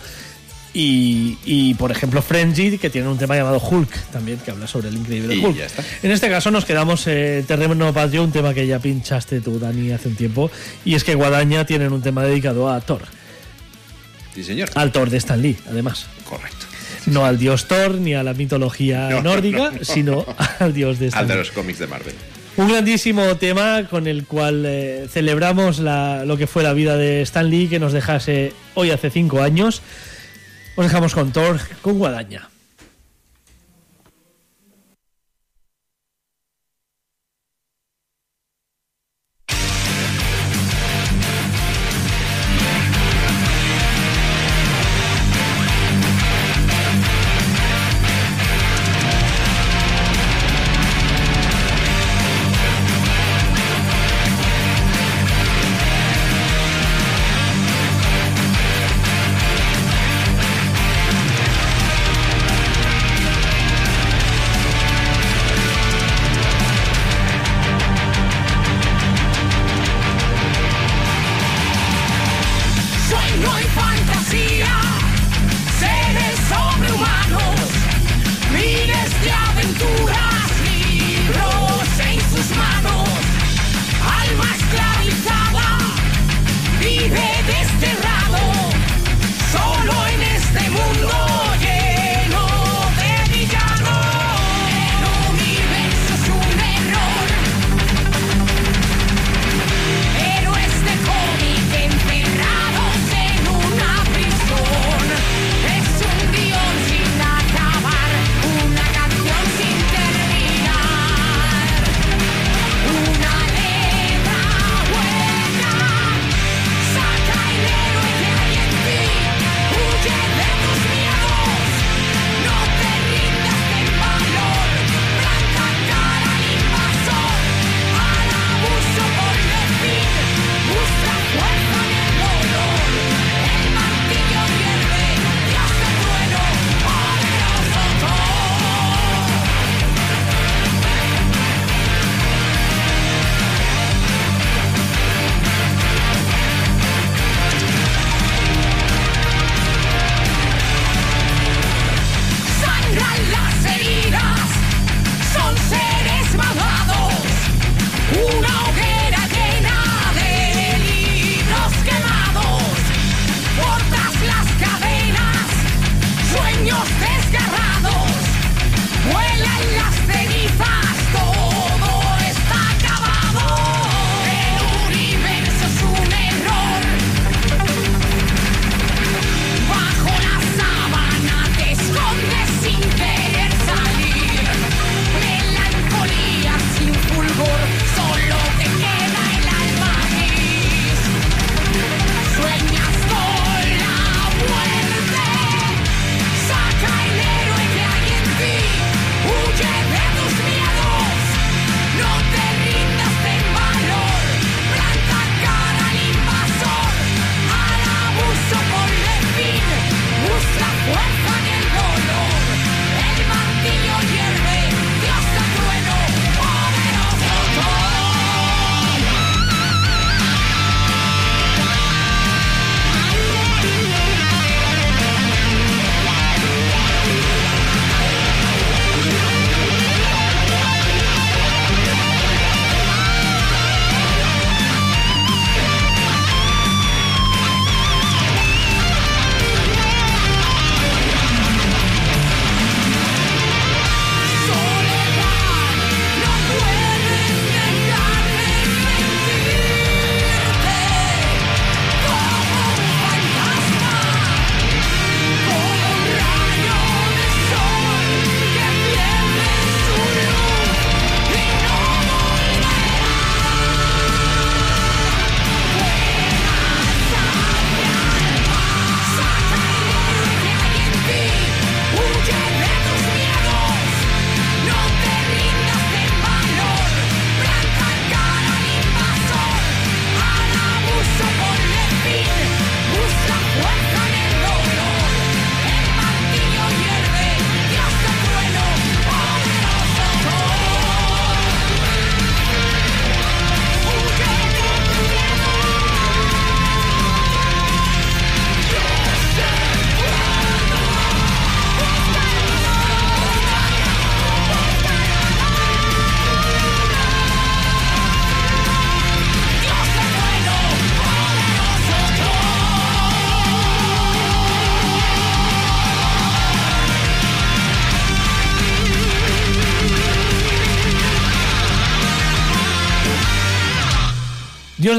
Y, y, por ejemplo, Frenzy, que tiene un tema llamado Hulk también, que habla sobre el increíble Y Hulk. ya está. En este caso nos quedamos eh, terreno patrio, un tema que ya pinchaste tú, Dani, hace un tiempo. Y es que Guadaña tienen un tema dedicado a Thor. Sí, señor. Al Thor de Stan Lee, además. Correcto. No al dios Thor ni a la mitología No, nórdica, no, no. sino al dios de Stan Al de los cómics de Marvel. Un grandísimo tema con el cual eh, celebramos la- lo que fue la vida de Stan Lee, que nos dejase hoy hace cinco años. Os dejamos con Thor, con Guadaña.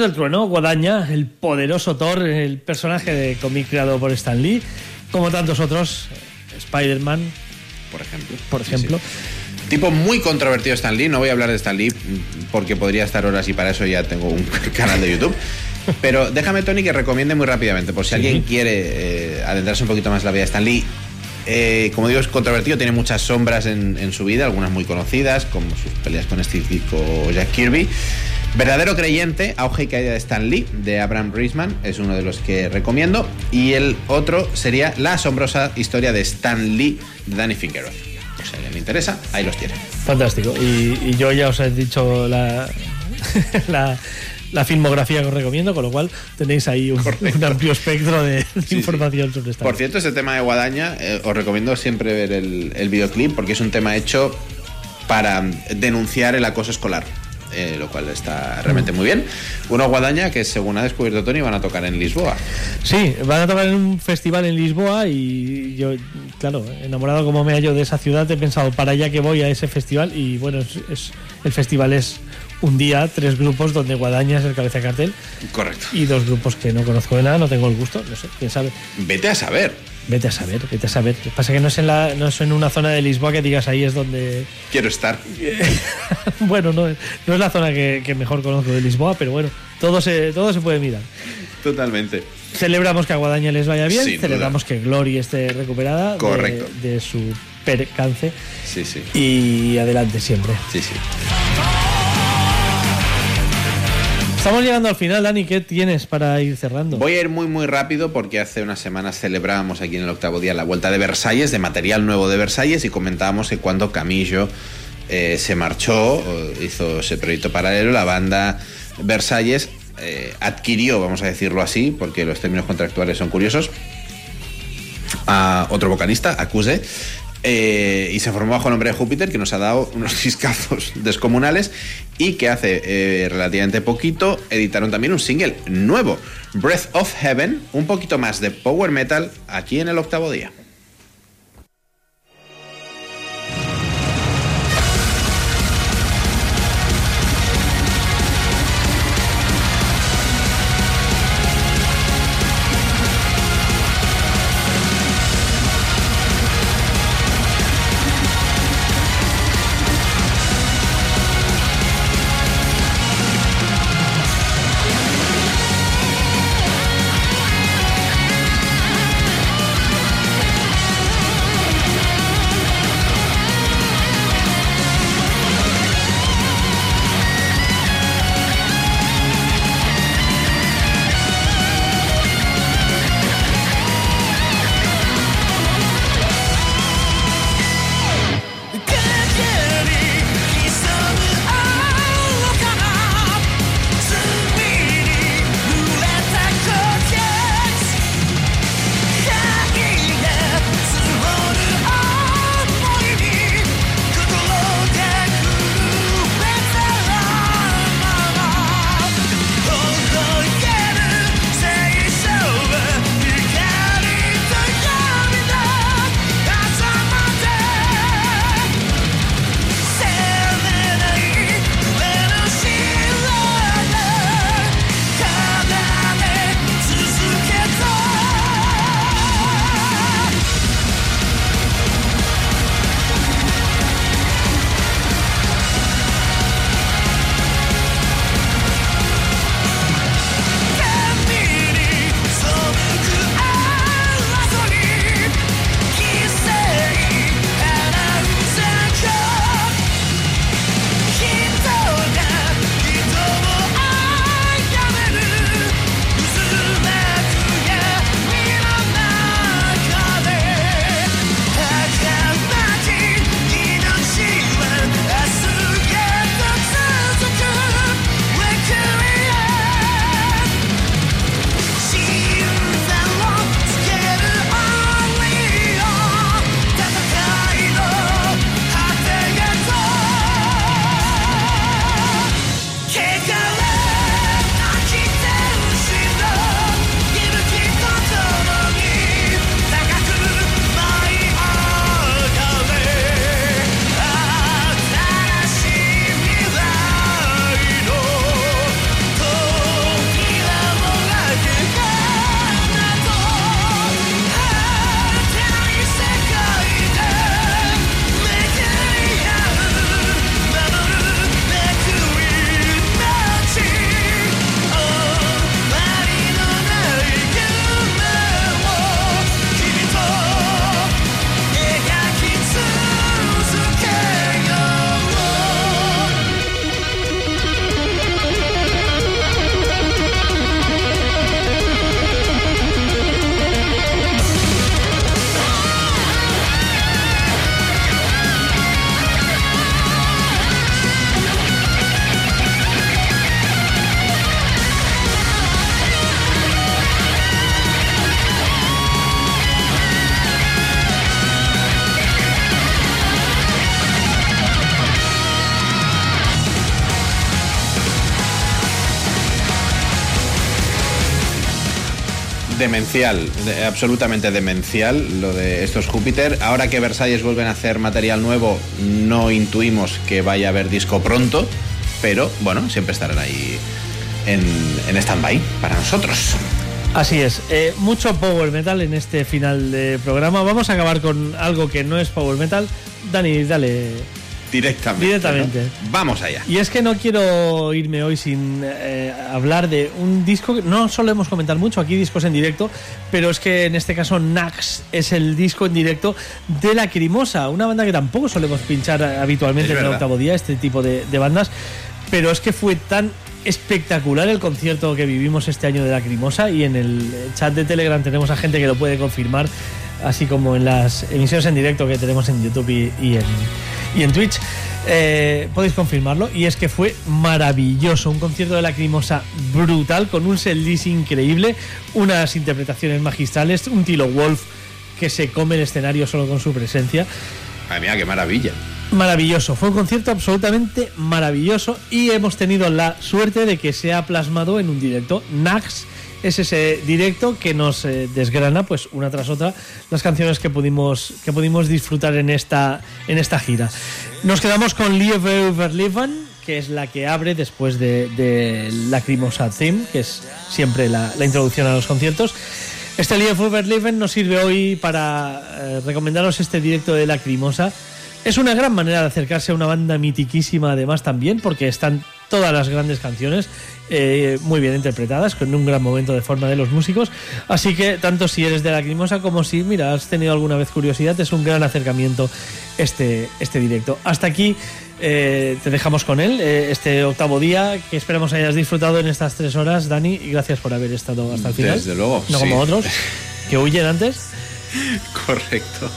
Del trueno, Guadaña, el poderoso Thor, el personaje de cómic creado por Stan Lee, como tantos otros, Spider-Man, Por ejemplo. por ejemplo. sí. Tipo muy controvertido Stan Lee. No voy a hablar de Stan Lee porque podría estar horas y para eso ya tengo un [laughs] canal de YouTube. Pero déjame, Tony, que recomiende muy rápidamente, por si alguien quiere eh, adentrarse un poquito más en la vida de Stan Lee. Eh, como digo, es controvertido, tiene muchas sombras en, en su vida, algunas muy conocidas, como sus peleas con Steve Ditko o Jack Kirby. Verdadero creyente, auge y caída de Stan Lee, de Abraham Riesman, es uno de los que recomiendo. Y el otro sería La asombrosa historia de Stan Lee, de Danny Fingeroth. O sea, le interesa, ahí los tiene. Fantástico. Y, y yo ya os he dicho la, [laughs] la, la filmografía que os recomiendo, con lo cual tenéis ahí un, un amplio espectro de, de información sobre esta. Por cierto, este tema de Guadaña, eh, os recomiendo siempre ver el, el videoclip porque es un tema hecho para denunciar el acoso escolar. Eh, lo cual está realmente muy bien. Uno Guadaña que según ha descubierto Tony van a tocar en Lisboa. Sí, van a tocar en un festival en Lisboa y yo, claro, enamorado como me hallo de esa ciudad, he pensado para allá que voy a ese festival y bueno, es, es- el festival es un día, tres grupos donde Guadaña es el cabeza de cartel Correcto. y dos grupos que no conozco de nada, no tengo el gusto, no sé, quién sabe. Vete a saber. Vete a saber, vete a saber. Pasa que no es en la, no es en una zona de Lisboa que digas ahí es donde Quiero estar. [laughs] bueno, no, no es la zona que, que mejor conozco de Lisboa, pero bueno, todo se, todo se puede mirar. Totalmente. Celebramos que a Guadaña les vaya bien, Sin duda. celebramos que Glory esté recuperada de- Correcto. De, su percance Sí, sí. y adelante siempre. Sí, sí. Estamos llegando al final, Dani, ¿qué tienes para ir cerrando? Voy a ir muy muy rápido porque hace unas semanas celebrábamos aquí en el octavo día la vuelta de Versalles, de material nuevo de Versalles, y comentábamos que cuando Camillo eh, se marchó, hizo ese proyecto paralelo, la banda Versalles eh, adquirió, vamos a decirlo así, porque los términos contractuales son curiosos, a otro vocalista, Acuse, eh, y se formó bajo el nombre de Júpiter, que nos ha dado unos [laughs] discazos descomunales y que hace eh, relativamente poquito editaron también un single nuevo, Breath of Heaven, un poquito más de power metal aquí en el octavo día. Demencial, de- absolutamente demencial lo de estos Júpiter. Ahora que Versalles vuelven a hacer material nuevo, no intuimos que vaya a haber disco pronto, pero bueno, siempre estarán ahí en, en stand-by para nosotros. Así es, eh, mucho power metal en este final de programa. Vamos a acabar con algo que no es power metal. Dani, dale. Directamente. Directamente. ¿no? Vamos allá. Y es que no quiero irme hoy sin eh, hablar de un disco que no solemos comentar mucho aquí, discos en directo, pero es que en este caso Nax es el disco en directo de La Crimosa, una banda que tampoco solemos pinchar habitualmente en el octavo día, este tipo de, de bandas, pero es que fue tan espectacular el concierto que vivimos este año de La Crimosa y en el chat de Telegram tenemos a gente que lo puede confirmar, así como en las emisiones en directo que tenemos en YouTube y, y en, y en Twitch. Eh, podéis confirmarlo y es que fue maravilloso, un concierto de Lacrimosa brutal con un setlist increíble, unas interpretaciones magistrales, un Tilo Wolf que se come el escenario solo con su presencia. Madre mía, qué maravilla. Maravilloso, fue un concierto absolutamente maravilloso y hemos tenido la suerte de que se ha plasmado en un directo. Nax es ese directo que nos eh, desgrana pues una tras otra las canciones que pudimos que pudimos disfrutar en esta en esta gira. Nos quedamos con Lieve Overleven, que es la que abre después de, de Lacrimosa Theme, que es siempre la, introducción a los conciertos. Este Lieve Overleven nos sirve hoy para eh, recomendaros este directo de Lacrimosa. Es una gran manera de acercarse a una banda mitiquísima además también, porque están todas las grandes canciones eh, muy bien interpretadas, con un gran momento de forma de los músicos. Así que tanto si eres de Lacrimosa como si, mira, has tenido alguna vez curiosidad, es un gran acercamiento este, este directo. Hasta aquí eh, te dejamos con él, eh, este octavo día, que esperamos hayas disfrutado en estas tres horas, Dani, y gracias por haber estado hasta el final. Desde luego, No sí. como otros, que huyen antes. [laughs] Correcto.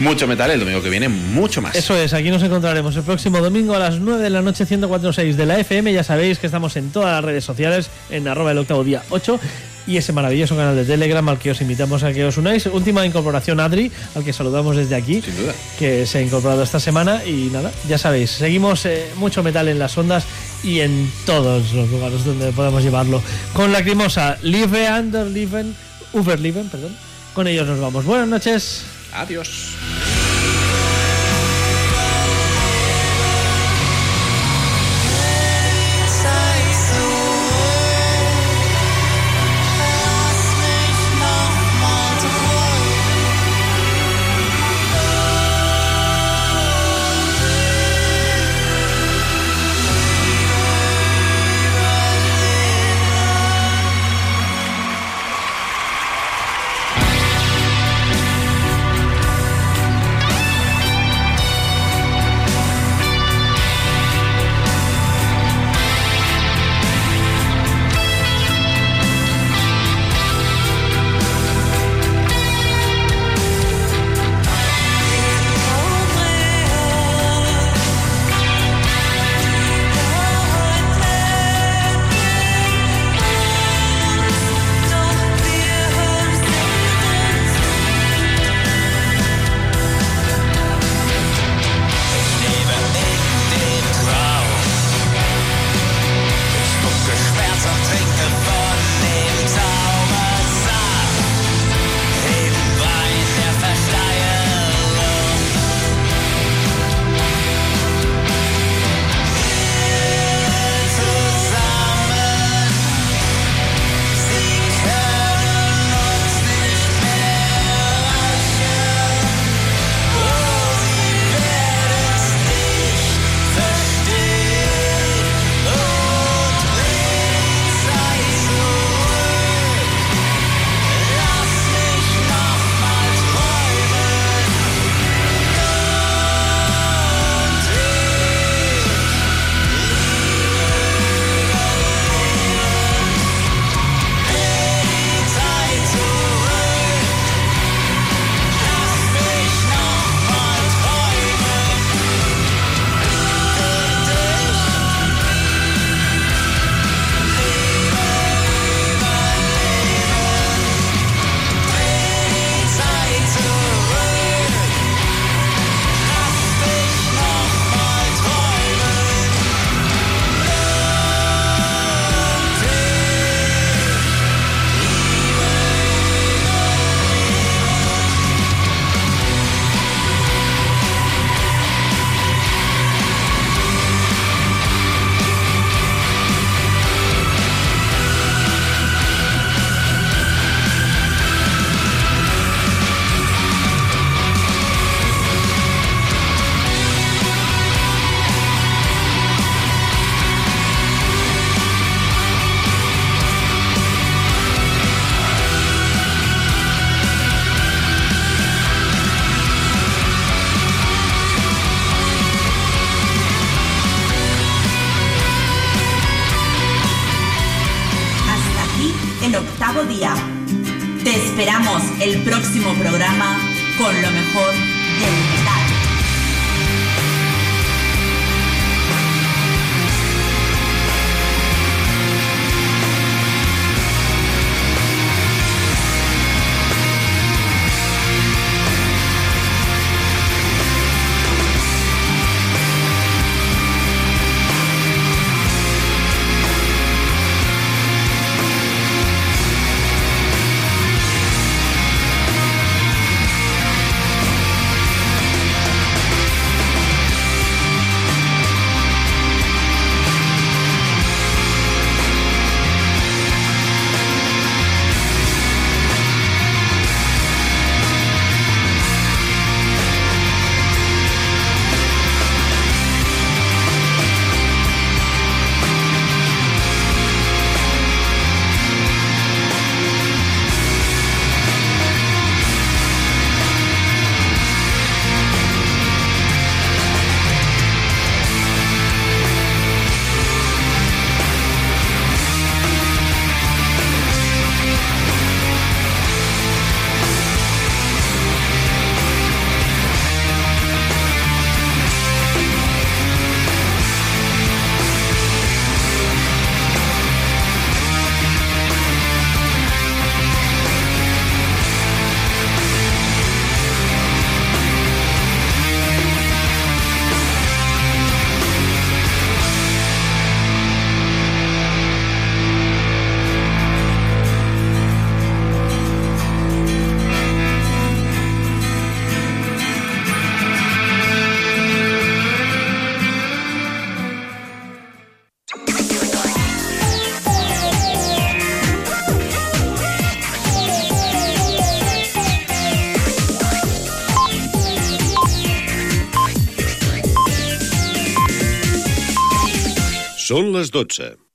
Mucho metal el domingo que viene, mucho más. Eso es, aquí nos encontraremos el próximo domingo a las 9 de la noche 104.6 de la FM. Ya sabéis que estamos en todas las redes sociales, en arroba el octavo día 8 y ese maravilloso canal de Telegram al que os invitamos a que os unáis. Última incorporación Adri, al que saludamos desde aquí, Sin duda. que se ha incorporado esta semana y nada, ya sabéis, seguimos eh, mucho metal en las ondas y en todos los lugares donde podamos llevarlo. Con Lacrimosa, Live Under Liven, Uberliven, perdón. Con ellos nos vamos. Buenas noches. Adiós. Són les 12.